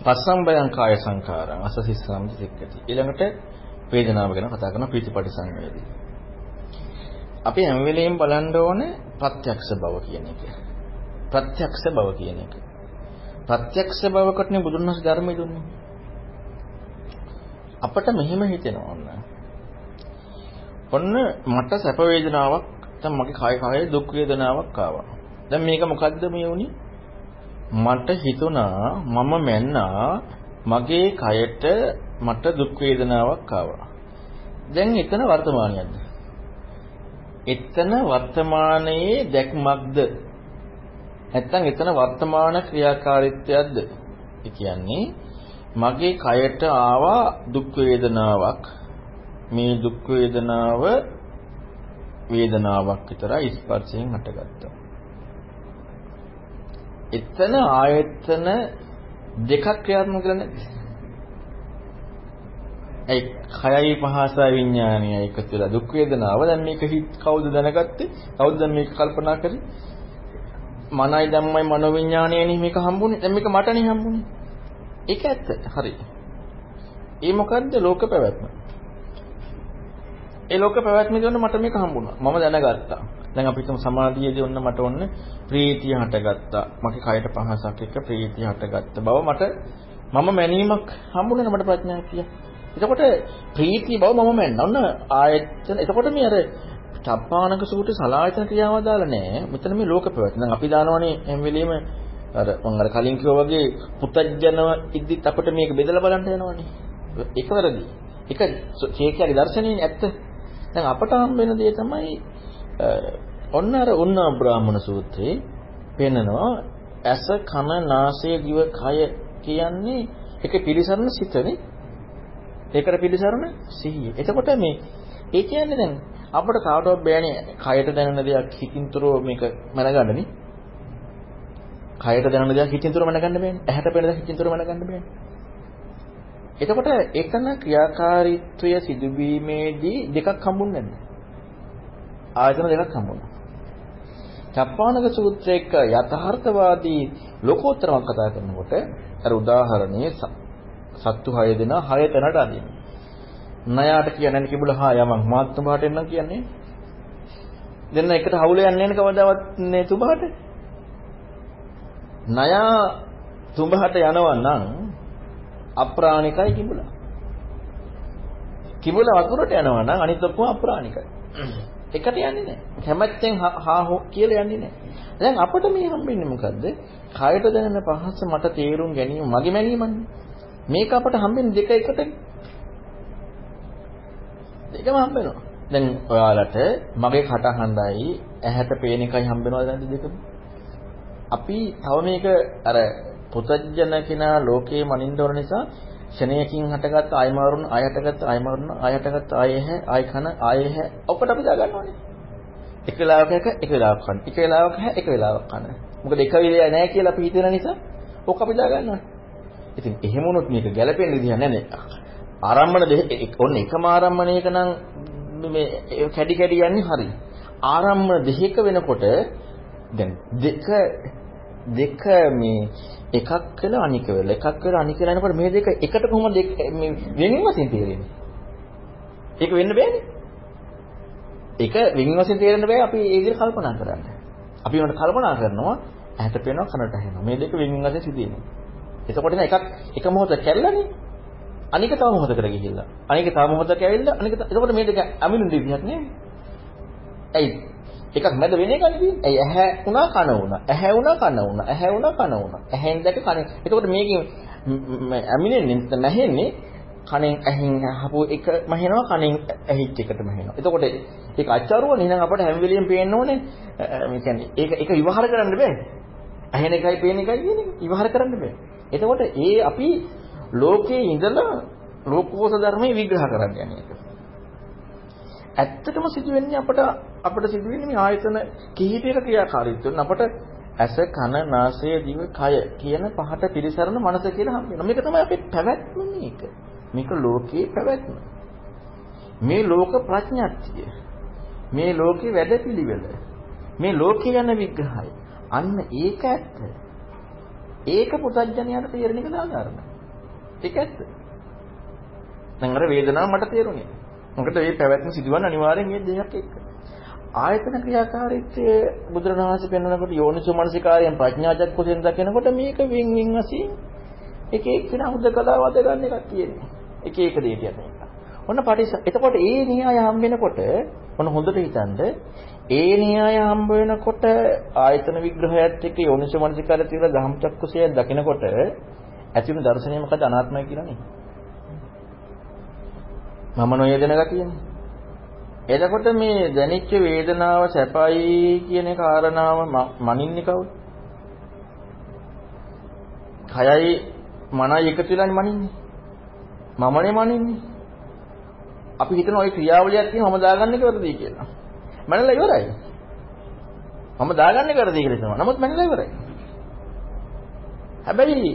පස්සම්බයං කාය සංඛාරං අසසිස්සම් සික්කති ඊළඟට වේදනාව ගැන කතා කරන ප්‍රීතිපටි සංවේදී අපි හැම වෙලෙම බලන්න ඕනේ ප්‍රත්‍යක්ෂ බව කියන එක ප්‍රත්‍යක්ෂ බව කියන එක ප්‍රත්‍යක්ෂ බවකටනේ බුදුන් වහන්සේ ධර්මය දුන්නේ අපට මෙහෙම හිතෙනවා ඔන්න. ඔන්න මට සැප වේදනාවක් දැන් මගේ කය කයේ දුක් වේදනාවක් ආවා. දැන් මේක මොකද්ද මේ වුනේ? මට හිතුණා මම මැන්නා මගේ කයට මට දුක් වේදනාවක් ආවා. දැන් එතන වර්තමානියක්ද? එතන වර්තමානයේ දැක්මක්ද? නැත්තම් එතන වර්තමාන ක්‍රියාකාරීත්වයක්ද? ඒ කියන්නේ මගේ කයට ආවා දුක් වේදනාවක් මේ දුක් වේදනාව වේදනාවක් විතරයි ස්පර්ශයෙන් හටගත්තා. එතන ආයතන දෙකක් ක්‍රියාත්මක කරන්නේ ඒ කයයි පහසයි විඥානයයි එකතු වෙලා දුක් වේදනාව දැන් මේක හිත කවුද දැනගත්තේ? කවුද දැන් මේක කල්පනා කරේ? මනයි ධම්මයි මනෝ විඥානයනේ මේක හම්බුනේ. දැන් මේක මටනේ හම්බුනේ. ඒක ඇත්ත. හරි. ඒ මොකද්ද ලෝක පැවැත්ම? ඒ ලෝක පැවැත්මේදී ඔන්න මට මේක හම්බුණා. මම දැනගත්තා. දැන් අපි හිතමු සමාධියේදී ඔන්න මට ඔන්න ප්‍රීතිය හටගත්තා. මගේ කයට පහසක් එක්ක ප්‍රීතිය හටගත්ත බව මට මම මැනීමක් හම්බුනේ මට ප්‍රඥාක්තිය එතකොට ප්‍රීතිය බව මම මැන්න. ඔන්න ආයතන එතකොට මේ අර චප්පානක සූත්‍රයේ සලායතන ක්‍රියාව දාලා නැහැ. මෙතන මේ ලෝක පැවැත්ම. දැන් අපි දානවනේ හැම වෙලෙම අර මම අර කලින් කිව්වා වගේ පුතඥව ඉද්දිත් අපිට මේක බෙදලා බලන්න යනවනේ. ඒක වැරදි. ඒක චේකියාගේ දර්ශනයේ ඇත්ත. දැන් අපට හම් වෙන දේ තමයි ඔන්න අර ඔන්න බ්‍රාහ්මණ සූත්‍රයේ පෙන්නනවා ඇස කන නාසය දිව කය කියන්නේ ඒක පිළිසරණ සිතනේ ඒකට පිළිසරණ සිහිය. එතකොට මේ ඒ කියන්නේ දැන් අපිට කාටවත් බෑනේ කයට දැනෙන දෙයක් හිතින්තරෝ මේක මනගන්නනේ. කයට දැනෙන දෙයක් හිතින්තරෝ මනගන්න බෑනේ. ඇහැට පෙනෙන දෙයක් හිතින්තරෝ මනගන්න බෑනේ. එතකොට එකන ක්‍රියාකාරීත්වය සිදුවීමේදී දෙකක් හම්බුන්නේ නැද්ද? ආයතන දෙකක් හම්බුණා. චප්පානක සූත්‍රයක යථාර්ථවාදී ලෝකෝත්තරව කතා කරනකොට අර උදාහරණයේ සත්තු 6 දෙනා 6 තැනට අදින්න. ණයාට කියන්නේ කිඹුල හා යමක් මාත් තුඹහට එන්නම් කියන්නේ. දෙන්න එකට හවුල යන්නේ නැහැ කවදාවත් නේ තුඹහට. ණයා තුඹහට යනවා නම් අප්‍රාණිකයි කිඹුලා. කිඹුල වතුරට යනවා නම් අනිත් ඔක්කොම අප්‍රාණිකයි. එකට යන්නේ නැහැ. කැමැත්තෙන් හා හෝ කියලා යන්නේ නැහැ. දැන් අපිට මේ හම්බෙන්නේ මොකද්ද? කයට දැනෙන පහස මට තේරුම් ගැනීම මගේ මැනීමන්නේ. මේක අපට හම්බෙන්නේ දෙක එකට. දෙකම හම්බෙනවා. දැන් ඔයාලට මගේ කටහඬයි ඇහැට පේන එකයි හම්බෙනවද නැද්ද දෙකම? අපි තව මේක අර පුතජන කෙනා ලෝකේ මනින්න ඕන නිසා ෂණයකින් හටගත්ත ආය මාරුණ ආය හටගත්ත ආය මාරුණ ආය හටගත්ත ආය හැ ආය කන ආය හැ ඔක්කොට අපි දාගන්නවනේ. එක වෙලාවක එක එක වෙලාවක කන. එක වෙලාවක හැ එක වෙලාවක කන. මොකද එක වෙලේ නැහැ කියලා අපි හිතන නිසා ඔක අපි දාගන්නවනේ. ඉතින් එහෙම වුණොත් මේක ගැළපෙන්න විදිහ නැහැ ආරම්භන දෙක ඔන්න එකම ආරම්භණයක නම් මේ කැඩි කැඩි යන්නේ හරි. ආරම්භන දෙකක වෙනකොට දැන් දෙක දෙක මේ එකක් වෙලා අනික වෙලා එකක් වෙලා අනික වෙලා යනකොට මේ දෙක එකට කොහොමද මේ වෙනින් වශයෙන් තේරෙන්නේ? ඒක වෙන්න බෑනේ. ඒක වෙනින් වශයෙන් තේරෙන්න බෑ අපි ඒ විදිහට කල්පනා කරන්න. අපි උන්ට කල්පනා කරනවා ඇහැට පේනවා කනට ඇහෙනවා. මේ දෙක වෙනින් වශයෙන් සිදුවෙනවා. එතකොට නේ එකක් එක මොහොත කැල්ලානේ. අනික තව මොහොතකට ගිහිල්ලා. අනික තව මොහොතක ඇවිල්ලා අනික එතකොට මේ දෙක අමිනු දෙවියක් නේ. ඇයි? එකක් මැද වෙන එකක් නෙවෙයි. ඇයි ඇහැ උනා කන උනා. ඇහැ උනා කන උනා. ඇහැ උනා කන උනා. ඇහෙන් දැක කන. එතකොට මේකෙන් ඇමිනෙන්නේ නැහෙන්නේ කණෙන් ඇහින් අහපු එක මහෙනවා කණෙන් ඇහිච්ච එකට මහෙනවා. එතකොට ඒක අච්චාරුවනේ නේද අපිට හැම වෙලෙම පේන්න ඕනේ. මේ කියන්නේ ඒක ඒක විවහාර කරන්න බෑ. ඇහෙන එකයි පේන එකයි කියන එක විවහාර කරන්න බෑ. එතකොට ඒ අපි ලෝකයේ ඉඳලා ලෝකෝස ධර්මයේ විග්‍රහ කරන්න යන එක. ඇත්තටම සිදුවෙන්නේ අපට අපිට සිදුවෙන්නේ මේ ආයතන කිහිපයක ක්‍රියාකාරීත්වයෙන් අපට ඇස කන නාසය දිව කය කියන පහට පිළිසරණ මනස කියලා හම් වෙනවා. මේක තමයි අපේ පැවැත්ම මේක. මේක ලෝකයේ පැවැත්ම. මේ ලෝක ප්‍රඥාත්තිය. මේ ලෝකේ වැඩපිළිවෙල. මේ ලෝකේ යන විග්‍රහය. අන්න ඒක ඇත්ත. ඒක පුතඥයාට තේරෙන එක සාධාරණ. ඒක ඇත්ත. දැන් අර වේදනාව මට තේරුණේ. මොකද මේ පැවැත්ම සිදුවන අනිවාර්යෙන් මේ දෙයක් එක්ක. ආයතන ක්‍රියාකාරීත්වයේ බුදුරණවහන්සේ පෙන්වනකොට යෝනිසෝ මනසිකාරයෙන් ප්‍රඥා චක්කුසෙන් දකිනකොට මේක වින් වින් වශයෙන් එක එක්කෙනා හුදකලා වද ගන්න එකක් තියෙන්නේ. එක එක දෙයක් යන එක. ඔන්න පටිස එතකොට ඒ න්‍යාය හම් වෙනකොට ඔන්න හොඳට හිතන්න ඒ න්‍යාය හම්බ වෙනකොට ආයතන විග්‍රහයත් එක්ක යෝනිසෝ මනසිකාරය තියෙන දහම් චක්කුසය දකිනකොට ඇතිවන දර්ශනය මොකද අනාත්මයි කියලානේ. මම නොයදෙන ගතියනේ. එතකොට මේ දැනෙච්ච වේදනාව සැපයි කියන කාරණාව මනින්නේ කවුද? කයයි මනයි එකතු වෙලානේ මනින්නේ. මමනේ මනින්නේ. අපි හිතන ওই ක්‍රියාවලියක් තියෙන මම දාගන්න එක වැරදි කියලා. මනලා ඉවරයි. මම දාගන්න එක වැරදි කියලා හිතනවා. නමුත් මනලා ඉවරයි. හැබැයි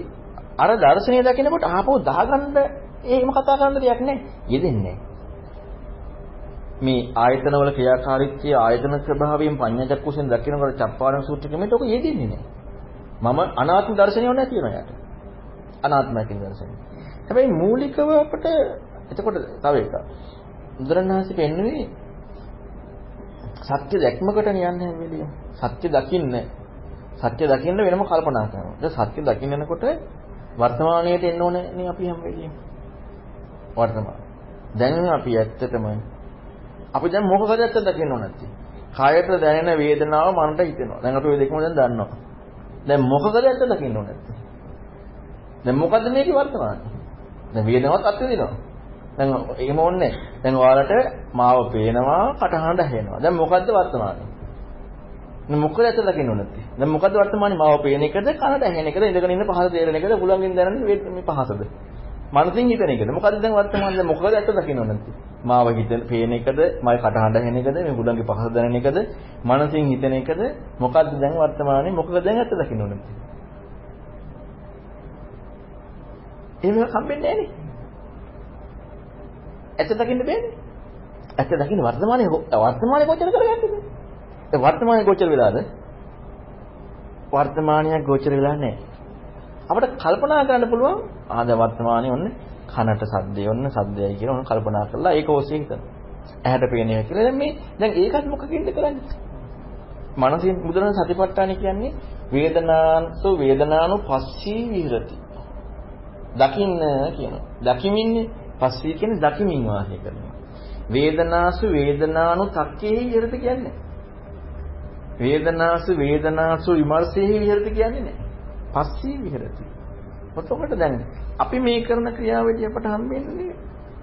අර දර්ශනය දකිනකොට ආපහු දාගන්න එහෙම කතා කරන්න දෙයක් නැහැ. යෙදෙන්නේ නැහැ. මේ ආයතනවල ක්‍රියාකාරීත්වය ආයතන ස්වභාවයෙන් පඤ්ඤාචක්කුසෙන් දකිනකොට චප්පාරණ සූත්‍රකෙමෙත් ඔක යෙදෙන්නේ නැහැ. මම අනාත්ම දර්ශනය ඕනේ තියෙනවා යාට. අනාත්මයි කියන දර්ශනය. හැබැයි මූලිකව අපිට එතකොට තව එකක්. බුදුරණාහි පෙන්වන්නේ සත්‍ය දැක්මකට යන්නේ හැම වෙලෙම. සත්‍ය දකින්න සත්‍ය දකින්න වෙනම කල්පනා කරනවා. දැන් සත්‍ය දකින්න යනකොට වර්තමානයට එන්න ඕනේ නේ අපි හැම වෙලෙම. වර්තමාන. දැන් අපි ඇත්තටම අපි දැන් මොකකද ඇත්ත දකින්න ඕන නැති. කායට දැනෙන වේදනාව මනට හිතෙනවා. දැන් අපි ওই දෙකම දැන් දන්නවා. දැන් මොකකද ඇත්ත දකින්න ඕන නැති. දැන් මොකද්ද මේකේ වර්තමානය? දැන් වේදනාවත් අත්විඳිනවා. දැන් එහෙම ඕනේ. දැන් ඔයාලට මාව පේනවා, කටහඬ ඇහෙනවා. දැන් මොකද්ද වර්තමානය? දැන් මොකද ඇත්ත දකින්න ඕන නැති. දැන් මොකද්ද වර්තමානයේ මාව පේන එකද, කනට ඇහෙන එකද, ඉඳගෙන ඉන්න පහස තේරෙන එකද, උලංගෙන් දැනෙන මේ පහසද? මනසින් හිතන එකද? මොකද්ද දැන් වර්තමානයේ දැන් මොකද ඇත්ත දකින්න ඕන නැති. මාව හිතන පේන එකද මයි කටහඬ හෙන එකද මේ බුලන්ගේ පහස දැනෙන එකද මනසින් හිතන එකද මොකද්ද දැන් වර්තමානයේ මොකද දැන් ඇත්ත දකින්න ඕනේ එහෙම හම්බෙන්නේ නැහනේ ඇත්ත දකින්න බෑනේ ඇත්ත දකින්න වර්තමානයේ වර්තමානයේ ගෝචර කරගන්නද ඒ වර්තමානයේ ගෝචර වෙලාද වර්තමානයේ ගෝචර වෙලා නැහැ අපිට කල්පනා කරන්න පුළුවන් ආද වර්තමානයේ ඔන්නේ කනට සද්දේ ඔන්න සද්දයයි කියලා ඔන්න කල්පනා කරලා ඒක ඔස්සේ හිතන. ඇහැට පේන එක කියලා දැන් මේ දැන් ඒකත් මොකකින්ද කරන්නේ? මනසින් බුදුරජාණන් සතිපට්ඨාන කියන්නේ වේදනාන්සෝ වේදනානු පස්සී විහෙරති. දකින්න කියනවා. දකිමින්නේ පස්සී කියන්නේ දකිමින් වාසය කරනවා. වේදනාසු වේදනානු තක්කේ විහෙරති කියන්නේ. වේදනාසු වේදනාසු විමර්ශේ විහෙරති කියන්නේ නැහැ. පස්සී විහෙරති. එතකොට දැන් අපි මේ කරන ක්‍රියාවලිය අපට හම්බෙන්නේ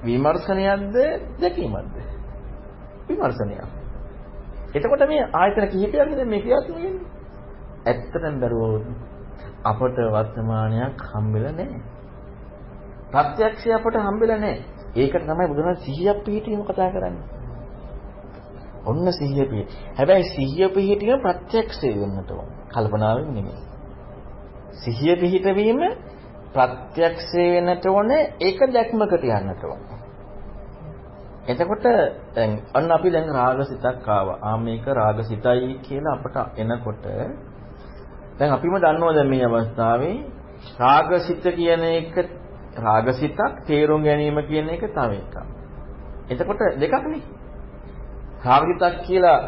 විමර්ශනයක්ද දැකීමක්ද? විමර්ශනයක්. එතකොට මේ ආයතන කිහිපයක්ද මේ ක්‍රියාත්මක වෙන්නේ? ඇත්තටම බැලුවොත් අපට වර්තමානයක් හම්බෙලා නැහැ. ප්‍රත්‍යක්ෂය අපට හම්බෙලා නැහැ. ඒකට තමයි බුදුරජාණන් සිහියක් පිහිටීම කතා කරන්නේ. ඔන්න සිහිය පිහිට. හැබැයි සිහිය පිහිටීම ප්‍රත්‍යක්ෂය වෙන්නට ඕන. කල්පනාවෙන් නෙමෙයි. සිහිය පිහිටවීම ප්‍රත්‍යක්ෂ වෙනට ඕනේ ඒක දැක්මකට යන්නට ඕනේ. එතකොට දැන් අන්න අපි දැන් රාගසිතක් ආවා. ආ මේක රාගසිතයි කියලා අපට එනකොට දැන් අපිම දන්නවා දැන් මේ අවස්ථාවේ රාගසිත කියන එක රාගසිතක් තේරුම් ගැනීම කියන එක තව එකක්. එතකොට දෙකක් නේ. රාගසිතක් කියලා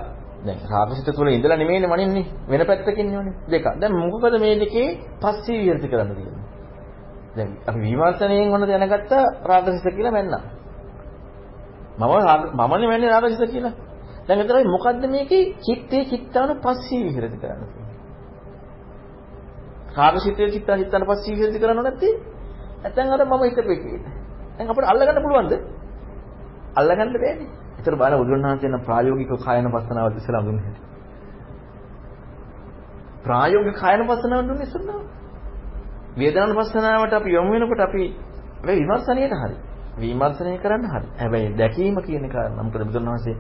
දැන් රාගසිත තුල ඉඳලා නෙමෙයිනේ මනින්නේ වෙන පැත්තකින් නෙවෙයි දෙක. දැන් මොකද මේ දෙකේ පස්සේ විහෙෘති කරන්න තියෙන්නේ? දැන් අපි විමර්ශනයෙන් ඔන්න දැනගත්ත රාගසිත කියලා මැන්නා. මම මමනේ මැන්නේ රාගසිත කියලා. දැන් එතන මොකද්ද මේකේ චිත්තේ චිත්තාන පස්සී විහෙරති කරන්න තියෙන්නේ. රාගසිතේ චිත්තා චිත්තාන පස්සී විහෙරති කරන්න නැත්තේ නැත්නම් අර මම හිතපේ කියලා. දැන් අපිට අල්ලගන්න පුළුවන්ද? අල්ලගන්න බෑනේ. ඒතර බලන්න බුදුරණාහිමියන් කියන ප්‍රායෝගික කායන පස්සනාව ඉස්සලා දුන්නේ. ප්‍රායෝගික කායන පස්සනාව දුන්නේ ඉස්සලා. වේදනානුපස්සනාවට අපි යොමු වෙනකොට අපි මේ විමර්ශනයේට හරි. විමර්ශනය කරන්න හරි. හැබැයි දැකීම කියන කාරණා මොකද බුදුන් වහන්සේ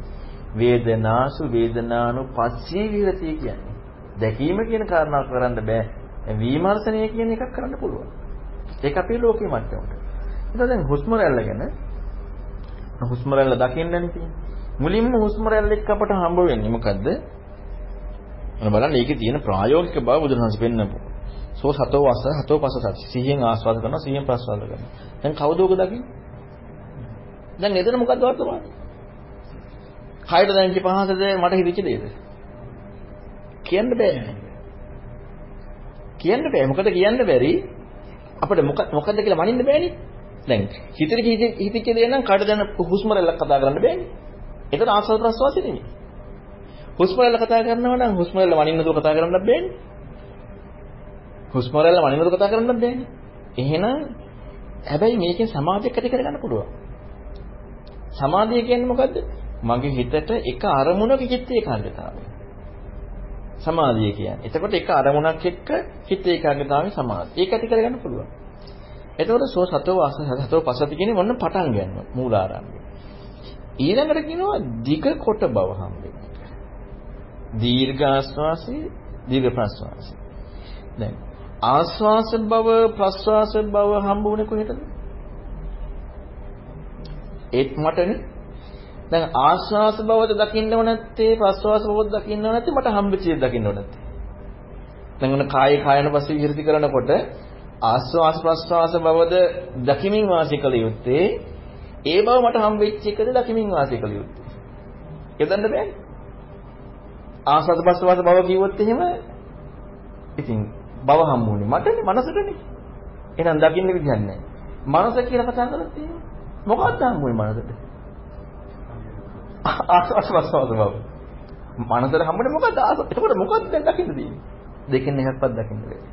වේදනාසු වේදනානුපස්සී විරති කියන්නේ. දැකීම කියන කාරණාව කරන්න බෑ. විමර්ශනය කියන එකක් කරන්න පුළුවන්. ඒක අපේ ලෝකේ මට්ටමට. එතකොට දැන් හුස්ම රැල්ල ගැන හුස්ම රැල්ල දකින්නනේ තියෙන්නේ. මුලින්ම හුස්ම රැල්ල එක්ක අපට හම්බ වෙන්නේ මොකද්ද? අර බලන්න ඒකේ තියෙන ප්‍රායෝගික බව බුදුරජාණන් පෙන්නපු. සෝ සතෝ වස හතෝ පස සති. සිහියෙන් ආස්වාද කරනවා සිහියෙන් ප්‍රස්වාද කරනවා. දැන් කවුද ඔක දකින්නේ? දැන් එතන මොකද්ද වර්තමානයේ? කයද දැනෙච්ච පහසද මට හිතෙච්ච දෙයද? කියන්න බෑ. කියන්න බෑ. මොකද කියන්න බැරි අපිට මොකද්ද කියලා මනින්න බෑනේ. දැන් හිතේ හිතෙච්ච දේ නම් කඩ දැන හුස්ම රැල්ලක් කතා කරන්න බෑනේ. ඒතර ආස්වාද ප්‍රස්වාසය නෙමෙයි. හුස්ම රැල්ල කතා කරනවා නම් හුස්ම රැල්ල වනින්න දුර කතා කරන්නත් බෑනේ. හුස්ම රැල්ල වනින්න දුර කතා කරන්නත් බෑනේ. එහෙනම් හැබැයි මේකෙන් සමාධියක් ඇති කරගන්න පුළුවන්. සමාධිය කියන්නේ මොකද්ද? මගේ හිතට එක අරමුණක චිත්ත ඒකාග්‍රතාවය. සමාධිය කියන්නේ. එතකොට එක අරමුණක් එක්ක හිත ඒකාග්‍රතාවය සමාධිය. ඒක ඇති කරගන්න පුළුවන්. එතකොට සෝ සතෝ වාස සතෝ පසති කියන්නේ මොන පටන් ගන්නවා මූලාරම්භය. ඊළඟට කියනවා දිග කොට බව හම්බෙන්නේ. දීර්ඝ ආස්වාසි දීර්ඝ ප්‍රස්වාසි. දැන් ආස්වාස බව ප්‍රස්වාස බව හම්බුනේ කොහෙටද? ඒත් මටනේ. දැන් ආස්වාස බවද දකින්නව නැත්තේ ප්‍රස්වාස බවද දකින්නව නැත්තේ මට හම්බෙච්ච දේ දකින්නව නැත්තේ. දැන් ඔන්න කාය කායන පස්සේ විහෙෘති කරනකොට ආස්වාස් ප්‍රස්වාස බවද දකිමින් වාසය කළ යුත්තේ ඒ බව මට හම්බෙච්ච එකද දකිමින් වාසය කළ යුත්තේ. යදන්න බෑනේ. ආස්වාද ප්‍රස්වාස බව කිව්වොත් එහෙම ඉතින් බව හම්බුනේ මටනේ මනසටනේ. එහෙනම් දකින්න විදිහක් නැහැ. මනස කියලා කතා කරලා තියෙනවා. මොකක්ද හම්බුනේ මනසට? ආස්වාද ප්‍රස්වාස බව. මනසට හම්බුනේ මොකක්ද? එතකොට මොකක්ද දැන් දකින්න තියෙන්නේ? දෙකෙන් එකක්වත් දකින්න බැහැ.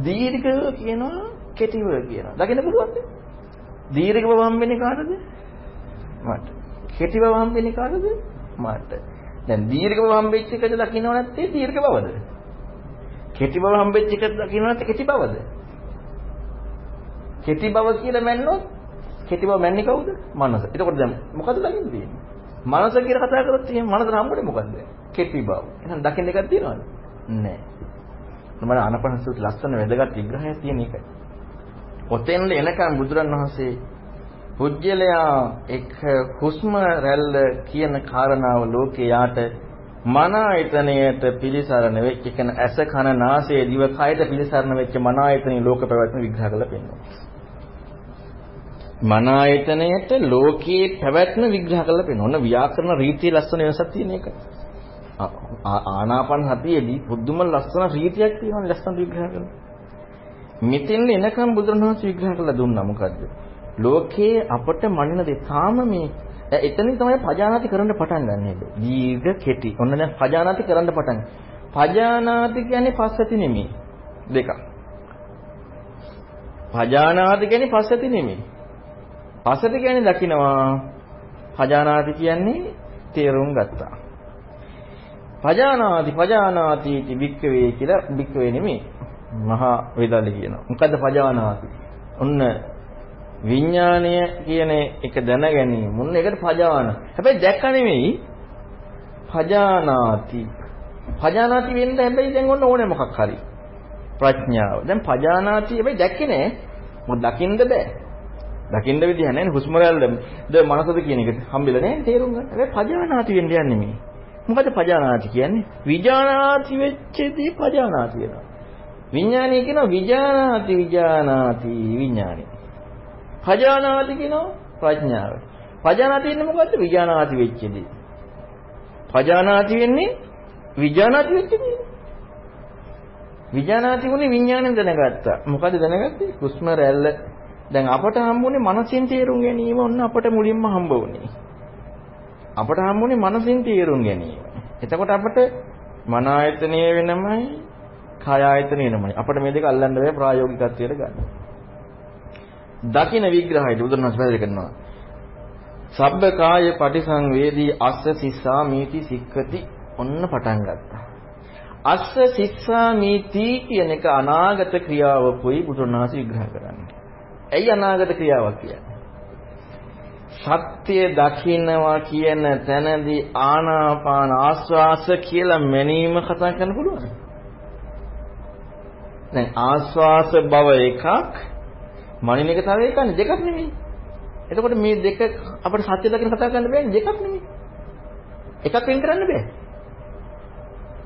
දීර්ඝව කියනවා කෙටිව කියනවා. දකින්න පුළුවන්ද? දීර්ඝව හම්බෙන්නේ කාටද? මට. කෙටිව හම්බෙන්නේ කාටද? මට. දැන් දීර්ඝව හම්බෙච්ච එකද දකින්නව නැත්තේ දීර්ඝ බවද? කෙටි බව හම්බෙච්ච එකද දකින්නව නැත්තේ කෙටි බවද? කෙටි බව කියලා මැන්නොත් කෙටි බව මැන්නේ කවුද? මනස. එතකොට දැන් මොකද දකින්න තියෙන්නේ? මනස කියලා කතා කරොත් එහෙනම් මනසට හම්බුනේ මොකද්ද? කෙටි බව. එහෙනම් දකින්න එකක් තියෙනවද? නැහැ. මම ආනපනසුත් ලස්සන වැදගත් විග්‍රහයක් තියෙන එකයි. ඔතෙන්ද එනකන් බුදුරණවහන්සේ පුජ්‍යලයා එක් හුස්ම රැල්ල කියන කාරණාව ලෝකේ යාට මන ආයතනයට පිළිසරණ වෙච්ච එකන ඇස කන නාසය දිව කයට පිළිසරණ වෙච්ච මන ආයතනයේ ලෝක පැවැත්ම විග්‍රහ කරලා පෙන්නනවා. මන ආයතනයට ලෝකයේ පැවැත්ම විග්‍රහ කරලා පෙන්නනවා. ඔන්න ව්‍යාකරණ රීතිය ලස්සන වෙනසක් තියෙන එක. ආනාපාන හතියේදී බුදුම ලස්සන රීතියක් තියෙනවා ලස්සන විග්‍රහ කරනවා. මෙතෙන් එනකම් බුදුරණවහන්සේ විග්‍රහ කරලා දුන්නා මොකද්ද? ලෝකයේ අපට මනින දේ තාම මේ එතනින් තමයි පජානාති කරන්න පටන් ගන්න හැබැයි. දීර්ඝ කෙටි. ඔන්න දැන් පජානාති කරන්න පටන්. පජානාති කියන්නේ පස්සති නෙමෙයි. දෙකක්. පජානාති කියන්නේ පස්සති නෙමෙයි. පස්සති කියන්නේ දකින්නවා. පජානාති කියන්නේ තේරුම් ගත්තා. පජානාති පජානාති इति වික්කවේ කියලා වික්කවේ නෙමෙයි. මහා වේදාලේ කියනවා. මොකද්ද පජානාති? ඔන්න විඥාණය කියන එක දැන ගැනීම. මුන්න ඒකට පජාන. හැබැයි දැක්ක නෙමෙයි. පජානාති. පජානාති වෙන්න හැබැයි දැන් ඔන්න ඕනේ මොකක් හරි. ප්‍රඥාව. දැන් පජානාති හැබැයි දැක්කේ නෑ. මොකද දකින්න බෑ. දකින්න විදිහ නැහැ හුස්ම රැල්ලද මනසද කියන එක හම්බෙලා නෑ තේරුම් ගන්න. හැබැයි පජානාති වෙන්න යන්නේ මේ. මොකද පජානාති කියන්නේ? විජානාති වෙච්චදී පජානාති වෙනවා. විඥානය කියනවා විජානාති විජානාති විඥානි. පජානාති කියනවා ප්‍රඥාව. පජානාති වෙන්නේ මොකද්ද? විජානාති වෙච්චදී. පජානාති වෙන්නේ විජානාති වෙච්චදී. විජානාති වුණේ විඥාණයෙන් දැනගත්තා. මොකද දැනගත්තේ? හුස්ම රැල්ල. දැන් අපට හම්බුනේ මනසින් තේරුම් ගැනීම ඔන්න අපට මුලින්ම හම්බ වුණේ. අපට හම්බුනේ මනසින් තේරුම් ගැනීම. එතකොට අපට මන ආයතනය වෙනමයි, කාය ආයතනය වෙනමයි. අපිට මේ දෙක අල්ලන්න බෑ ප්‍රායෝගිකත්වයට ගන්න. දකින විග්‍රහයද බුදුරණස් පැහැදිලි කරනවා. සබ්බ කාය පටිසංවේදී අස්ස සිස්සා මීති සික්කති ඔන්න පටන් ගත්තා. අස්ස සිස්සා මීති කියන එක අනාගත ක්‍රියාවකුයි බුදුරණස් විග්‍රහ කරන්නේ. ඇයි අනාගත ක්‍රියාවක් කියන්නේ? සත්‍ය දකින්නවා කියන තැනදී ආනාපාන ආස්වාස කියලා මැනීම කතා කරන්න පුළුවන්. දැන් ආස්වාස බව එකක් මනින එක තව එකක් දෙකක් නෙමෙයි. එතකොට මේ දෙක අපිට සත්‍ය දකින්න කතා කරන්න බෑනේ දෙකක් නෙමෙයි. එකක් වෙන් කරන්න බෑ.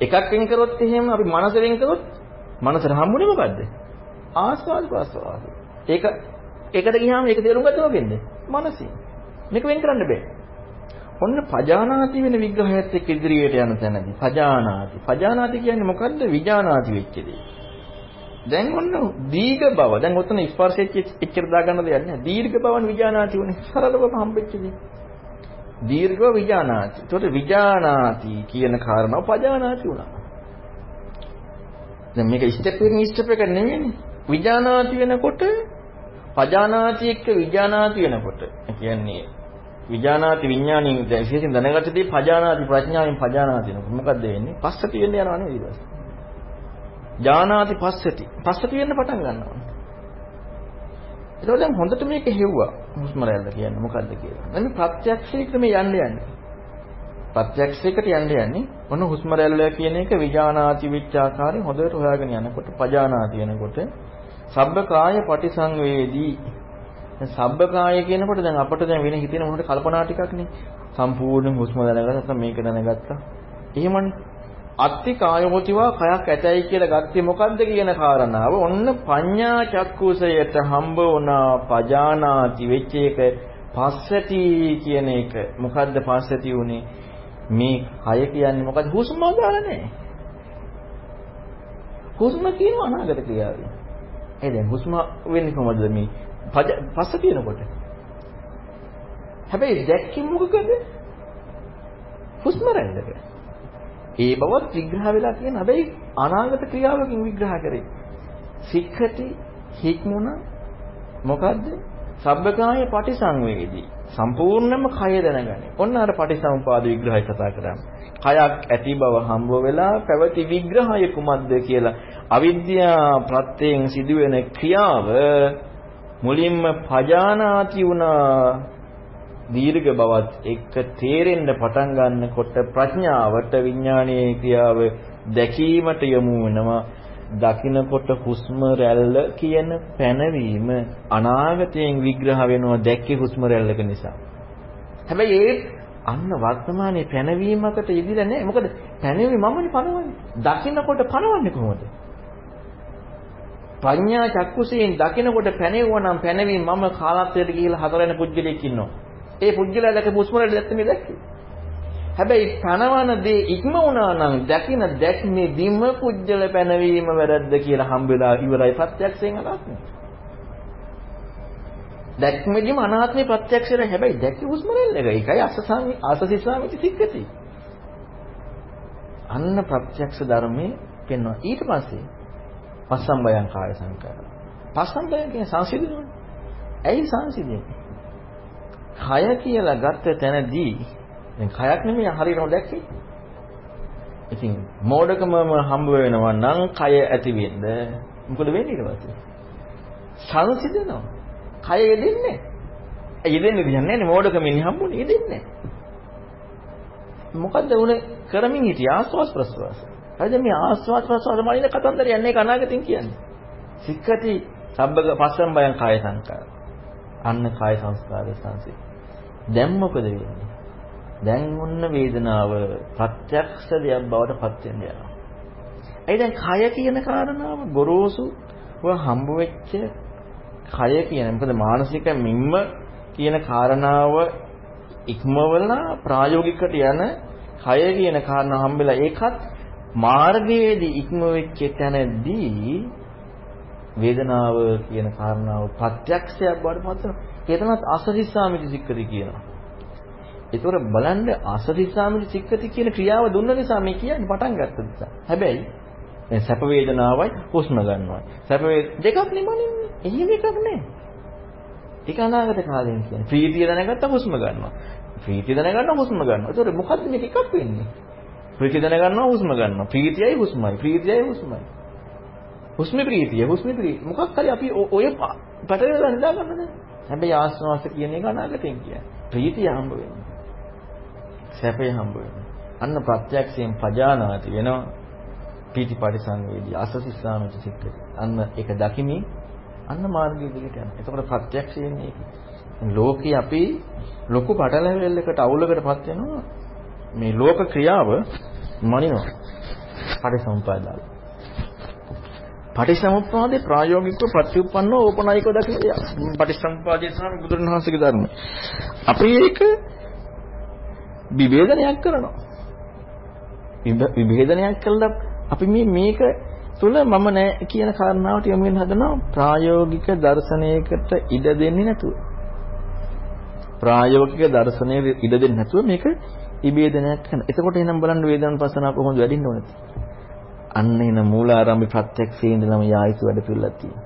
එකක් වෙන් කරොත් එහෙම අපි මනස වෙන් කරොත් මනසට හම්බුනේ මොකද්ද? ආස්වාද ප්‍රස්වාද. ඒක ඒකට ගියාම ඒක තේරුම් ගත්තොත් මොකෙන්ද? මනසින්. මේක වෙන් කරන්න බෑ. ඔන්න පජානාති වෙන විග්‍රහයත් එක්ක ඉදිරියට යන තැනදී පජානාති. පජානාති කියන්නේ මොකද්ද? විජානාති වෙච්ච දේ. දැන් ඔන්න දීර්ඝ බව. දැන් ඔතන ස්පර්ශෙච්ච එච්චර දාගන්න දෙයක් නෑ. දීර්ඝ බවන් විජානාති උනේ. සරලවම හම්බෙච්ච දේ. දීර්ඝව විජානාති. ඒතකොට විජානාති කියන කාරණාව පජානාති වුණා. දැන් මේක ස්ටෙප් එකකින් ස්ටෙප් එක නෙමෙයිනේ. විජානාති වෙනකොට පජානාති එක්ක විජානාති වෙනකොට කියන්නේ විජානාති විඥාණයෙන් විශේෂයෙන් දැනගත්තදී පජානාති ප්‍රඥාවෙන් පජානාති වෙනකොට මොකද්ද වෙන්නේ? පස්සට වෙන්න යනවා නේද ඊට පස්සේ. ජානාති පස්සති. පස්සට වෙන්න පටන් ගන්නවා. ඒක දැන් හොඳට මේක හෙව්වා. හුස්ම රැල්ල කියන්නේ මොකද්ද කියලා. දැන් ප්‍රත්‍යක්ෂයකට මේ යන්න යන්නේ. ප්‍රත්‍යක්ෂයකට යන්න යන්නේ මොන හුස්ම රැල්ල කියන එක විජානාති විච්ඡාකාරයෙන් හොඳට හොයාගෙන යනකොට පජානාති වෙනකොට සබ්බකාය පටිසංවේදී. දැන් සබ්බකාය කියනකොට දැන් අපිට දැන් වෙන හිතෙන මොනට කල්පනා ටිකක්නේ සම්පූර්ණ හුස්ම දැනගත්තා මේක දැනගත්තා. එහෙමනේ. අත්ති කායෝතිවා කයක් ඇතයි කියලා ගත්තේ මොකද්ද කියන කාරණාව? ඔන්න පඤ්ඤා චක්කුසයට හම්බ වුණා පජානාති වෙච්ච එක පස්සති කියන එක. මොකද්ද පස්සති උනේ මේ කය කියන්නේ මොකද්ද? හුස්ම ගන්න නැහැ. හුස්ම කියන අනාගත ක්‍රියාවයි ඒ දැන් හුස්ම වෙන්නේ කොහොමද? මේ පස්ස තියෙනකොට. හැබැයි දැක්කේ මොකකද? හුස්ම රැල්ලක. ඒ බවත් විග්‍රහ වෙලා තියෙන හැබැයි අනාගත ක්‍රියාවකින් විග්‍රහ කරේ. සික්ඛති හික්මුණ මොකද්ද? සබ්බකාය පටිසංවේදී සම්පූර්ණයෙන්ම කය දැනගන්නේ. ඔන්න අර පටිසමුපාද විග්‍රහය කතා කරන්නේ. කයක් ඇති බව හම්බ වෙලා පැවති විග්‍රහය කුමක්ද කියලා අවිද්‍යා ප්‍රත්‍යයෙන් සිදුවෙන ක්‍රියාව මුලින්ම පජානාති වුණා දීර්ඝ බවත් එක්ක තේරෙන්න පටන් ගන්නකොට ප්‍රඥාවට විඥානීය ක්‍රියාව දැකීමට යොමු වෙනවා දකින්නකොට හුස්ම රැල්ල කියන පැනවීම අනාගතයෙන් විග්‍රහ වෙනවා දැක්කේ හුස්ම රැල්ලක නිසා. හැබැයි ඒ අන්න වර්තමානයේ පැනවීමකට යෙදිලා නැහැ. මොකද පැනවීම මමනේ පනවන්නේ. දකින්නකොට පනවන්නේ කොහොමද? ප්‍රඥා චක්කුසයෙන් දකින්නකොට පැනෙවුවා නම් පැනවීම මම කාලත්වයට ගිහිලා හතරෙන පුජ්‍යලයක් ඉන්නවා. ඒ පුජ්‍යලයා දැක හුස්ම රැල්ල දැක්කේ දැක්කේ. හැබැයි පනවන දේ ඉක්ම වුණා නම් දකින දැක්මේ දිම පුජ්‍යල පැනවීම වැරද්ද කියලා හම්බෙලා ඉවරයි ප්‍රත්‍යක්ෂයෙන් අනාත්මය. දැක්මේදීම අනාත්මේ ප්‍රත්‍යක්ෂය හැබැයි දැක්ක හුස්ම රැල්ල එක. ඒකයි අසසාමි ආසසිසාමිති සික්කති. අන්න ප්‍රත්‍යක්ෂ ධර්මයේ පෙන්වනවා. ඊට පස්සේ පස්සම්බයං කාය සංකාර. පස්සම්බයං කියන්නේ සංසිඳනවනේ. ඇයි සංසිඳෙන්නේ? කය කියලා ගත්ත තැනදී දැන් කයක් නෙමෙයි හරියටම දැක්කේ. ඉතින් මෝඩකමම හම්බ වෙනවා නම් කය ඇති වෙන්න මොකද වෙන්නේ ඊට පස්සේ? සංසිඳනවා. කය යෙදෙන්නේ. ඒ යෙදෙන්නේ කියන්නේ නැහැ මෝඩකමින් හම්බුනේ යෙදෙන්නේ. මොකද්ද උනේ කරමින් හිටිය ආස්වාස් ප්‍රස්වාස. හරිද මේ ආස්වාස් ප්‍රස්වාස මනින කතන්දර යන්නේ කනාගතින් කියන්නේ. සික්කති සබ්බක පස්සම් බයං කාය සංකාර. අන්න කාය සංස්කාර සංසිත. දැන් මොකද වෙන්නේ? දැන් ඔන්න වේදනාව ප්‍රත්‍යක්ෂ දෙයක් බවට පත් වෙන්න යනවා. ඒ දැන් කය කියන කාරණාව ගොරෝසුව හම්බ වෙච්ච කය කියන මොකද මානසික මිම්ම කියන කාරණාව ඉක්මවලා ප්‍රායෝගිකට යන කය කියන කාරණා හම්බෙලා ඒකත් මාර්ගයේදී ඉක්ම වෙච්ච තැනදී වේදනාව කියන කාරණාව ප්‍රත්‍යක්ෂයක් බවට පත් වෙනවා. ඒ තමයි අසරිස්සාමිති සික්කති කියනවා. ඒතොර බලන්න ආසදිසාමිති සික්කති කියන ක්‍රියාව දුන්න නිසා මේ කියන්නේ පටන් ගත්ත නිසා. හැබැයි දැන් සැප වේදනාවයි හුස්ම ගන්නවා. සැප දෙකක් නෙමනින්නේ. එහෙම එකක් නෑ. ඒක අනාගත කාලයෙන් කියන්නේ. ප්‍රීතිය දැනගත්ත හුස්ම ගන්නවා. ප්‍රීතිය දැනගන්න හුස්ම ගන්නවා. ඒතොර මොකද්ද මේක එකක් වෙන්නේ? ප්‍රීතිය දැනගන්නවා හුස්ම ගන්නවා. ප්‍රීතියයි හුස්මයි. ප්‍රීතියයි හුස්මයි. හුස්මේ ප්‍රීතිය, හුස්මේ ප්‍රීතිය. මොකක් හරි අපි ඔය පැටලෙලා නිදා ගන්නද? හැබැයි ආස්වාස කියන එක අනාගතෙන් කියන්නේ. ප්‍රීතිය හම්බ වෙන්නේ. සැපේ හම්බ වෙනවා. අන්න ප්‍රත්‍යක්ෂයෙන් පජානාති වෙනවා. පීති පරිසංවේදී අසසිස්සාමිත සික්කති. අන්න ඒක දකිමින් අන්න මාර්ගයේ දිගට යනවා. එතකොට ප්‍රත්‍යක්ෂයෙන් ඒක. ලෝකේ අපි ලොකු පටලැවිල්ලකට අවුලකටපත් වෙනවා මේ ලෝක ක්‍රියාව මනිනවා පටිසමුපාදාල පටිසමුපාදේ ප්‍රායෝගිකව ප්‍රතිඋප්පන්නව ඕපනායිකව දකිනවා පටිසමුපාදයේ සහ බුදුරණවහන්සේගේ ධර්ම අපි ඒක විභේදනයක් කරනවා විභේදනයක් කළා අපි මේ මේක තුල මම නෑ කියන කාරණාවට යොමු වෙන හදනවා ප්‍රායෝගික දර්ශනයකට ඉඩ දෙන්නේ නැතුව ප්‍රායෝගික දර්ශනයේ ඉඩ දෙන්නේ නැතුව මේක ඉබේදනයක් කරන. එතකොට එහෙනම් බලන්න වේදනානුපස්සනාව කොහොමද වැඩින්න ඕනද? අන්න එන මූලාරම්භ ප්‍රත්‍යක්ෂයේ ඉඳලම යායුතු වැඩ පිළිලක් තියෙනවා.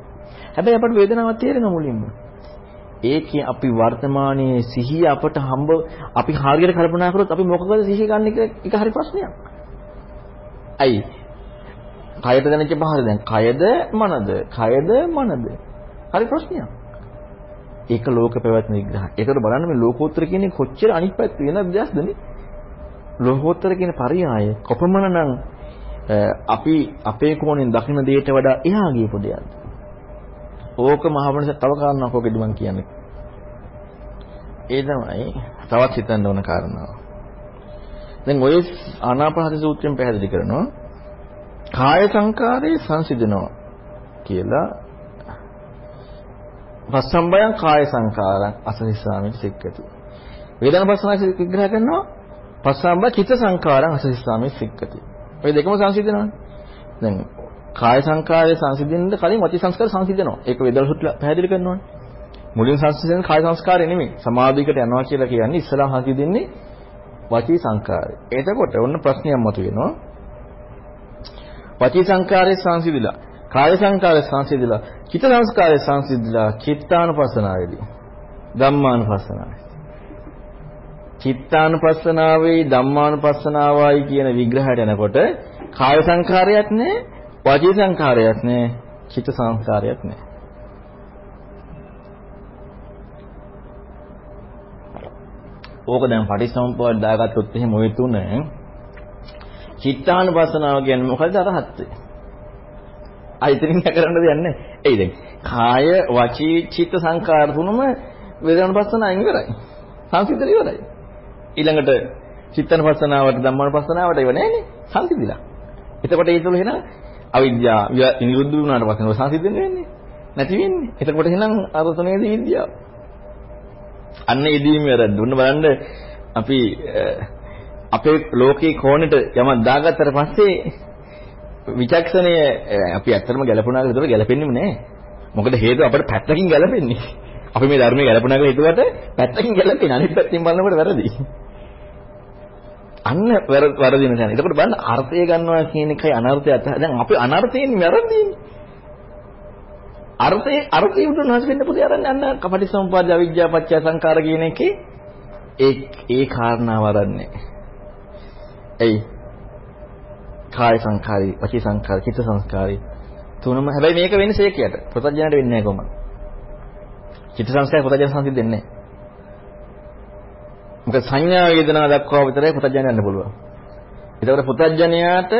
හැබැයි අපට වේදනාවක් තේරෙන මුලින්ම. ඒකේ අපි වර්තමානයේ සිහිය අපට හම්බ අපි හරියට කල්පනා කරොත් අපි මොකකද සිහිය ගන්න එක එක හරි ප්‍රශ්නයක්. අයි කයද දැනෙච්ච පහර දැන් කයද මනද කයද මනද හරි ප්‍රශ්නයක්. ඒක ලෝක පැවැත්ම විග්‍රහය. ඒකට බලන්න මේ ලෝකෝත්තර කියන්නේ කොච්චර අනිත් පැත්ත වෙන දෙයක්ද නේ? ලෝකෝත්තර කියන පරියාය කොපමණනම් අපි අපේ කෝණයෙන් දකින දෙයට වඩා එහා ගියපු දෙයක්ද? ඕක මහවණස තව කාරණාවක් ඔකෙදි මම කියන්නේ. ඒ තමයි තවත් හිතන්න ඕන කාරණාව. දැන් ඔය ආනාපානසති සූත්‍රයෙන් පැහැදිලි කරනවා කාය සංකාරයේ සංසිඳනවා කියලා පස්සම්බයං කාය සංකාරං අසහිස්සාමිත සික්කති. වේදනාපස්සනාවේ විග්‍රහ කරනවා පස්සම්බ චිත්ත සංකාරං අසහිස්සාමිත සික්කති. ඔය දෙකම සංසිඳනවානේ. දැන් කාය සංකාරයේ සංසිඳෙන්න කලින් වචී සංස්කාර සංසිඳනවා. ඒක වේදල් සුත්ල පැහැදිලි කරනවානේ. මුලින් සංසිඳෙන කාය සංස්කාරය නෙමෙයි. සමාධියකට යනවා කියලා කියන්නේ ඉස්සලා සංසිඳෙන්නේ වචී සංකාරය. එතකොට ඔන්න ප්‍රශ්නයක් මතුවෙනවා. වචී සංකාරයේ සංසිඳිලා කාය සංකාරයේ සංසිඳිලා චිත්ත සංස්කාරයේ සංසිඳිලා චිත්තානුපස්සනාවේදී ධම්මානුපස්සනාවේ චිත්තානුපස්සනාවේ ධම්මානුපස්සනාවයි කියන විග්‍රහයට යනකොට කාය සංකාරයක් නෑ වාචී සංකාරයක් නෑ චිත්ත සංස්කාරයක් නෑ ඕක දැන් පටිච්චසමුප්පාද දාගත්තොත් එහෙම ওই තුන චිත්තානුපස්සනාව කියන්නේ මොකද අරහත්ත්වය අයිතරින් කරන්න දෙයක් නැහැ. එයි දැන් කාය වචී චිත්ත සංකාර තුනම වේදනානුපස්සනාවෙන් ඉවරයි. සංසිද්ධ ඉවරයි. ඊළඟට චිත්තනුපස්සනාවට ධම්මානුපස්සනාවට ඒව නැහැනේ. සංසිද්ධිලා. එතකොට ඒ තුල එහෙනම් අවිද්‍යාව නිරුද්ධ වුණාට පස්සේ සංසිද්ධ වෙන්නේ නැති වෙන්නේ. එතකොට එහෙනම් අරතනේදී විද්‍යාව. අන්න ඉදීම වැරද්ද. උන්න බලන්න අපි අපේ ලෝකේ කෝණයට යමක් දාගත්තට පස්සේ විචක්ෂණය අපි ඇත්තටම ගැලපුණා කියලා ඒතර ගැලපෙන්නේම නැහැ. මොකද හේතුව අපිට පැත්තකින් ගැලපෙන්නේ. අපි මේ ධර්මයේ ගැලපුණා කියලා හිතුවට පැත්තකින් ගැලපෙන්නේ අනිත් පැත්තෙන් බලනකොට වැරදි. අන්න වැරදින තැන. එතකොට බලන්න අර්ථය ගන්නවා කියන එකයි අනර්ථය අතර. දැන් අපි අනර්ථයෙන් වැරදීනේ. අර්ථේ අර්ථය උදනාස් වෙන්න පුතේ අරන් අන්න කපටිසම්පාද අවිජ්ජා පත්‍ය සංකාර කියන එකේ ඒ ඒ කාරණාව අරන්නේ. එයි. කාය සංකාරී, වචී සංකාරී, චිත්ත සංස්කාරී තුනම හැබැයි මේක වෙන්නේ සේකයට. ප්‍රත්‍යඥයට වෙන්නේ නැහැ කොහොමද? චිත්ත සංස්කාරය ප්‍රත්‍යඥ සංසිද්ධ වෙන්නේ නැහැ. මොකද සංඥා වේදනා දක්වා විතරයි ප්‍රත්‍යඥ යන්න පුළුවන්. ඒතකොට ප්‍රත්‍යඥයාට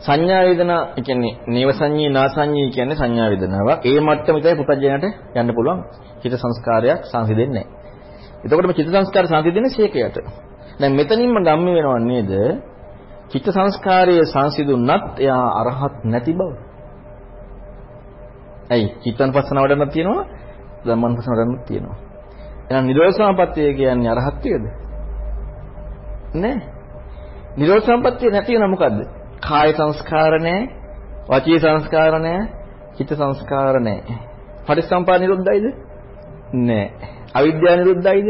සංඥා වේදනා ඒ කියන්නේ නේව සංඤී නාසංඤී කියන්නේ සංඥා වේදනාවක්. ඒ මට්ටම විතරයි පුතඥයට යන්න පුළුවන්. චිත්ත සංස්කාරයක් සංසිඳෙන්නේ නැහැ. එතකොට මේ චිත්ත සංස්කාර සංසිඳෙන්නේ ශේකයට. දැන් මෙතනින්ම ගම්ම වෙනව නේද? චිත්ත සංස්කාරයේ සංසිඳුනත් එයා අරහත් නැති බව. ඇයි? චිත්තන්පස්සන වඩන්නත් තියෙනවා, ධම්මන්පස්සන වඩන්නත් තියෙනවා. එහෙනම් නිරෝධ සමාපත්තිය කියන්නේ අරහත්ත්වයේද? නෑ. නිරෝධ සම්පත්තිය නැති වෙන මොකද්ද? කාය සංස්කාර නැහැ, වචී සංස්කාර නැහැ, චිත්ත සංස්කාර නැහැ. පටිච්චසමුප්පාද නිරුද්ධයිද? නැහැ. අවිද්‍යාව නිරුද්ධයිද?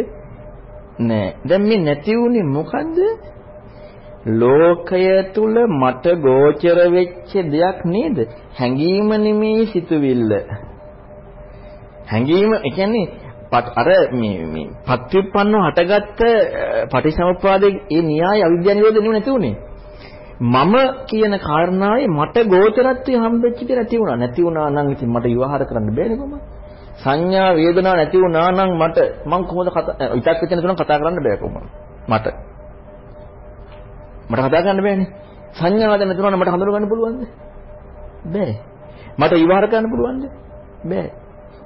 නැහැ. දැන් මේ නැති වුනේ මොකද්ද? ලෝකය තුල මට ගෝචර වෙච්ච දෙයක් නේද? හැඟීම නෙමේ සිතුවිල්ල. හැඟීම ඒ කියන්නේ අර මේ මේ පත්‍යුප්පන්නව හටගත්ත පටිසමුප්පාදයේ ඒ න්‍යාය අවිද්‍යාව නිරෝධ නෙවෙයි නැති උනේ. මම කියන කාරණාවේ මට ගෝචරත්වය හම්බෙච්ච ඉතින් නැති වුණා. නැති වුණා නම් ඉතින් මට විවහාර කරන්න බෑනේ කොහොමද? සංඥා වේදනා නැති වුණා නම් මට මං කොහොමද කතා විතක් වෙන තුන කතා කරන්න බෑ කොහොමද? මට. මට කතා කරන්න බෑනේ. සංඥාව දැන් නැතුණා නම් මට හඳුන ගන්න පුළුවන්ද? බෑ. මට විවහාර කරන්න පුළුවන්ද? බෑ.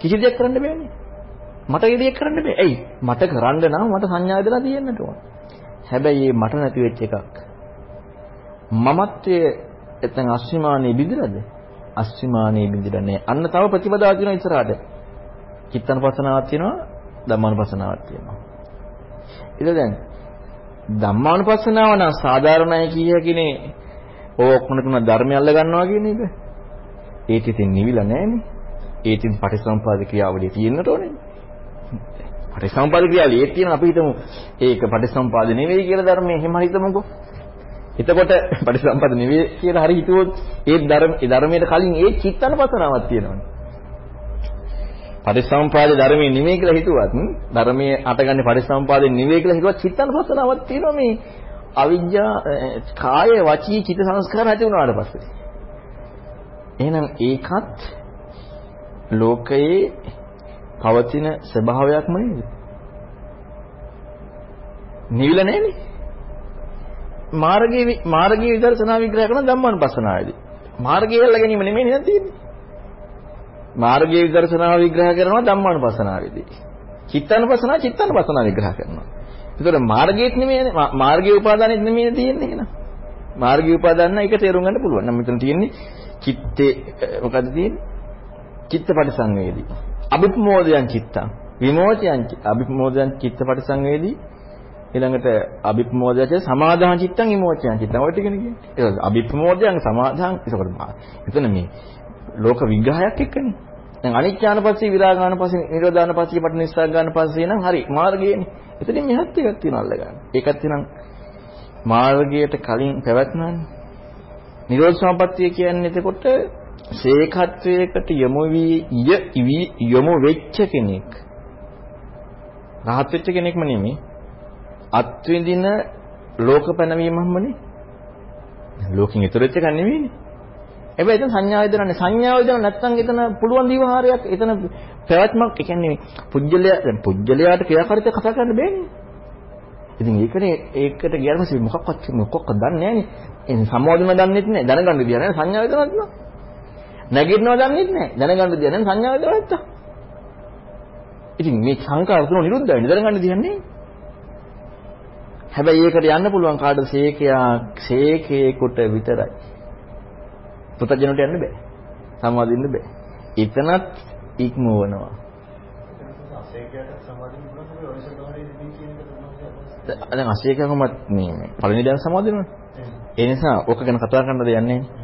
කිසි දෙයක් කරන්න බෑනේ. මට ඉදිරිය කරන්න බෑ. ඇයි? මට කරන්න නම් මට සංඥා වේදනා තියෙන්නට ඕන. හැබැයි මේ මට නැති වෙච්ච එකක්. මමත්වයේ එතන අස්විමානේ බිඳිලාද? අස්විමානේ බිඳිලා නැහැ. අන්න තව ප්‍රතිපදාවක් තියෙනවා ඉස්සරහට. චිත්තනපසනාවක් තියෙනවා, ධම්මානුපසනාවක් තියෙනවා. ඒක දැන් ධම්මානුපස්සනාව නම් සාධාරණයි කිය හැකිනේ. ඔය ඔක්කොම තුන ධර්මය අල්ල ගන්නවා කියන එක. ඒක ඉතින් නිවිලා නැහැනේ. ඒ ඉතින් පටිසම්පාද ක්‍රියාවලිය තියෙන්නට ඕනේ. පටිසම්පාද ක්‍රියාවලිය ඒක තියෙන අපි හිතමු ඒක පටිසම්පාද නෙවෙයි කියලා ධර්මයේ එහෙම හිතමුකෝ. එතකොට පටිසම්පාද නෙවෙයි කියලා හරි හිතුවොත් ඒ ධර්ම ඒ ධර්මයට කලින් ඒ චිත්තනපසනාවක් තියෙනවනේ. පටිසම්පාද ධර්මයේ නෙවෙයි කියලා හිතුවත් ධර්මයේ අටගන්නේ පටිසම්පාදේ නෙවෙයි කියලා හිතුවත් චිත්තනපසනාවක් තියෙනවා මේ අවිජ්ජා කාය වචී චිත්ත සංස්කාර ඇති වුණාට පස්සේ. එහෙනම් ඒකත් ලෝකයේ පවතින ස්වභාවයක්ම නේද? නිවිල නැනේ. මාර්ගයේ මාර්ගයේ විදර්ශනා විග්‍රහ කරන ධම්මානුපස්සනාවේදී. මාර්ගය යල්ලා ගැනීම නෙමෙයි නේද තියෙන්නේ. මාර්ගයේ විදර්ශනා විග්‍රහ කරනවා ධම්මානුපස්සනාවේදී. චිත්තානුපස්සනාව චිත්තානුපස්සනාව විග්‍රහ කරනවා. ඒතකොට මාර්ගයේත් නෙමෙයි මාර්ගයේ උපාදානෙත් නෙමෙයි තියෙන්නේ එහෙනම්. මාර්ගයේ උපාදාන එක තේරුම් ගන්න පුළුවන්. නම් මෙතන තියෙන්නේ චිත්තේ මොකද්ද තියෙන්නේ? චිත්තපටි සංවේදී. අභිප්‍රමෝදයන් චිත්තං. විමෝචයන් අභිප්‍රමෝදයන් චිත්තපටි සංවේදී. ඊළඟට අභිප්‍රමෝදයට සමාදාන චිත්තං විමෝචයන් චිත්තං. ඔය ටිකනේ කියන්නේ. ඒක අභිප්‍රමෝදයන් සමාදාන ඒකට එතන මේ ලෝක විග්‍රහයක් එක්කනේ. දැන් අනිච්චානපස්සී විරාගානපස්සී නිරෝධානපස්සී පටිනිස්සග්ගානපස්සී නම් හරි මාර්ගයනේ. එතනින් මෙහත් එකක් තියෙනවා අල්ලගන්න. ඒකත් නම් මාර්ගයට කලින් පැවැත්මන්නේ. නිරෝධ සම්පත්තිය කියන්නේ එතකොට ශේඛත්වයකට යොමු වී යොමු වෙච්ච කෙනෙක්. රහත් වෙච්ච කෙනෙක්ම නෙමෙයි. අත්විඳින ලෝක පැනවීමක්මනේ. ලෝකෙන් ඈතර වෙච්ච එකක් නෙමෙයිනේ. හැබැයි එතන සංඥා වේදනන්නේ සංඥා වේදන නැත්තම් එතන පුළුවන් දීවහාරයක් එතන පැවැත්මක් ඒ කියන්නේ පුජ්‍යලයා දැන් පුජ්‍යලයාට ක්‍රියාකාරීත්වය කතා කරන්න බෑනේ. ඉතින් ඒකනේ ඒකට ගියාම මොකක්වත් මොකක්වත් දන්නේ නැහැනේ. එන් සම්මෝධන දන්නෙත් නැහැ. දැනගන්න දෙයක් නැහැ. සංඥා වේදනක් නෑ. නැගිටිනවා දන්නෙත් නැහැ. දැනගන්න දෙයක් නැහැ. සංඥා වේදනක් නැත්තම්. ඉතින් මේ සංකාර තුන නිරුද්ධයි. දැනගන්න දෙයක් නැහැ. හැබැයි ඒකට යන්න පුළුවන් කාටද සේකයා සේකේකට විතරයි. පුතජනට යන්න බෑ. සමාදින්න බෑ. එතනත් ඉක්මවනවා. දැන් අසේකකමත් මේ පළවෙනි දැන සමාදිනවනේ. ඒ නිසා ඕක ගැන කතා කරන්න දෙයක් නැහැ.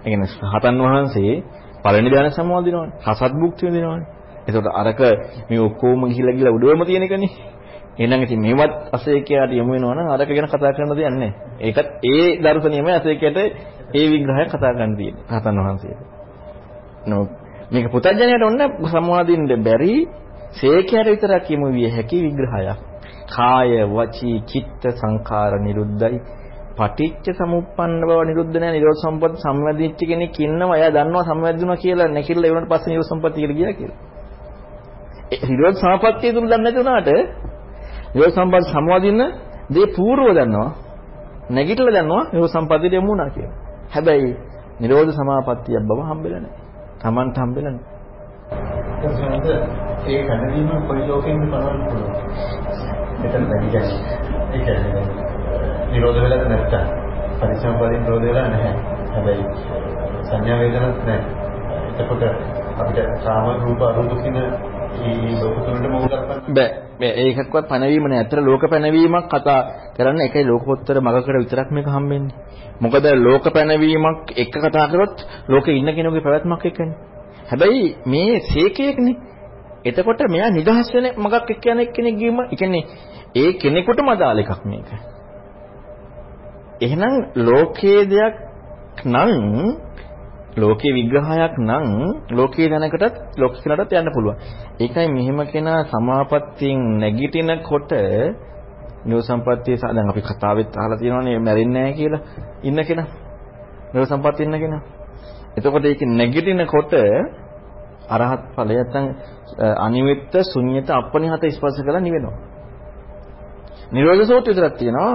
ඒ කියන්නේ හතන් වහන්සේ පළවෙනි දැන සමාදිනවනේ. රසත් භුක්ති විඳිනවනේ. ඒකට අරක මේ ඔක්කොම ගිහිලා ගිහිලා උඩවම තියෙන එකනේ. එහෙනම් ඉතින් මේවත් අසේකයට යමු වෙනවනම් අරක ගැන කතා කරන්න දෙයක් නැහැ. ඒකත් ඒ දර්ශනියමයි අසේකයට ඒ විග්‍රහය කතා කරන්න තියෙන්නේ. රහතන් වහන්සේට. නෝ මේක පුතඥයට ඔන්න සම්වාදින්න බැරි සේකයට විතරක් යමු විය හැකි විග්‍රහයක්. කාය වචී චිත්ත සංඛාර නිරුද්ධයි. පටිච්ච සමුප්පන්න බව නිරුද්ධ නැහැ. නිරෝධ සම්පත් සම්වැදිච්ච කෙනෙක් ඉන්නවා. එයා දන්නවා සම්වැදුණා කියලා නැකිලා ඒ වුණාට පස්සේ නිරෝධ සම්පත් කියලා ගියා කියලා. ඒ නිරෝධ සමාපත්තිය තුල දන්නේ නැති වුණාට නිරෝධ සම්පත් සම්වාදින්න දේ పూర్ව දන්නවා. නැගිටලා දන්නවා නිරෝධ සම්පත්තියට යමු වුණා කියලා. හැබැයි නිරෝධ සමාපත්තියක් බව හම්බෙලා නැහැ. Tamanට හම්බෙලා නැහැ. ඒ කණදීම කොයි ලෝකෙන්ද බලන්න පුළුවන්. මෙතන දැන් කියන්නේ ඒ කියන්නේ නිරෝධ වෙලක් නැත්තම් පරිසම්පාදින් නිරෝධ වෙලා නැහැ. හැබැයි සංඥා වේදනත් නැහැ. එතකොට අපිට කාම රූප අරූප කියන මේ ලෝක තුනටම උදර්පන්න බෑ මේ ඒකක්වත් පැනවීම නෑ. අතර ලෝක පැනවීමක් කතා කරන්න එකයි ලෝකෝත්තර මගකට විතරක් මේක හම්බෙන්නේ. මොකද ලෝක පැනවීමක් එක කතා කරොත් ලෝකේ ඉන්න කෙනෙකුගේ පැවැත්මක් එක්කනේ. හැබැයි මේ සීකයක්නේ. එතකොට මෙයා නිදහස් වෙන මගක් එක්ක යන කෙනෙක් ගියම කියන්නේ ඒ කෙනෙකුටම අදාළ එකක් මේක. එහෙනම් ලෝකයේ දෙයක් නම් ලෝකේ විග්‍රහයක් නම් ලෝකයේ දැනකටත් ලෝකෙලටත් යන්න පුළුවන්. ඒකයි මෙහෙම කෙනා සමාපත්තියෙන් නැගිටිනකොට නියෝ සම්පත්තිය දැන් අපි කතාවෙත් අහලා තියෙනවානේ මැරෙන්නේ නැහැ කියලා ඉන්න කෙනා. නියෝ සම්පත්තිය ඉන්න කෙනා. එතකොට ඒක නැගිටිනකොට අරහත් ඵලය නැත්නම් අනිවිත්ත ශුන්්‍යත අපනිහත ස්පර්ශ කරලා නිවෙනවා. නිරෝධ සෝත්‍ය විතරක් තියෙනවා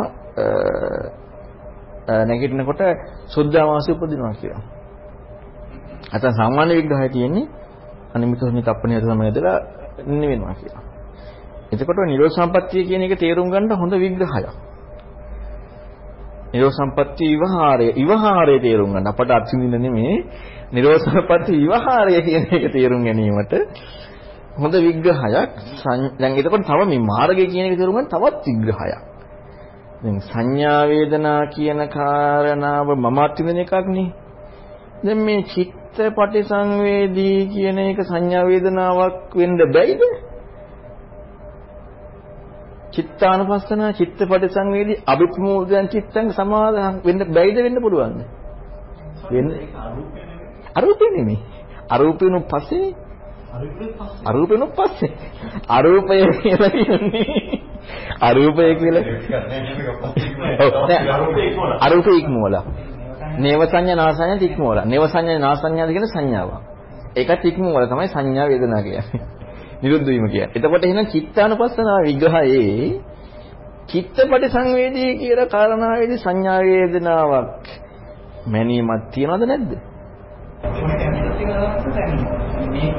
නැගිටිනකොට සුද්ධාවාසය උපදිනවා කියලා. අතන සාමාන්‍ය විග්‍රහය තියෙන්නේ අනිමිත ශුන්්‍යත අපනිහත සමයදලා නිවෙනවා කියලා. එතකොට නිරෝධ සම්පත්තිය කියන එක තේරුම් ගන්න හොඳ විග්‍රහයක්. නිරෝධ සම්පත්තිය විවහාරය විවහාරය තේරුම් ගන්න අපට අත්විඳින්න නෙමෙයි නිරෝධ සම්පත්තිය විවහාරය කියන එක තේරුම් ගැනීමට හොඳ විග්‍රහයක් දැන් එතකොට තව මේ මාර්ගය කියන එක තේරුම් ගන්න තවත් විග්‍රහයක් දැන් සංඥා වේදනා කියන කාරණාව මම අත්විඳින එකක් නේ දැන් මේ චිත්ත පටිසංවේදී කියන එක සංඥා වේදනාවක් වෙන්න බැයිද? චිත්තානුපස්සන චිත්තපටි සංවේදී අභිප්‍රමෝදයන් චිත්තං සමාදාන වෙන්න බැයිද වෙන්න පුළුවන්ද? වෙන්න අරූපේ නෙමෙයි. අරූපේනු පස්සේ? අරූපේනු පස්සේ. අරූපය කියලා කියන්නේ අරූපය කියලා? අරූපේ ඉක්මවලා. නේව සංඥා නාසඤ්ඤා ඉක්මවලා. නේව සංඥා නාසඤ්ඤාද කියන සංඥාවක්. ඒකත් ඉක්මවලා තමයි සංඥා වේදනා කියන්නේ. නිරුද්ධ වීම කියන්නේ. එතකොට එහෙනම් චිත්තානුපස්සනාව විග්‍රහයේ චිත්තපටි සංවේදී කියන කාරණාවේදී සංඥා වේදනාවක් මැනීමක් තියනවද නැද්ද? මේක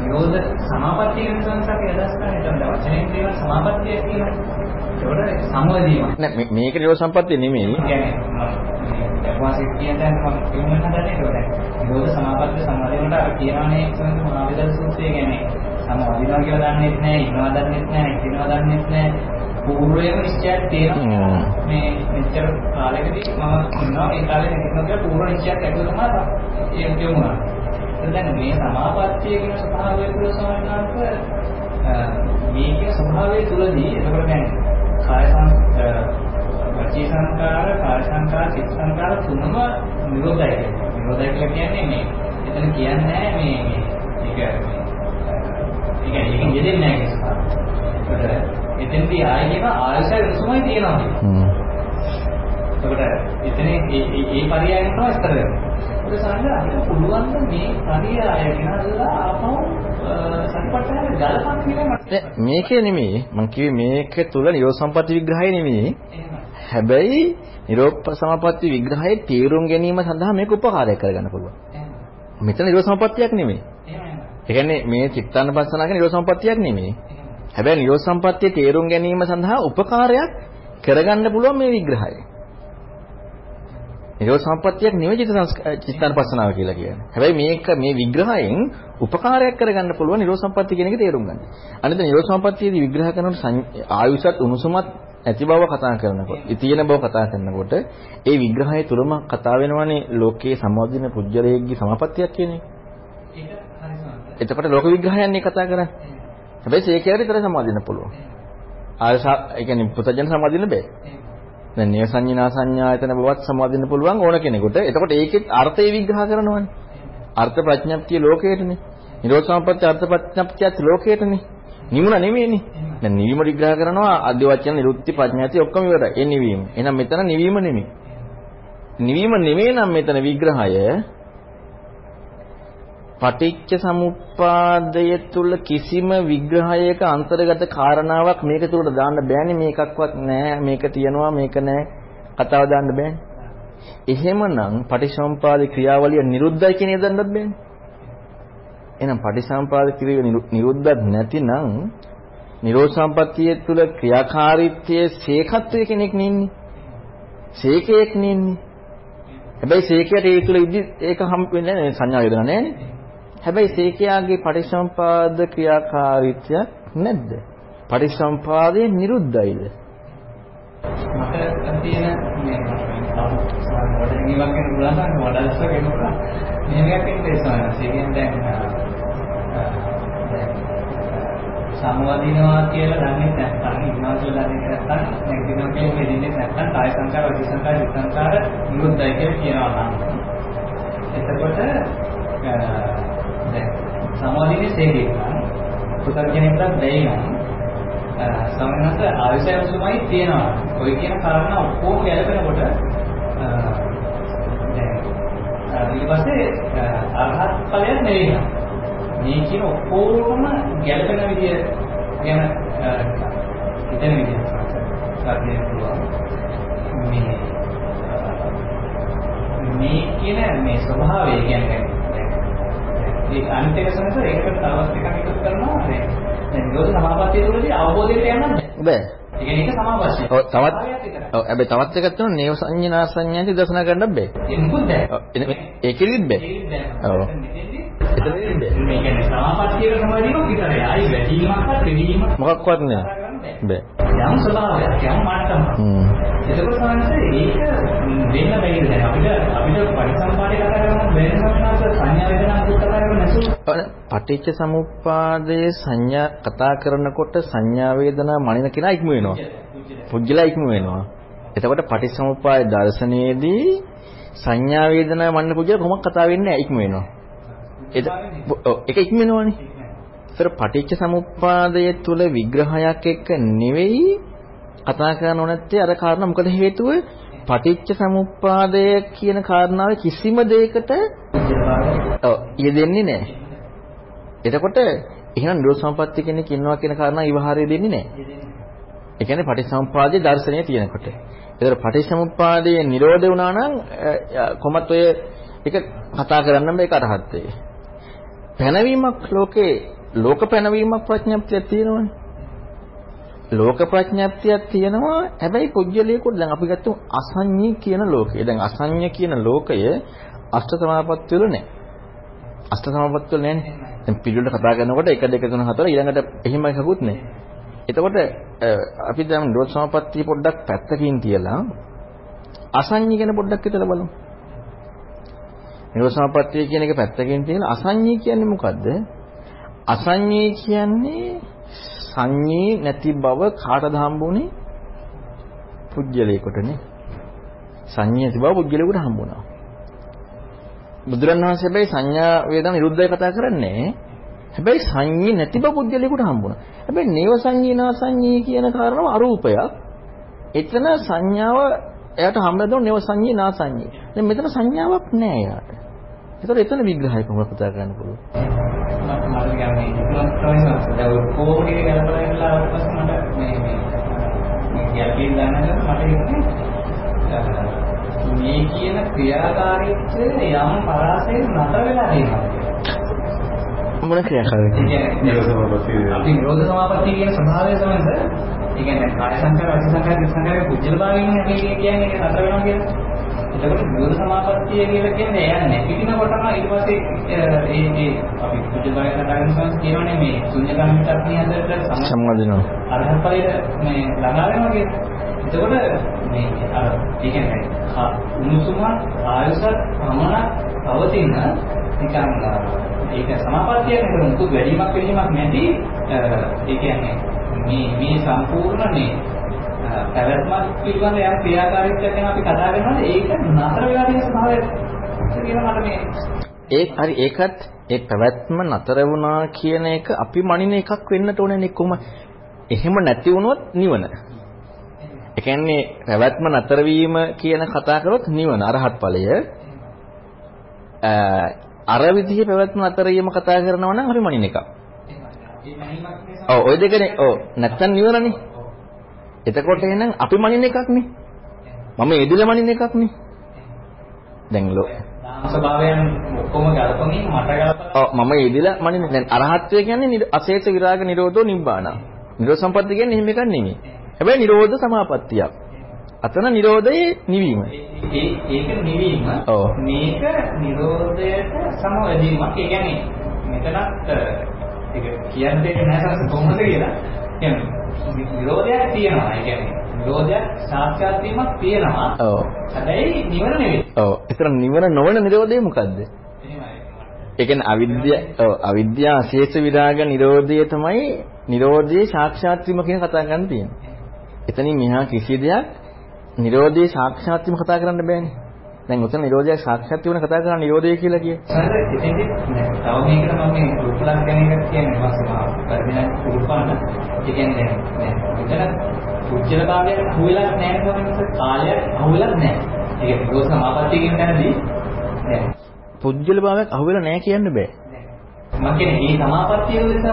නිරෝධ සමාපත්තිය කියන සංසාරේ අදහස් කරන්නේ වචනයෙන් කියන සමාපත්තිය කියන ඒකට සමවැදීමක්. නෑ මේක නිරෝධ සම්පත්තිය නෙමෙයි. කියන්නේ වාසිය කියන දැන් මම කියන්න හදන්නේ ඒකට. නිරෝධ සමාපත්තිය සමාදේකට අර කියනවානේ සම්ම මහවිදල් සූත්‍රය කියන්නේ සම වදිනවා කියලා දන්නෙත් නැහැ, ඉන්නවා දන්නෙත් නැහැ, හිටිනවා දන්නෙත් නැහැ. පූර්වයේම නිශ්චයක් තියෙනවා. මේ මෙච්චර කාලෙකදී මම ඉන්නවා ඒ කාලේ හිටිනවා කියලා පූර්ව නිශ්චයක් ඇතුළත තමයි ඒක කියුණා. දැන් මේ සමාපත්තිය කියන ස්වභාවය තුළ සමහරවිට මේකේ ස්වභාවය තුළදී එතකොට දැන් කාය වචී සංකාර, කාය සංකාර, චිත්ත සංකාර තුනම නිරෝධයි. නිරෝධයි කියන්නේ මේ එතන කියන්නේ මේ මේක ඒ කියන්නේ ඒකෙන් යෙදෙන්නේ නැහැ කියලා. ඒකට එතෙන්දී ආයෙ කියන ආයශය විසමයි තියෙනවා. හ්ම්. ඒකට එතන ඒ ඒ පරියායන තමයි ඉස්තර වෙන්නේ. ඒක සාහන අපිට පුළුවන් මේ පරියාය ගෙනල්ලා ආපහු සම්පත්තන ගලපන්න කියලා මේකේ නෙමෙයි මම කිව්වේ මේක තුල නිරෝධ සම්පatti විග්‍රහය නෙමෙයි. හැබැයි නිරෝධ සමාපatti විග්‍රහයේ තේරුම් ගැනීම සඳහා මේක උපකාරයක් කරගන්න පුළුවන්. මෙතන නිරෝධ සම්පත්තියක් නෙමෙයි. ඒ කියන්නේ මේ චිත්තානපස්සනාක නිරෝධ සම්පත්තියක් නෙමෙයි. හැබැයි නිරෝධ සම්පත්තිය තේරුම් ගැනීම සඳහා උපකාරයක් කරගන්න පුළුවන් මේ විග්‍රහය. නිරෝධ සම්පත්තියක් නෙමෙයි චිත්තානපස්සනාව කියලා කියන්නේ. හැබැයි මේක මේ විග්‍රහයෙන් උපකාරයක් කරගන්න පුළුවන් නිරෝධ සම්පත්තිය කියන එක තේරුම් ගන්න. අනිත් නිරෝධ සම්පත්තියේදී විග්‍රහ කරනකොට ආයුෂත් උණුසුමත් ඇති බව කතා කරනකොට, තියෙන බව කතා කරනකොට ඒ විග්‍රහය තුළම කතා වෙනවනේ ලෝකයේ සම්මාදින පුජ්‍යලයේගේ සමාපත්තියක් කියන එක. එතකොට ලෝක විග්‍රහයන්නේ කතා කරන්නේ. හැබැයි සේකයට විතර සමාදින්න පුළුවන්. ආයසා ඒ කියන්නේ පුතජන සමාදින්න බෑ. දැන් නිය සංඥා සංඥායතන බවත් සමාදින්න පුළුවන් ඕන කෙනෙකුට. එතකොට ඒකෙත් අර්ථය විග්‍රහ කරනවානේ. අර්ථ ප්‍රඥප්තිය ලෝකයටනේ. නිරෝධ සම්පත්‍ය අර්ථ ප්‍රඥප්තියත් ලෝකයටනේ. නිමුණ නෙමෙයිනේ. දැන් නිවීම විග්‍රහ කරනවා ආද්‍ය වචන නිරුක්ති ප්‍රඥාති ඔක්කොම ඉවරයි. ඒ නිවීම. එහෙනම් මෙතන නිවීම නෙමෙයි. නිවීම නෙමෙයි නම් මෙතන විග්‍රහය පටිච්ච සමුප්පාදය තුල කිසිම විග්‍රහයක අන්තර්ගත කාරණාවක් මේක තුලට දාන්න බෑනේ මේකක්වත් නෑ මේක තියනවා මේක නෑ කතාව දාන්න බෑනේ. එහෙමනම් පටිච්චසමුපාද ක්‍රියාවලිය නිරුද්ධයි කියන එක දන්නත් බෑනේ. එහෙනම් පටිච්චසමුපාද ක්‍රියාව නිරුද්ධත් නැතිනම් නිරෝධ සම්පත්තිය තුල ක්‍රියාකාරීත්වයේ සේකත්වයේ කෙනෙක් නෙන්නේ. සේකයක් නෙන්නේ. හැබැයි සේකයට ඒ තුල ඉදි ඒක හම් වෙන්නේ නැහැ සංඥා වේදනා නැහැනේ. හැබැයි සේකයාගේ පටිසම්පාද ක්‍රියාකාරීත්වය නැද්ද? පටිසම්පාදයේ නිරුද්ධයිද? මට තියෙන මේ වඩනීවක් වෙන උදාහරණ වඩාස්ස වෙනවා. මේකක් ඉන්නේ සාමාන්‍යයෙන් දැන් සමවදිනවා කියලා දන්නේ නැත්නම් ඉන්නවා කියලා දන්නේ නැත්නම් නැගිටිනවා කියලා මෙදින්නේ නැත්නම් කාය සංකාර, වචී සංකාර, චිත්ත සංකාර නිරුද්ධයි කියලා කියනවා නම් එතකොට සමාධියේ සේකේ පුතර්ජනෙකට බැයි නම් සමනස ආයසයන්සුමයි තියෙනවා. ඔය කියන කාරණා ඔක්කොම ගැලපෙනකොට ඊට පස්සේ අරහත් ඵලයක් නෙවෙයි. මේ කියන ඔක්කොම ගැලපෙන විදිය ගැන හිතන විදිය සාධනය පුළුවන්. මේ මේ කියන මේ ස්වභාවය කියන්නේ ඒ අනිත් එක සමහර ඒකට තවත් එකක් එකතු කරනවා දැන් දැන් නිරෝධ සමාපත්තිය තුළදී අවබෝධයට යන්න බෑ. ඒ කියන්නේ ඒක සමාපස්සිය. ඔව් තවත් ඔව් හැබැයි තවත් එකක් තියෙනවා නේව සංඥා සංඥාති දර්ශනා කරන්න බෑ. ඒක මොකද බෑ. ඒකෙදිත් බෑ. ඔව්. එතනදිත් බෑ. මේ කියන්නේ සමාපත්තියක සමාධියක් විතරයි. ආයි වැඩිවීමක්වත් පිළිවීමක් මොකක්වත් නෑ. බෑ. යම් ස්වභාවයක් යම් මට්ටමක්. හ්ම්. එතකොට තමයි ඒක දෙන්න බැරිද දැන් අපිට අපිට පරිසම්පාදේ කතා කරනවා වෙන සම්මාස සංඥා වේදනා කතා කරන්නේ. පටිච්ච සමුප්පාදයේ සංඥා කතා කරනකොට සංඥා වේදනා මනින කෙනා ඉක්ම වෙනවා. පුජ්‍යලා ඉක්ම වෙනවා. එතකොට පටිච්චසමුප්පාද දර්ශනයේදී සංඥා වේදනා මනින පුජ්‍යලා කොහොමද කතා වෙන්නේ ඉක්ම වෙනවා. ඒක ඉක්ම වෙනවනේ. ඒතර පටිච්ච සමුප්පාදය තුල විග්‍රහයක් එක්ක නෙවෙයි කතා කරන්න නැත්තේ අර කාරණා මොකද හේතුව පටිච්ච සමුප්පාදය කියන කාරණාව කිසිම දෙයකට ඔව් යෙදෙන්නේ නැහැ. එතකොට එහෙනම් නිරෝධ සම්පත්තිය කෙනෙක් ඉන්නවා කියන කාරණා ඉවහාරය දෙන්නේ නැහැ. ඒ කියන්නේ පටිච්චසමුප්පාදයේ දර්ශනය තියෙනකොට. ඒතර පටිච්චසමුප්පාදයේ නිරෝධ වුණා නම් කොහොමත් ඔය එක කතා කරන්න මේක අරහත් වෙයි. පැනවීමක් ලෝකේ ලෝක පැනවීමක් ප්‍රඥප්තියක් තියෙනවනේ. ලෝක ප්‍රඥප්තියක් තියෙනවා. හැබැයි පුජ්‍යලයකට දැන් අපි ගත්තොත් අසඤ්ඤී කියන ලෝකය. දැන් අසඤ්ඤ කියන ලෝකය අෂ්ට සමාපත්තිය වල නැහැ. අෂ්ට සමාපත්තිය වල නැහැනේ. දැන් පිළිවෙලට කතා කරනකොට 1 2 3 4 ඊළඟට එහෙම එකකුත් නැහැ. එතකොට අපි දැන් නිරෝධ සමාපත්තිය පොඩ්ඩක් පැත්තකින් තියලා අසඤ්ඤී ගැන පොඩ්ඩක් හිතලා බලමු. නිරෝධ සමාපත්තිය කියන එක පැත්තකින් තියලා අසඤ්ඤී කියන්නේ මොකද්ද? අසඤ්ඤී කියන්නේ සංඤී නැති බව කාටද හම්බුනේ? පුජ්‍යලයකටනේ. සංඤී නැති බව පුජ්‍යලයකට හම්බුණා. බුදුරණවහන්සේ හැබැයි සංඥා වේදනා නිරුද්ධය කතා කරන්නේ. හැබැයි සංඤී නැති බව පුජ්‍යලයකට හම්බුණා. හැබැයි නේව සංඤී නා සංඤී කියන කාරණාව අරූපයක්. එතන සංඥාව එයාට හම්බෙද්දී නේව සංඤී නා සංඤී. දැන් මෙතන සංඥාවක් නෑ එයාට. ඒතර එතන විග්‍රහයක මොකක්ද කතා කරන්න පුළුවන්. මම කියන්නේ ඉක්මනට තමයි දැන් කොහොමද ගලපලා ඉන්නලා පස්සේ මට මේ මේ මේ යකින් දැනගන්න මට හිතෙන්නේ මේ කියන ක්‍රියාකාරීත්වය යම් පරාසයෙන් නතර වෙලා තියෙනවා. මොන ක්‍රියාකාරීත්වය? අපි නිරෝධ සමාපත්තිය කියන ස්වභාවය තමයි ඒ කියන්නේ කාය සංකාර, අසි සංකාර, දිස් සංකාර කුජල භාවයෙන් අපි කියන්නේ ඒක නතර වෙනවා කියන්නේ. එතකොට නිරෝධ සමාපත්තිය කියලා කියන්නේ එයා නැතිවෙනකොටම ඊට පස්සේ ඒ ඒ අපි කුජල භාවය කතා කරනවා කියනනේ මේ ශුන්‍යකාමික අග්නිය හදට සම්බන්ධනවා. අරහත් ඵලයේ මේ ළඟා වෙනවා කියන්නේ. එතකොට මේ අර ඒ කියන්නේ උණුසුම ආයස පමණ පවතින නිකන් ඒක සමාපත්තියක් නේද මුකුත් වැඩිමක් පිළිමක් නැති ඒ කියන්නේ මේ මේ සම්පූර්ණ මේ පැවැත්මක් පිළිබඳ යම් ක්‍රියාකාරීත්වයක් ගැන අපි කතා කරනවාද? ඒක නතර වෙලා තියෙන ස්වභාවය කියන මට මේ ඒ හරි ඒකත් ඒ පැවැත්ම නතර වුණා කියන එක අපි මනින එකක් වෙන්නට ඕනේ නේ කොහොම? එහෙම නැති වුණොත් නිවන. ඒ කියන්නේ පැවැත්ම නතර වීම කියන කතා කරොත් නිවන අරහත් ඵලය. අර විදිහේ පැවැත්ම නතර වීම කතා කරනවා නම් අපි මනින එකක්. ඔව් ওই දෙකනේ. ඔව් නැත්තම් නිවනනේ. එතකොට එහෙනම් අපි මනින එකක් නේ. මම එදිලා මනින එකක් නේ. දැන් ලෝ ස්වභාවයන් ඔක්කොම ගලපමින් මට ගලපලා ඔව් මම එදිලා මනින දැන් අරහත්ත්වය කියන්නේ අසේත විරාග නිරෝධෝ නිබ්බාන. නිරෝධ සම්පත්තිය කියන්නේ එහෙම එකක් නෙමෙයි. හැබැයි නිරෝධ සමාපත්තියක්. අතන නිරෝධයේ නිවීම. ඒ ඒක නිවීම. මේක නිරෝධයට සමවැදීමක්. ඒ කියන්නේ මෙතනත් ඒක කියන්නේ නැහැ කොහොමද කියලා. කියන්නේ නිරෝධයක් තියෙනවා. ඒ කියන්නේ නිරෝධයක් සාක්ෂාත් වීමක් තියෙනවා. ඔව්. හැබැයි නිවන නෙවෙයි. ඔව්. ඒතර නිවන නොවන නිරෝධය මොකද්ද? ඒ කියන්නේ අවිද්‍ය ඔව් අවිද්‍යා අශේෂ විරාග නිරෝධය තමයි නිරෝධයේ සාක්ෂාත් වීම කියන කතා කරන්න තියෙන්නේ. එතනින් මෙහා කිසි දෙයක් නිරෝධයේ සාක්ෂාත් වීම කතා කරන්න බෑනේ. දැන් උතන නිරෝධයක් සාක්ෂාත් වීම කතා කරන නිරෝධය කියලා කියේ. සර ඉතින්දි තව මේකට මම මේ රූපලක් ගැන එකක් කියන්නේ මාසම පරිදින රූපන්න. ඒ කියන්නේ දැන් මෙතන උච්චල භාවයක් අහුවෙලා නැහැ කොහොමද කාලයක් අහුවෙලා නැහැ. ඒක නිරෝධ සමාපත්තිය කියන තැනදී දැන් පුජ්‍යල භාවයක් අහුවෙලා නැහැ කියන්න බෑ. මම කියන්නේ මේ සමාපත්තිය වලට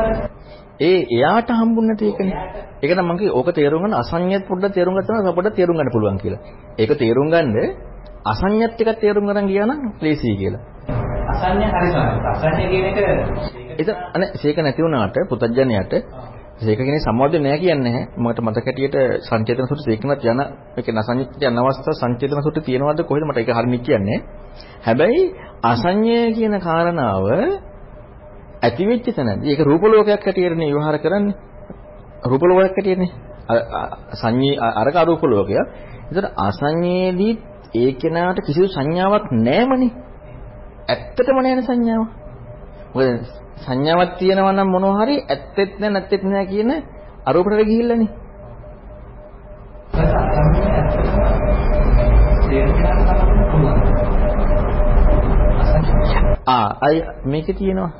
ඒ එයාට හම්බුන්නේ නැති එකනේ. ඒක නම් මම කිය ඕක තේරුම් ගන්න අසඤ්ඤයත් පොඩ්ඩක් තේරුම් ගත්තා පොඩ්ඩක් තේරුම් ගන්න පුළුවන් කියලා. ඒක තේරුම් ගන්න අසඤ්ඤයත් එකක් තේරුම් ගන්න ගියා නම් ලේසියි කියලා. අසඤ්ඤ හරි සමහර. අසඤ්ඤ කියන එක ඒක අනේ සීක නැති වුණාට පුතඥයට සීක කෙනේ සම්වද්ද නෑ කියන්නේ නැහැ. මට මතක හැටියට සංචේතන සුත්‍ර සීකනත් යන ඒක නසඤ්ඤිත යන අවස්ථාව සංචේතන සුත්‍රේ තියෙනවද කොහෙද මට ඒක හරියට කියන්නේ. හැබැයි අසඤ්ඤය කියන කාරණාව ඇති වෙච්ච තැනදී ඒක රූප ලෝකයක් හැටියටනේ විවහාර කරන්නේ. රූප ලෝකයක් හැටියටනේ. සංඤී අරක අරූප ලෝකයක්. ඒතර අසඤ්ඤයේදී ඒ කෙනාට කිසිදු සංඥාවක් නැමනේ. ඇත්තටම නැහැ සංඥාව. මොකද සංඥාවක් තියෙනවා නම් මොනවා හරි ඇත්තෙත් නැහැ නැත්තෙත් නැහැ කියන අරූපකට ගිහිල්ලානේ. ආ අය මේකේ තියෙනවා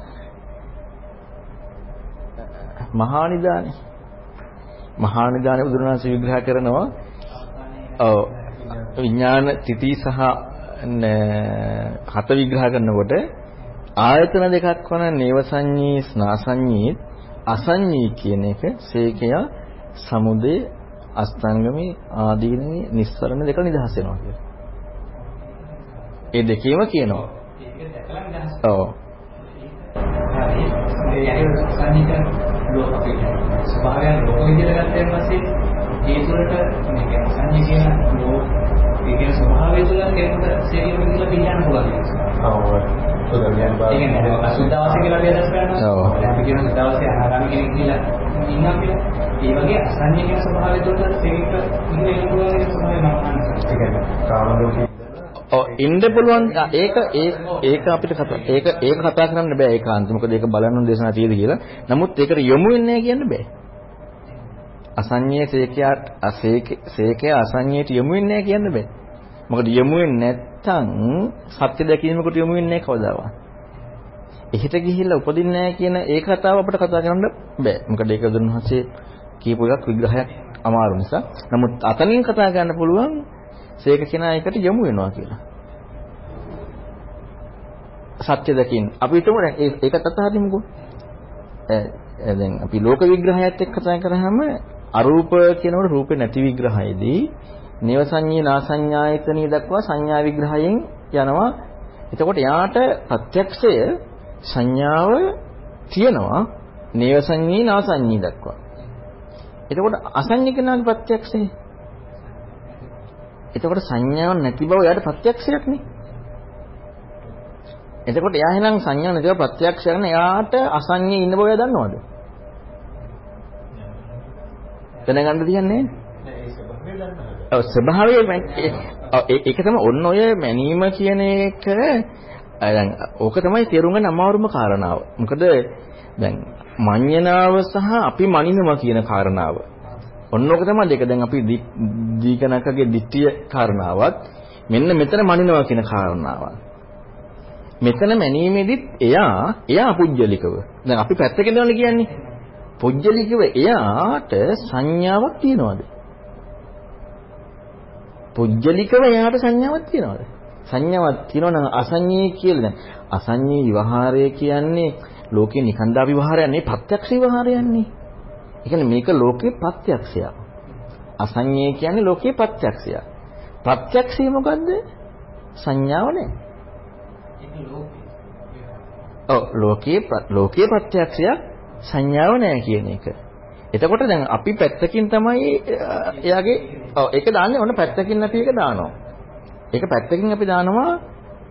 මහා නිදානේ මහා නිදානේ බුදුරණාහි විග්‍රහ කරනවා ඔව් විඥාන තිති සහ හත විග්‍රහ කරනකොට ආයතන දෙකක් වන නේව සංඤී ස්නාසඤ්ඤී අසඤ්ඤී කියන එක සේකය සමුදේ අස්තංගමේ ආදීනමේ නිස්සරණ දෙක නිදහස් වෙනවා කියලා. ඒ දෙකේම කියනවා. ඔව්. ඒ යටි සංනික ලෝක අපේ ස්වභාවයන් ලෝක විදිහට ගත්තන් පස්සේ ඒ තුළට මේ කියන්නේ සංඤ්ඤ කියන ලෝක ඒ කියන ස්වභාවය තුළ කෙනෙකුට සේරියම කියලා පිළිගන්න පුළුවන්. ඔව්. සුදවියන් බා. ඒ කියන්නේ අසුද්ධාවස කියලා අපි අදහස් කරනවා. ඔව්. අපි කියන සුද්ධාවසේ අනාගාමී කෙනෙක් කියලා ඉන්නවා කියලා. ඒ වගේ අසංඤ්ඤ කියන ස්වභාවය තුළ සේරික ඉන්න පුළුවන් කියන ස්වභාවය මම අහන්නේ. ඒ කියන්නේ කාම ලෝකයේ ඔව් ඉන්න පුළුවන් ඒක ඒක අපිට කතා ඒක ඒක කතා කරන්න බෑ ඒකාන්ත මොකද ඒක බලන්න දේශනා තියෙද කියලා. නමුත් ඒකට යොමු වෙන්නේ නැහැ කියන්න බෑ. අසඤ්ඤේ සේකයාට සේකයා අසඤ්ඤේට යොමු වෙන්නේ නැහැ කියන්න බෑ. මොකද යොමු වෙන්නේ නැත්තම් සත්‍ය දැකීමකට යොමු වෙන්නේ නැහැ කවදාවත්. එහෙට ගිහිල්ලා උපදින්නේ නැහැ කියන ඒ කතාව අපිට කතා කරන්න බෑ. මොකද ඒක දුන්වහන්සේ කියපු එකක් විග්‍රහයක් අමාරු නිසා. නමුත් අතනින් කතා කරන්න පුළුවන් සේක කෙනා එකට යොමු වෙනවා කියලා. සත්‍ය දකින්න. අපි හිතමු දැන් ඒකත් අතහරිමුකෝ. දැන් අපි ලෝක විග්‍රහයත් එක්ක කතා කරාම අරූප කියනකොට රූපේ නැති විග්‍රහයේදී නේව සංඤේ නාසඤ්ඤායතනිය දක්වා සංඥා විග්‍රහයෙන් යනවා. එතකොට යාට ප්‍රත්‍යක්ෂය සංඥාව තියෙනවා නේව සංඤේ නාසඤ්ඤී දක්වා. එතකොට අසඤ්ඤ කෙනාගේ ප්‍රත්‍යක්ෂය එතකොට සංඥාවක් නැති බව එයාට ප්‍රත්‍යක්ෂයක් නේ. එතකොට එයා එහෙනම් සංඥා නැතිව ප්‍රත්‍යක්ෂ කරන එයාට අසඤ්ඤේ ඉන්න බව එයා දන්නවද? දැනගන්න තියන්නේ ඔව් ස්වභාවය ඒක තමයි ඔන්න ඔය මැනීම කියන එක දැන් ඕක තමයි තේරුම් ගන්න අමාරුම කාරණාව. මොකද දැන් මඤ්ඤණාව සහ අපි මනිනවා කියන කාරණාව. ඔන්න ඕක තමයි දෙක. දැන් අපි දීකනකගේ දිට්ඨිය කාරණාවත් මෙන්න මෙතන මනිනවා කියන කාරණාවත්. මෙතන මැනීමේදීත් එයා එයා පුජ්‍යලිකව. දැන් අපි පැත්තකින් දවනේ කියන්නේ. පුජ්‍යලිකව එයාට සංඥාවක් තියනවාද? පුජ්‍යලිකව එයාට සංඥාවක් තියනවාද? සංඥාවක් තියෙනවා නම් අසඤ්ඤේ කියලා දැන් අසඤ්ඤේ විවහාරය කියන්නේ ලෝකේ නිකන්දා විවහාරයක් නෙවෙයි ප්‍රත්‍යක්ෂ විවහාරයක් නේ. ඒ කියන්නේ මේක ලෝකේ ප්‍රත්‍යක්ෂයක්. අසඤ්ඤේ කියන්නේ ලෝකේ ප්‍රත්‍යක්ෂයක්. ප්‍රත්‍යක්ෂය මොකද්ද? සංඥාව නේ. ඔව් ලෝකේ ලෝකේ ප්‍රත්‍යක්ෂයක් සංඥාව නැහැ කියන එක. එතකොට දැන් අපි පැත්තකින් තමයි එයාගේ ඔව් ඒක දාන්නේ ඔන්න පැත්තකින් අපි ඒක දානවා. ඒක පැත්තකින් අපි දානවා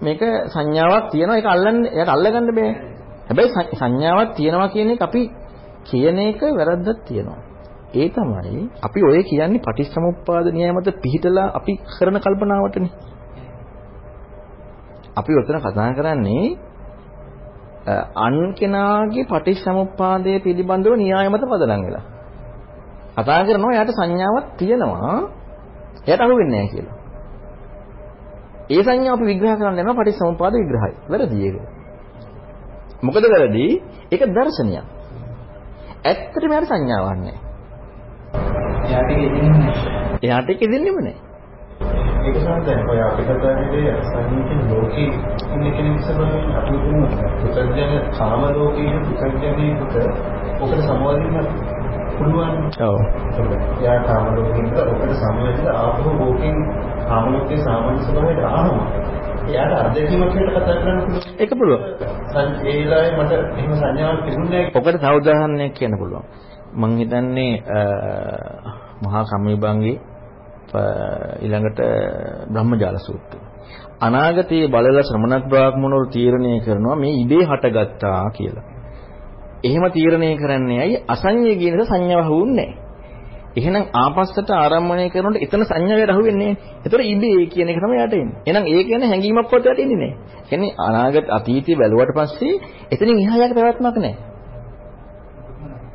මේක සංඥාවක් තියෙනවා ඒක අල්ලන්න එයාට අල්ලගන්න බෑ. හැබැයි සංඥාවක් තියෙනවා කියන එක අපි කියන එක වැරද්දක් තියෙනවා. ඒ තමයි අපි ඔය කියන්නේ පටිච්චසමුප්පාද න්‍යාය මත පිහිටලා අපි කරන කල්පනාවටනේ. අපි උතන කතා කරන්නේ අන් කෙනාගේ පටිච්චසමුප්පාදයේ පිළිබඳව න්‍යාය මත පදනම් වෙලා. කතා කරනවා එයාට සංඥාවක් තියෙනවා. එයාට අහු වෙන්නේ නැහැ කියලා. ඒ සංඥාව අපි විග්‍රහ කරන්න යනවා පටිච්චසමුප්පාද විග්‍රහය. වැරදි ඒක. මොකද වැරදි? ඒක දර්ශනයක්. ඇත්තටම යාට සංඥාවක් නැහැ. එයාට ඒක ඉදින්නේ නැහැ. ඒක සාමාන්‍යයෙන් ඔය අපිට කියන්නේ සංකීර්ණ ලෝකේ ඉන්න කෙනෙක් සබඳින් අපි කියන පුතර්ජන කාම ලෝකයේ පුතර්ජනේකට ඔකට සමවදින්න පුළුවන්. ඔව්. යා කාම ලෝකෙින්ද ඔකට සමවදින්න ආපහු ලෝකෙන් කාම ලෝකයේ සාමාන්‍ය ස්වභාවයට ආනවා. එයාට අත්දැකීමක් විදිහට කතා කරන්න පුළුවන්. ඒක පුළුවන්. ඒ වෙලාවේ මට එහෙම සංඥාවක් තිබුණේ නැහැ. ඔකට තව උදාහරණයක් කියන්න පුළුවන්. මම හිතන්නේ මහා සම්මිබංගේ ඊළඟට බ්‍රහ්මජාල සූත්‍රය. අනාගතයේ බලලා ශ්‍රමණත් බ්‍රාහ්මණවරු තීරණය කරනවා මේ ඉබේ හටගත්තා කියලා. එහෙම තීරණය කරන්නේ ඇයි අසඤ්ඤය කියන සංඥාව හවුන්නේ නැහැ. එහෙනම් ආපස්සට ආරම්භණය කරනකොට එතන සංඥාවට අහු වෙන්නේ නැහැ. ඒතර ඉබේ කියන එක තමයි යට එන්නේ. එහෙනම් ඒ කියන්නේ හැඟීමක්වත් යට එන්නේ නැහැ. කියන්නේ අනාගත අතීතය බැලුවට පස්සේ එතනින් එහා යක පැවැත්මක් නැහැ.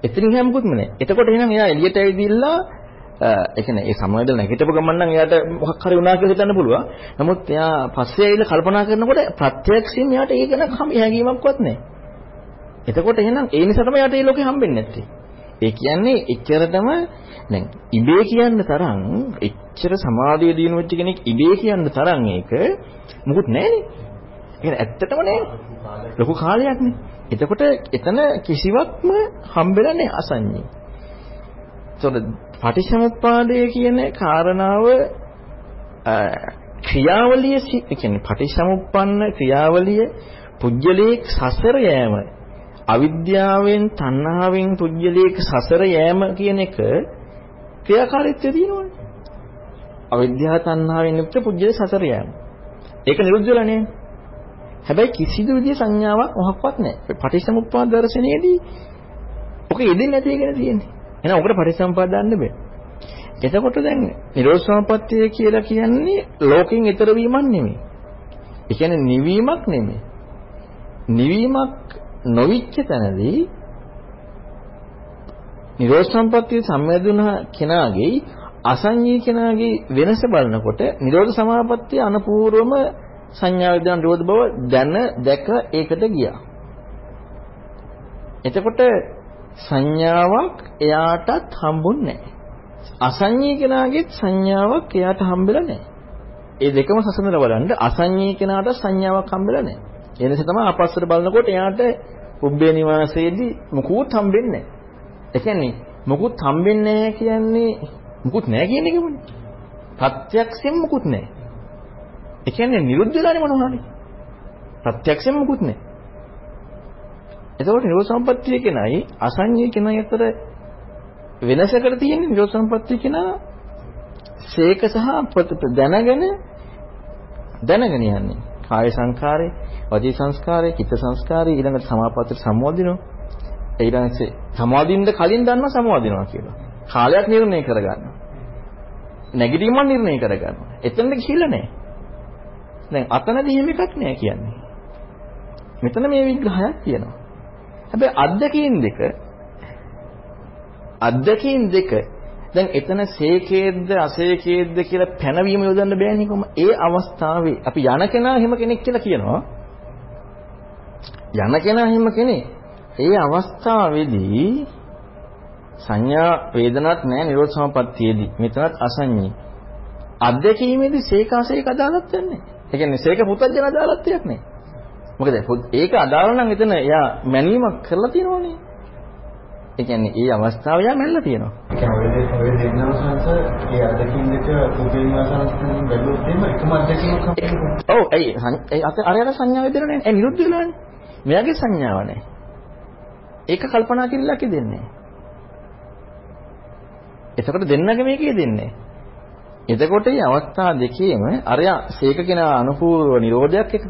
එතනින් එහා මොකුත්ම නැහැ. එතකොට එහෙනම් එයා එළියට ඇවිදිලා ඒ කියන්නේ ඒ සමවැදලා නැගිටපු ගමන් නම් එයාට මොකක් හරි වුණා කියලා හිතන්න පුළුවන්. නමුත් එයා පස්සේ ඇවිල්ලා කල්පනා කරනකොට ප්‍රත්‍යක්ෂයෙන් එයාට ඒක ගැන හැඟීමක්වත් නැහැ. එතකොට එහෙනම් ඒ නිසා තමයි එයාට මේ ලෝකේ හම්බෙන්නේ නැත්තේ. ඒ කියන්නේ එච්චරටම දැන් ඉබේ කියන්න තරම් එච්චර සමාධිය දිනු වෙච්ච කෙනෙක් ඉබේ කියන්න තරම් ඒක මොකුත් නැහනේ. ඒ ඇත්තටම නෑ. ලොකු කාලයක්නේ. එතකොට එතන කිසිවක්ම හම්බෙලා නැහැ අසඤ්ඤේ. ඒතකොට පටිච්චසමුප්පාදය කියන කාරණාව ක්‍රියාවලිය කියන්නේ පටිච්චසමුප්පන්න ක්‍රියාවලිය පුජ්‍යලේක් සසර යෑම අවිද්‍යාවෙන් තණ්හාවෙන් පුජ්‍යලේක සසර යෑම කියන එක ක්‍රියාකාරීත්වය දිනවනේ. අවිද්‍යාව තණ්හාවෙන් යුක්ත පුජ්‍යලේ සසර යෑම. ඒක නිරුද්ධ වෙලා නෑ. හැබැයි කිසිදු විදිය සංඥාවක් මොහක්වත් නැහැ. පටිච්චසමුප්පාද දර්ශනයේදී ඔක යෙදෙන්නේ නැති එකනේ තියෙන්නේ. එහෙනම් ඔකට පටිච්චසමුප්පාද දාන්න බෑ. එතකොට දැන් නිරෝධ සමාපත්තිය කියලා කියන්නේ ලෝකෙන් ඈතර වීමක් නෙමෙයි. ඒ කියන්නේ නිවීමක් නෙමෙයි. නිවීමක් නොවිච්ච තැනදී නිරෝධ සම්පත්තිය සම්මෙදුන කෙනාගේ අසංඤී කෙනාගේ වෙනස බලනකොට නිරෝධ සමාපත්තිය අනුපූර්වම සංඥා වේදනා නිරෝධ බව දැන දැක ඒකට ගියා. එතකොට සංඥාවක් එයාටත් හම්බුන්නේ නැහැ. අසංඤී කෙනාගෙත් සංඥාවක් එයාට හම්බෙලා නැහැ. ඒ දෙකම සසඳන බලන්න අසංඤී කෙනාට සංඥාවක් හම්බෙලා නැහැ. ඒ නිසා තමයි අපස්සට බලනකොට එයාට උබ්බේ නිවාසයේදී මුකුත් හම්බෙන්නේ නැහැ. ඒ කියන්නේ මුකුත් හම්බෙන්නේ නැහැ කියන්නේ මුකුත් නැහැ කියන එකමනේ. ප්‍රත්‍යක්ෂයෙන් මුකුත් නැහැ. ඒ කියන්නේ නිරුද්ධ වෙලානේ මොනවානේ. ප්‍රත්‍යක්ෂයෙන් මුකුත් නැහැ. එතකොට නිරෝධ සම්පත්තිය කෙනයි අසංඤේ කෙනයි අතර වෙනසකට තියෙන නිරෝධ සම්පත්තිය කෙනා ශේක සහ දැනගෙන දැනගෙන යන්නේ. කාය සංකාරේ, වචී සංස්කාරේ, චිත්ත සංස්කාරේ ඊළඟට සමාපත්තට සම්මෝදිනවා. ඊළඟට සමාදින්න කලින් දන්නවා සමාදිනවා කියලා. කාලයක් නිර්ණය කරගන්නවා. නැගිටීමක් නිර්ණය කරගන්නවා. එතනද ගිහිල්ලා නැහැ. දැන් අතනදී එහෙම එකක් නෑ කියන්නේ. මෙතන මේ විග්‍රහයක් තියෙනවා. හැබැයි අද්දකීන් දෙක අද්දකීන් දෙක දැන් එතන සේකේද්ද අසේකේද්ද කියලා පැනවීම යොදන්න බෑනේ කොහොම ඒ අවස්ථාවේ අපි යන කෙනා හිම කෙනෙක් කියලා කියනවා. යන කෙනා හිම කෙනෙක්. ඒ අවස්ථාවේදී සංඥා වේදනාවක් නැහැ නිරෝධ සමපත්තියේදී. මෙතනත් අසඤ්ඤී අධ්‍යක්ීමේදී සේකාසේක අදාළත් වෙන්නේ ඒ කියන්නේ සේක පුතජන අදාළත්වයක් නෑ මොකද ඒක අදාළ නම් එතන එයා මැනීමක් කරලා තියෙනවනේ ඒ කියන්නේ ඒ අවස්ථාව යා මැල්ල තියෙනවා. ඒ කියන්නේ ඔය දෙන්නම සංස ඒ අධ්‍යක්ෂින් දෙක පුදුම සංස්කෘතියෙන් බැලුවොත් එහෙම එකම අධ්‍යක්ෂිනක් හම්බෙන්නේ. ඔව් ඒ ඒ අරයට සංඥාව නැහැ. ඒ නිරුද්ධ වෙලානේ. මෙයාගේ සංඥාව නැහැ. ඒක කල්පනා කිරිල්ලක් දෙන්නේ. එතකොට දෙන්නගේ මේකේ දෙන්නේ. එතකොට මේ අවස්ථා දෙකේම අරයා සීක කෙනා අනුපූර්ව නිරෝධයක් එක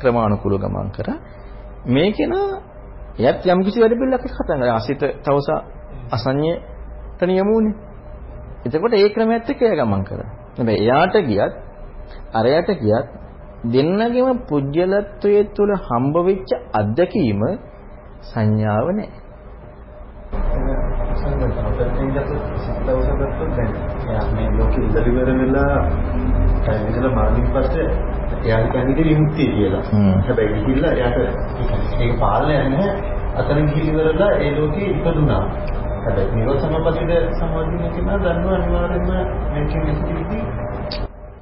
ක්‍රමානුකූලව ගමන් කරා. මේ කෙනා එයත් යම් කිසි වැඩ පිළිලක් එක්ක කතා කරනවා. අසිත තවස අසඤ්ඤයට නියමුනේ. එතකොට ඒ ක්‍රමයට එක්ක එයා ගමන් කරා. හැබැයි එයාට ගියත් අරයට ගියත් දෙන්නගෙම පුජ්‍යලත්වයේ තුල හම්බ වෙච්ච අත්දැකීම සංඥාව නැහැ. එයා කියන්නේ විමුක්තිය කියලා. හැබැයි ගිහිල්ලා එයාට ඒක පාලනයක් නැහැ. අතන ගිහිල්ලා ඒ ලෝකෙ ඉපදුනා. හැබැයි නිරෝධ සමපතිද සමාධිය කියන දන්නවා අනිවාර්යයෙන්ම මේකෙන් ඉතිරිදී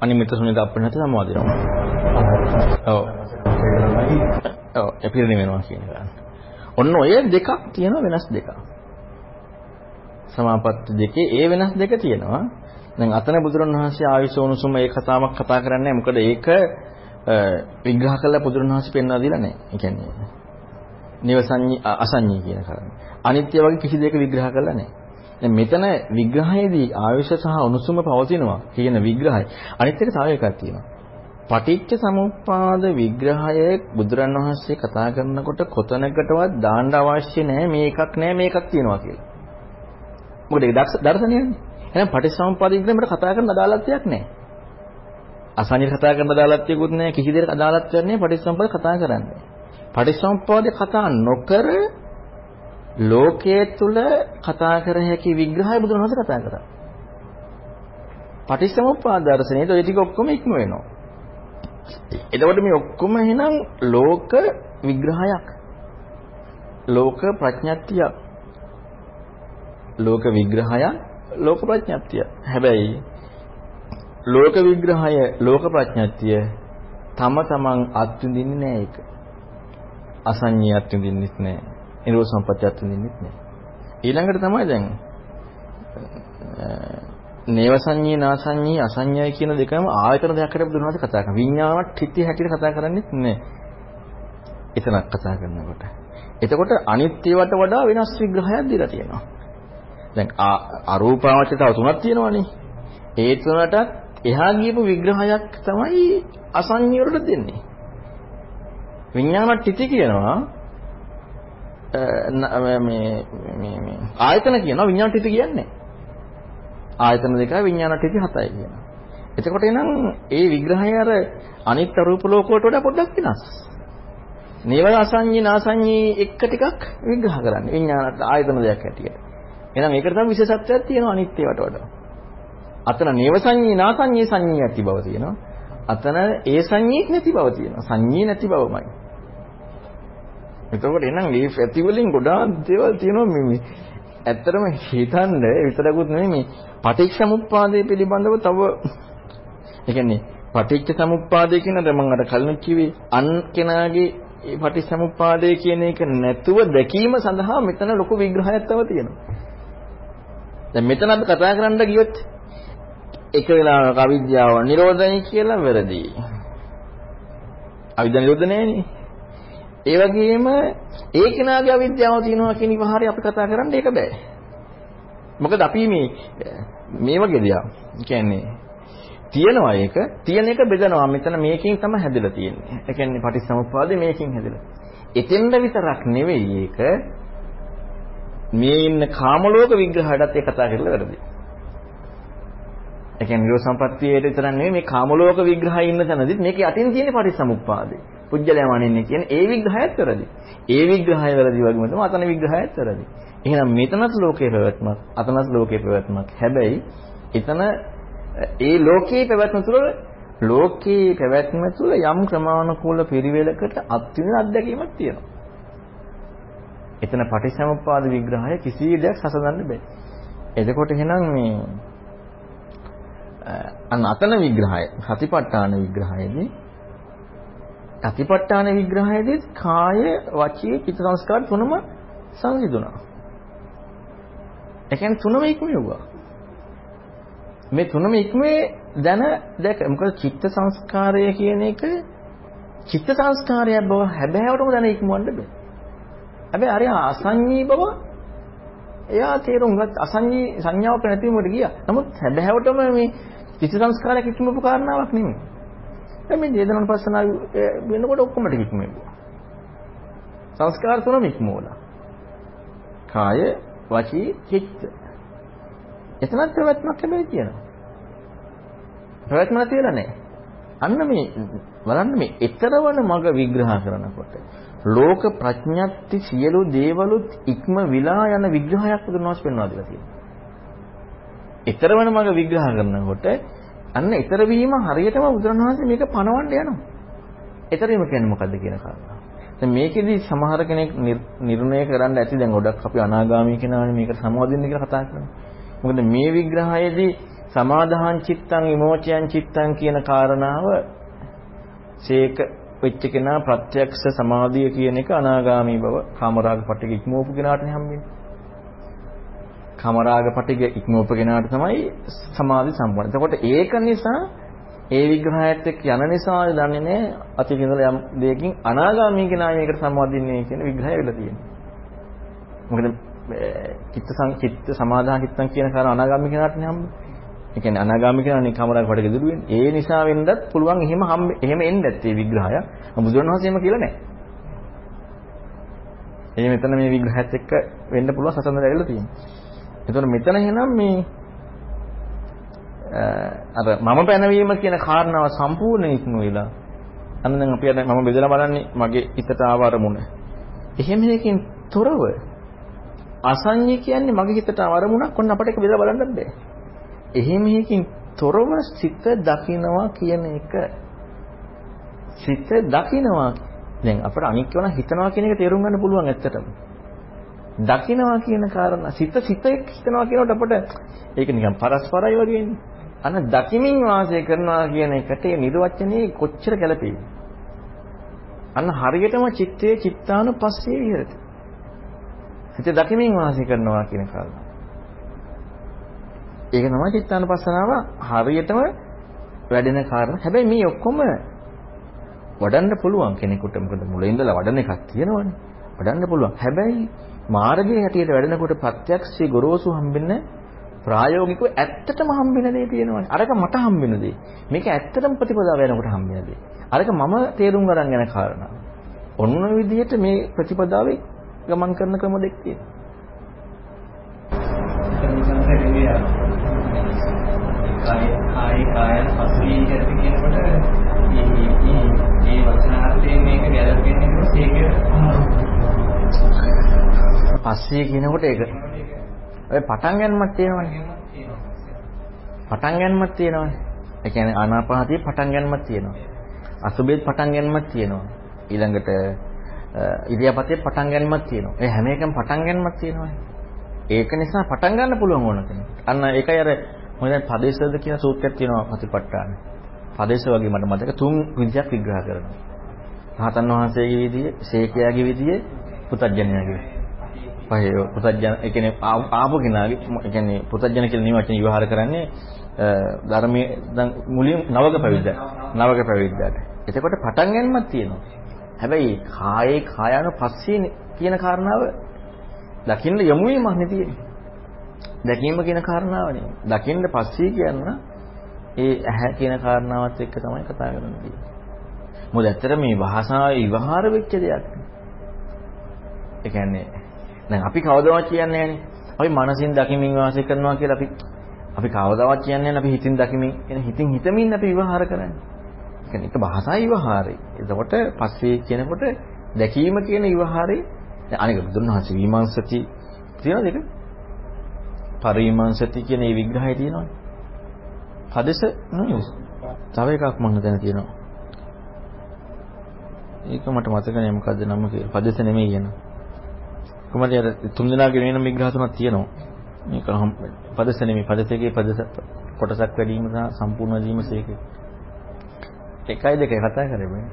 අනිමිත ශුන්‍යත අපිට සමාදිනවා. ඔව්. ඔව් එපිරිනි වෙනවා කියන එක. ඔන්න ඔය දෙකක් තියෙන වෙනස් දෙකක්. සමාපatti දෙකේ ඒ වෙනස් දෙක තියෙනවා. දැන් අතන බුදුරණවහන්සේ ආයුෂෝනුසුම ඒ කතාවක් කතා කරන්නේ මොකද ඒක විග්‍රහ කළා බුදුරණවහන්සේ පෙන්වා දීලා නැහැ. ඒ කියන්නේ නිවසඤ්ඤී අසඤ්ඤී කියන කාරණා. අනිත්‍ය වගේ කිසි දෙයක විග්‍රහ කළා නැහැ. දැන් මෙතන විග්‍රහයේදී ආයුෂ සහ උණුසුම පවතිනවා කියන විග්‍රහය. අනිත් එක තව එකක් තියෙනවා. පටිච්ච සමුප්පාද විග්‍රහය බුදුරන් වහන්සේ කතා කරනකොට කොතනකටවත් දාන්න අවශ්‍ය නැහැ මේ එකක් නැහැ මේ එකක් තියෙනවා කියලා. මොකද ඒක දර්ශනයනේ. එහෙනම් පටිච්චසමුප්පාද විග්‍රහයට කතා කරන අදාළත්වයක් නැහැ. අසංජිත කතා කරන අදාළත්වයකුත් නැහැ කිසි දෙයක අදාළත්වයක් නැහැ පටිච්චසමුප්පාද කතා කරන්නේ. පටිච්චසමුප්පාදේ කතා නොකර ලෝකයේ තුල කතා කර හැකි විග්‍රහය බුදුරජාණන් කතා කරා. පටිච්චසමුප්පාද දර්ශනයේ ඔය ටික ඔක්කොම ඉක්ම වෙනවා. එතකොට මේ ඔක්කොම එහෙනම් ලෝක විග්‍රහයක්. ලෝක ප්‍රඥාත්තියක්. ලෝක විග්‍රහයක් ලෝක ප්‍රඥාත්තිය. හැබැයි ලෝක විග්‍රහය ලෝක ප්‍රඥාත්තිය තම තමන් අත්විඳින්නේ නැහැ ඒක. අසඤ්ඤය අත්විඳින්නෙත් නැහැ. නිරෝධ සම්පත්‍ය අත්විඳින්නෙත් නැහැ. ඊළඟට තමයි දැන් නේව සංඤී නාසංඤී අසංඤයි කියන දෙකම ආයතන දෙයක් හැටියට බුදුරජාණන් කතා කරනවා. විඤ්ඤාණවත් හිතේ හැටියට කතා කරන්නේ නැහැ. එතනක් කතා කරනකොට. එතකොට අනිත්‍යවට වඩා වෙනස් විග්‍රහයක් දීලා තියෙනවා. දැන් අරූපාවචර තව තුනක් තියෙනවානේ. ඒ තුනටත් එහා ගියපු විග්‍රහයක් තමයි අසංඤී වලට දෙන්නේ. විඤ්ඤාණවත් හිතේ කියනවා මේ මේ මේ ආයතන කියනවා විඤ්ඤාණ හිත කියන්නේ ආයතන දෙකයි විඤ්ඤාණ ටික හතයි කියනවා. එතකොට එනම් ඒ විග්‍රහය අර අනිත් රූප ලෝක වලට වඩා පොඩ්ඩක් වෙනස්. නේවල අසංඤී නාසංඤී එක ටිකක් විග්‍රහ කරන්නේ විඤ්ඤාණ ආයතන දෙයක් හැටියට. එහෙනම් ඒකට තමයි විශේෂත්වයක් තියෙනවා අනිත්‍යයට වඩා. අතන නේව සංඤී නාසංඤී සංඤී ඇති බව තියෙනවා. අතන ඒ සංඤීත් නැති බව තියෙනවා. සංඤී නැති බවමයි. එතකොට එනම් මේ ඇති වලින් ගොඩාක් දේවල් තියෙනවා මේ ඇත්තටම හිතන්න විතරකුත් නෙමෙයි මේ පටිච්චසමුප්පාදය පිළිබඳව තව ඒ කියන්නේ පටිච්චසමුප්පාදය කියන දේ මම අර කලින් කිව්වේ අන් කෙනාගේ ඒ පටිච්චසමුප්පාදය කියන එක නැතුව දැකීම සඳහා මෙතන ලොකු විග්‍රහයක් තව තියෙනවා. දැන් මෙතන අපි කතා කරන්න ගියොත් එක වෙලාවක අවිද්‍යාව නිරෝධයි කියලා වැරදි. අවිද්‍යාව නිරෝධ නැහැනේ. ඒ වගේම ඒ කෙනාගේ අවිද්‍යාව තියෙනවා කියන විහාරය අපි කතා කරන්න ඒක බෑ. මොකද අපි මේ මේ වගේ දෙයක් කියන්නේ තියෙනවා ඒක තියෙන එක බෙදනවා මෙතන මේකෙන් තමයි හැදලා තියෙන්නේ. ඒ කියන්නේ පටිච්චසමුප්පාදේ මේකෙන් හැදලා. එතෙන්ද විතරක් නෙවෙයි ඒක මේ ඉන්න කාම ලෝක විග්‍රහයටත් ඒ කතා කරලා වැරදි. ඒ කියන්නේ නිරෝධ සම්පත්තියේ විතරක් නෙවෙයි මේ කාම ලෝක විග්‍රහය ඉන්න තැනදිත් මේක යටින් තියෙන පටිච්චසමුප්පාදේ. පුජ්‍යලයම අනින්නේ කියන්නේ ඒ විග්‍රහයත් වැරදි. ඒ විග්‍රහය වැරදි වගේම තමයි අතන විග්‍රහයත් වැරදි. එහෙනම් මෙතනත් ලෝකේ පැවැත්මක් අතනත් ලෝකේ පැවැත්මක්. හැබැයි එතන ඒ ලෝකේ පැවැත්ම තුළ ලෝකේ පැවැත්ම තුළ යම් ක්‍රමානුකූල පිරිවෙලකට අත්විඳින අත්දැකීමක් තියෙනවා. එතන පටිච්චසමුප්පාද විග්‍රහය කිසි දෙයක් සසඳන්න බෑ. එතකොට එහෙනම් මේ අන්න අතන විග්‍රහය සතිපට්ඨාන විග්‍රහයේදී සතිපට්ඨාන විග්‍රහයේදී කාය වචී චිත්ත සංස්කාර තුනම සංසිඳුණා. ඒ කියන්නේ තුනම ඉක්මෙව්වා. මේ තුනම ඉක්මේ දැන දැක මොකද චිත්ත සංස්කාරය කියන එක චිත්ත සංස්කාරයක් බව හැබෑවටම දැන ඉක්මවන්න බෑ. හැබැයි අර අසංඤී බව එයා තේරුම් ගත් අසංඤී සංඥාවක් නැති වුණට ගියා. නමුත් හැබෑවටම මේ චිත්ත සංස්කාරයක් ඉක්මවපු කාරණාවක් නෙමෙයි. දැන් මේ වේදනානුපස්සනාව වෙනකොට ඔක්කොම ටික ඉක්මෙව්වා. සංස්කාර තුනම ඉක්මවලා. කාය, වචී, චිත්ත. එතනත් ප්‍රවැත්මක් හැබැයි තියෙනවා. ප්‍රවැත්ම නැති වෙලා නැහැ. අන්න මේ බලන්න මේ ඊතරවන මග විග්‍රහ කරනකොට ලෝක ප්‍රඥප්ති සියලු දේවලුත් ඉක්ම විලා යන විග්‍රහයක් බුදුනවාස් පෙන්වා දෙලා තියෙනවා. ඊතරවන මග විග්‍රහ කරනකොට අන්න ඊතර වීම හරියටම බුදුරණවහන්සේ මේක පණවන්න යනවා. ඊතර වීම කියන්නේ මොකද්ද කියන කාරණා. දැන් මේකෙදි සමහර කෙනෙක් නිර්ණය කරන්න ඇති දැන් ගොඩක් අපි අනාගාමී කෙනානේ මේකට සමවදින්න කියලා කතා කරන්නේ. මොකද මේ විග්‍රහයේදී සමාදාහං චිත්තං විමෝචයන් චිත්තං කියන කාරණාව සේක වෙච්ච කෙනා ප්‍රත්‍යක්ෂ සමාධිය කියන එක අනාගාමී බව කාමරාග පටික ඉක්මවපු කෙනාටනේ හම්බෙන්නේ. කාමරාග පටික ඉක්මවපු කෙනාට තමයි සමාධි සම්පන්න. එතකොට ඒක නිසා ඒ විග්‍රහයත් එක්ක යන නිසා දන්නේ නැහැ අතීත ඉඳලා යම් දෙයකින් අනාගාමී කෙනා මේකට සම්බන්ධින්නේ කියන විග්‍රහය වෙලා තියෙනවා. මොකද චිත්ත සංචිත්ත සමාදාන චිත්තං කියන කාරණා අනාගාමී කෙනාට නේ හම්බෙන්නේ. ඒ කියන්නේ අනාගාමී කෙනා නිකමරක් කොට ගෙදරු වෙන්නේ. ඒ නිසා වෙන්නත් පුළුවන් එහෙම හම්බ එහෙම එන්නත් ඒ විග්‍රහය. බුදුරණවහන්සේම කියලා නැහැ. ඒ මෙතන මේ විග්‍රහයත් එක්ක වෙන්න පුළුවන් සසඳන ඇවිල්ලා තියෙනවා. එතකොට මෙතන එහෙනම් මේ අර මම පැනවීම කියන කාරණාව සම්පූර්ණ ඉක්ම වෙලා අන්න දැන් අපි අර මම බෙදලා බලන්නේ මගේ හිතට ආව අරමුණ. එහෙම එකකින් තොරව අසඤ්ඤය කියන්නේ මගේ හිතට ආව අරමුණක් ඔන්න අපිට ඒක බෙදලා බලන්නත් බෑ. එහෙම එකකින් තොරව සිත දකින්නවා කියන එක සිත දකින්නවා දැන් අපිට අනික් වෙන හිතනවා කියන එක තේරුම් ගන්න පුළුවන් ඇත්තටම. දකින්නවා කියන කාරණා සිත සිත එක්ක හිතනවා කියනකොට අපිට ඒක නිකන් පරස්පරයි වගේනේ. අන්න දකිමින් වාසය කරනවා කියන එකට ඒ නිර්වචනයේ කොච්චර ගැළපෙයිද? අන්න හරියටම චිත්තයේ චිත්තානුපස්සේ විහෙරති. හිත දකිමින් වාසය කරනවා කියන කාරණා. ඒක තමයි චිත්තානුපස්සනාව හරියටම වැඩෙන කාරණා. හැබැයි මේ ඔක්කොම වඩන්න පුළුවන් කෙනෙකුට මොකද මුලින් ඉඳලා වඩන එකක් තියෙනවනේ. වඩන්න පුළුවන්. හැබැයි මාර්ගයේ හැටියට වැඩෙනකොට ප්‍රත්‍යක්ෂී ගොරෝසු හම්බෙන්නේ ප්‍රායෝගිකව ඇත්තටම හම්බෙන දේ තියෙනවානේ. අරක මට හම්බෙන දේ. මේක ඇත්තටම ප්‍රතිපදාව යනකොට හම්බෙන දේ. අරක මම තේරුම් ගන්න යන කාරණා. ඔන්න විදිහට මේ ප්‍රතිපදාවේ ගමන් කරන ක්‍රම දෙක තියෙනවා. කාය කායන පසුී කරති කියනකොට මේ මේ මේ වචනාර්ථයෙන් මේක ගැලපෙන්නේ ඒක පස්සේ කියනකොට ඒක ඔය පටන් ගන්නමත් තියෙනවනේ. පටන් ගන්නමත් තියෙනවනේ. ඒ කියන්නේ ආනාපානතිය පටන් ගන්නමත් තියෙනවා. අසුබෙත් පටන් ගන්නමත් තියෙනවා. ඊළඟට ඉරියාපතේ පටන් ගන්නමත් තියෙනවා. ඒ හැම එකම පටන් ගන්නමත් තියෙනවනේ. ඒක නිසා පටන් ගන්න පුළුවන් ඕන කෙනෙක්. අන්න ඒකයි අර මොකද පදේශද කියන සූත්‍රයක් තියෙනවා ප්‍රතිපට්ඨාන. පදේශ වගේ මට මතක තුන් විදිහක් විග්‍රහ කරනවා. රහතන් වහන්සේගේ විදිය, ශේකයාගේ විදිය, පුතඥයාගේ. පහේ පුතඥ ඒ කියන්නේ ආපු කෙනාගේ ඒ කියන්නේ පුතඥ කියලා නේ වචන විවහාර කරන්නේ ධර්මයේ දැන් මුලින් නවක පැවිද්ද. නවක පැවිද්දට. එතකොට පටන් ගැනීමක් තියෙනවා. හැබැයි කායේ කායන පස්සේ කියන කාරණාව දකින්න යමු වීමක් නේ තියෙන්නේ. දැකීම කියන කාරණාවනේ. දකින්න පස්සේ කියන්න ඒ ඇහැ කියන කාරණාවත් එක්ක තමයි කතා කරන්නේ. මොකද ඇත්තට මේ භාෂාවේ විවහාර වෙච්ච දෙයක්. ඒ කියන්නේ දැන් අපි කවදාවත් කියන්නේ නැහැනේ. අපි මනසින් දකිමින් වාසය කරනවා කියලා අපි අපි කවදාවත් කියන්නේ නැහැ අපි හිතින් දකිමින් එන හිතින් හිතමින් අපි විවහාර කරන්නේ. ඒ කියන්නේ ඒක භාෂා විවහාරය. එතකොට පස්සේ කියනකොට දැකීම කියන විවහාරේ අනික බුදුන් වහන්සේ විමර්ශති තියෙනවද ඒක? පරිමංශති කියන මේ විග්‍රහය තියෙනවනේ. පදෙස නෙවෙයි. තව එකක් මම දැන තියෙනවා. ඒක මට මතක නෑ මොකද්ද නම කියලා. පදෙස නෙමෙයි කියනවා. කොහමද අර තුන් දෙනාගේ වෙන විග්‍රහ තුනක් තියෙනවා. මේක පදෙස නෙමෙයි පදෙසගේ පදෙස කොටසක් වැඩි වීම සහ සම්පූර්ණ වීම සේක. එකයි දෙකයි කතා කරන්නේ.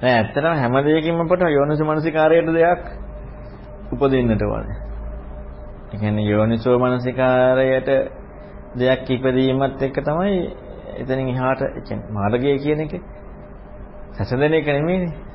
නෑ ඇත්තටම හැම දෙයකින්ම අපට යෝනිසෝ මනසිකාරයට දෙයක් උපදින්නට ඕනේ. ඒ කියන්නේ යෝනිසෝ මනසිකාරයට දෙයක් ඉපදීමත් එක්ක තමයි එතනින් එහාට කියන්නේ මාර්ගය කියන එක සැසඳෙන එක නෙමෙයිනේ.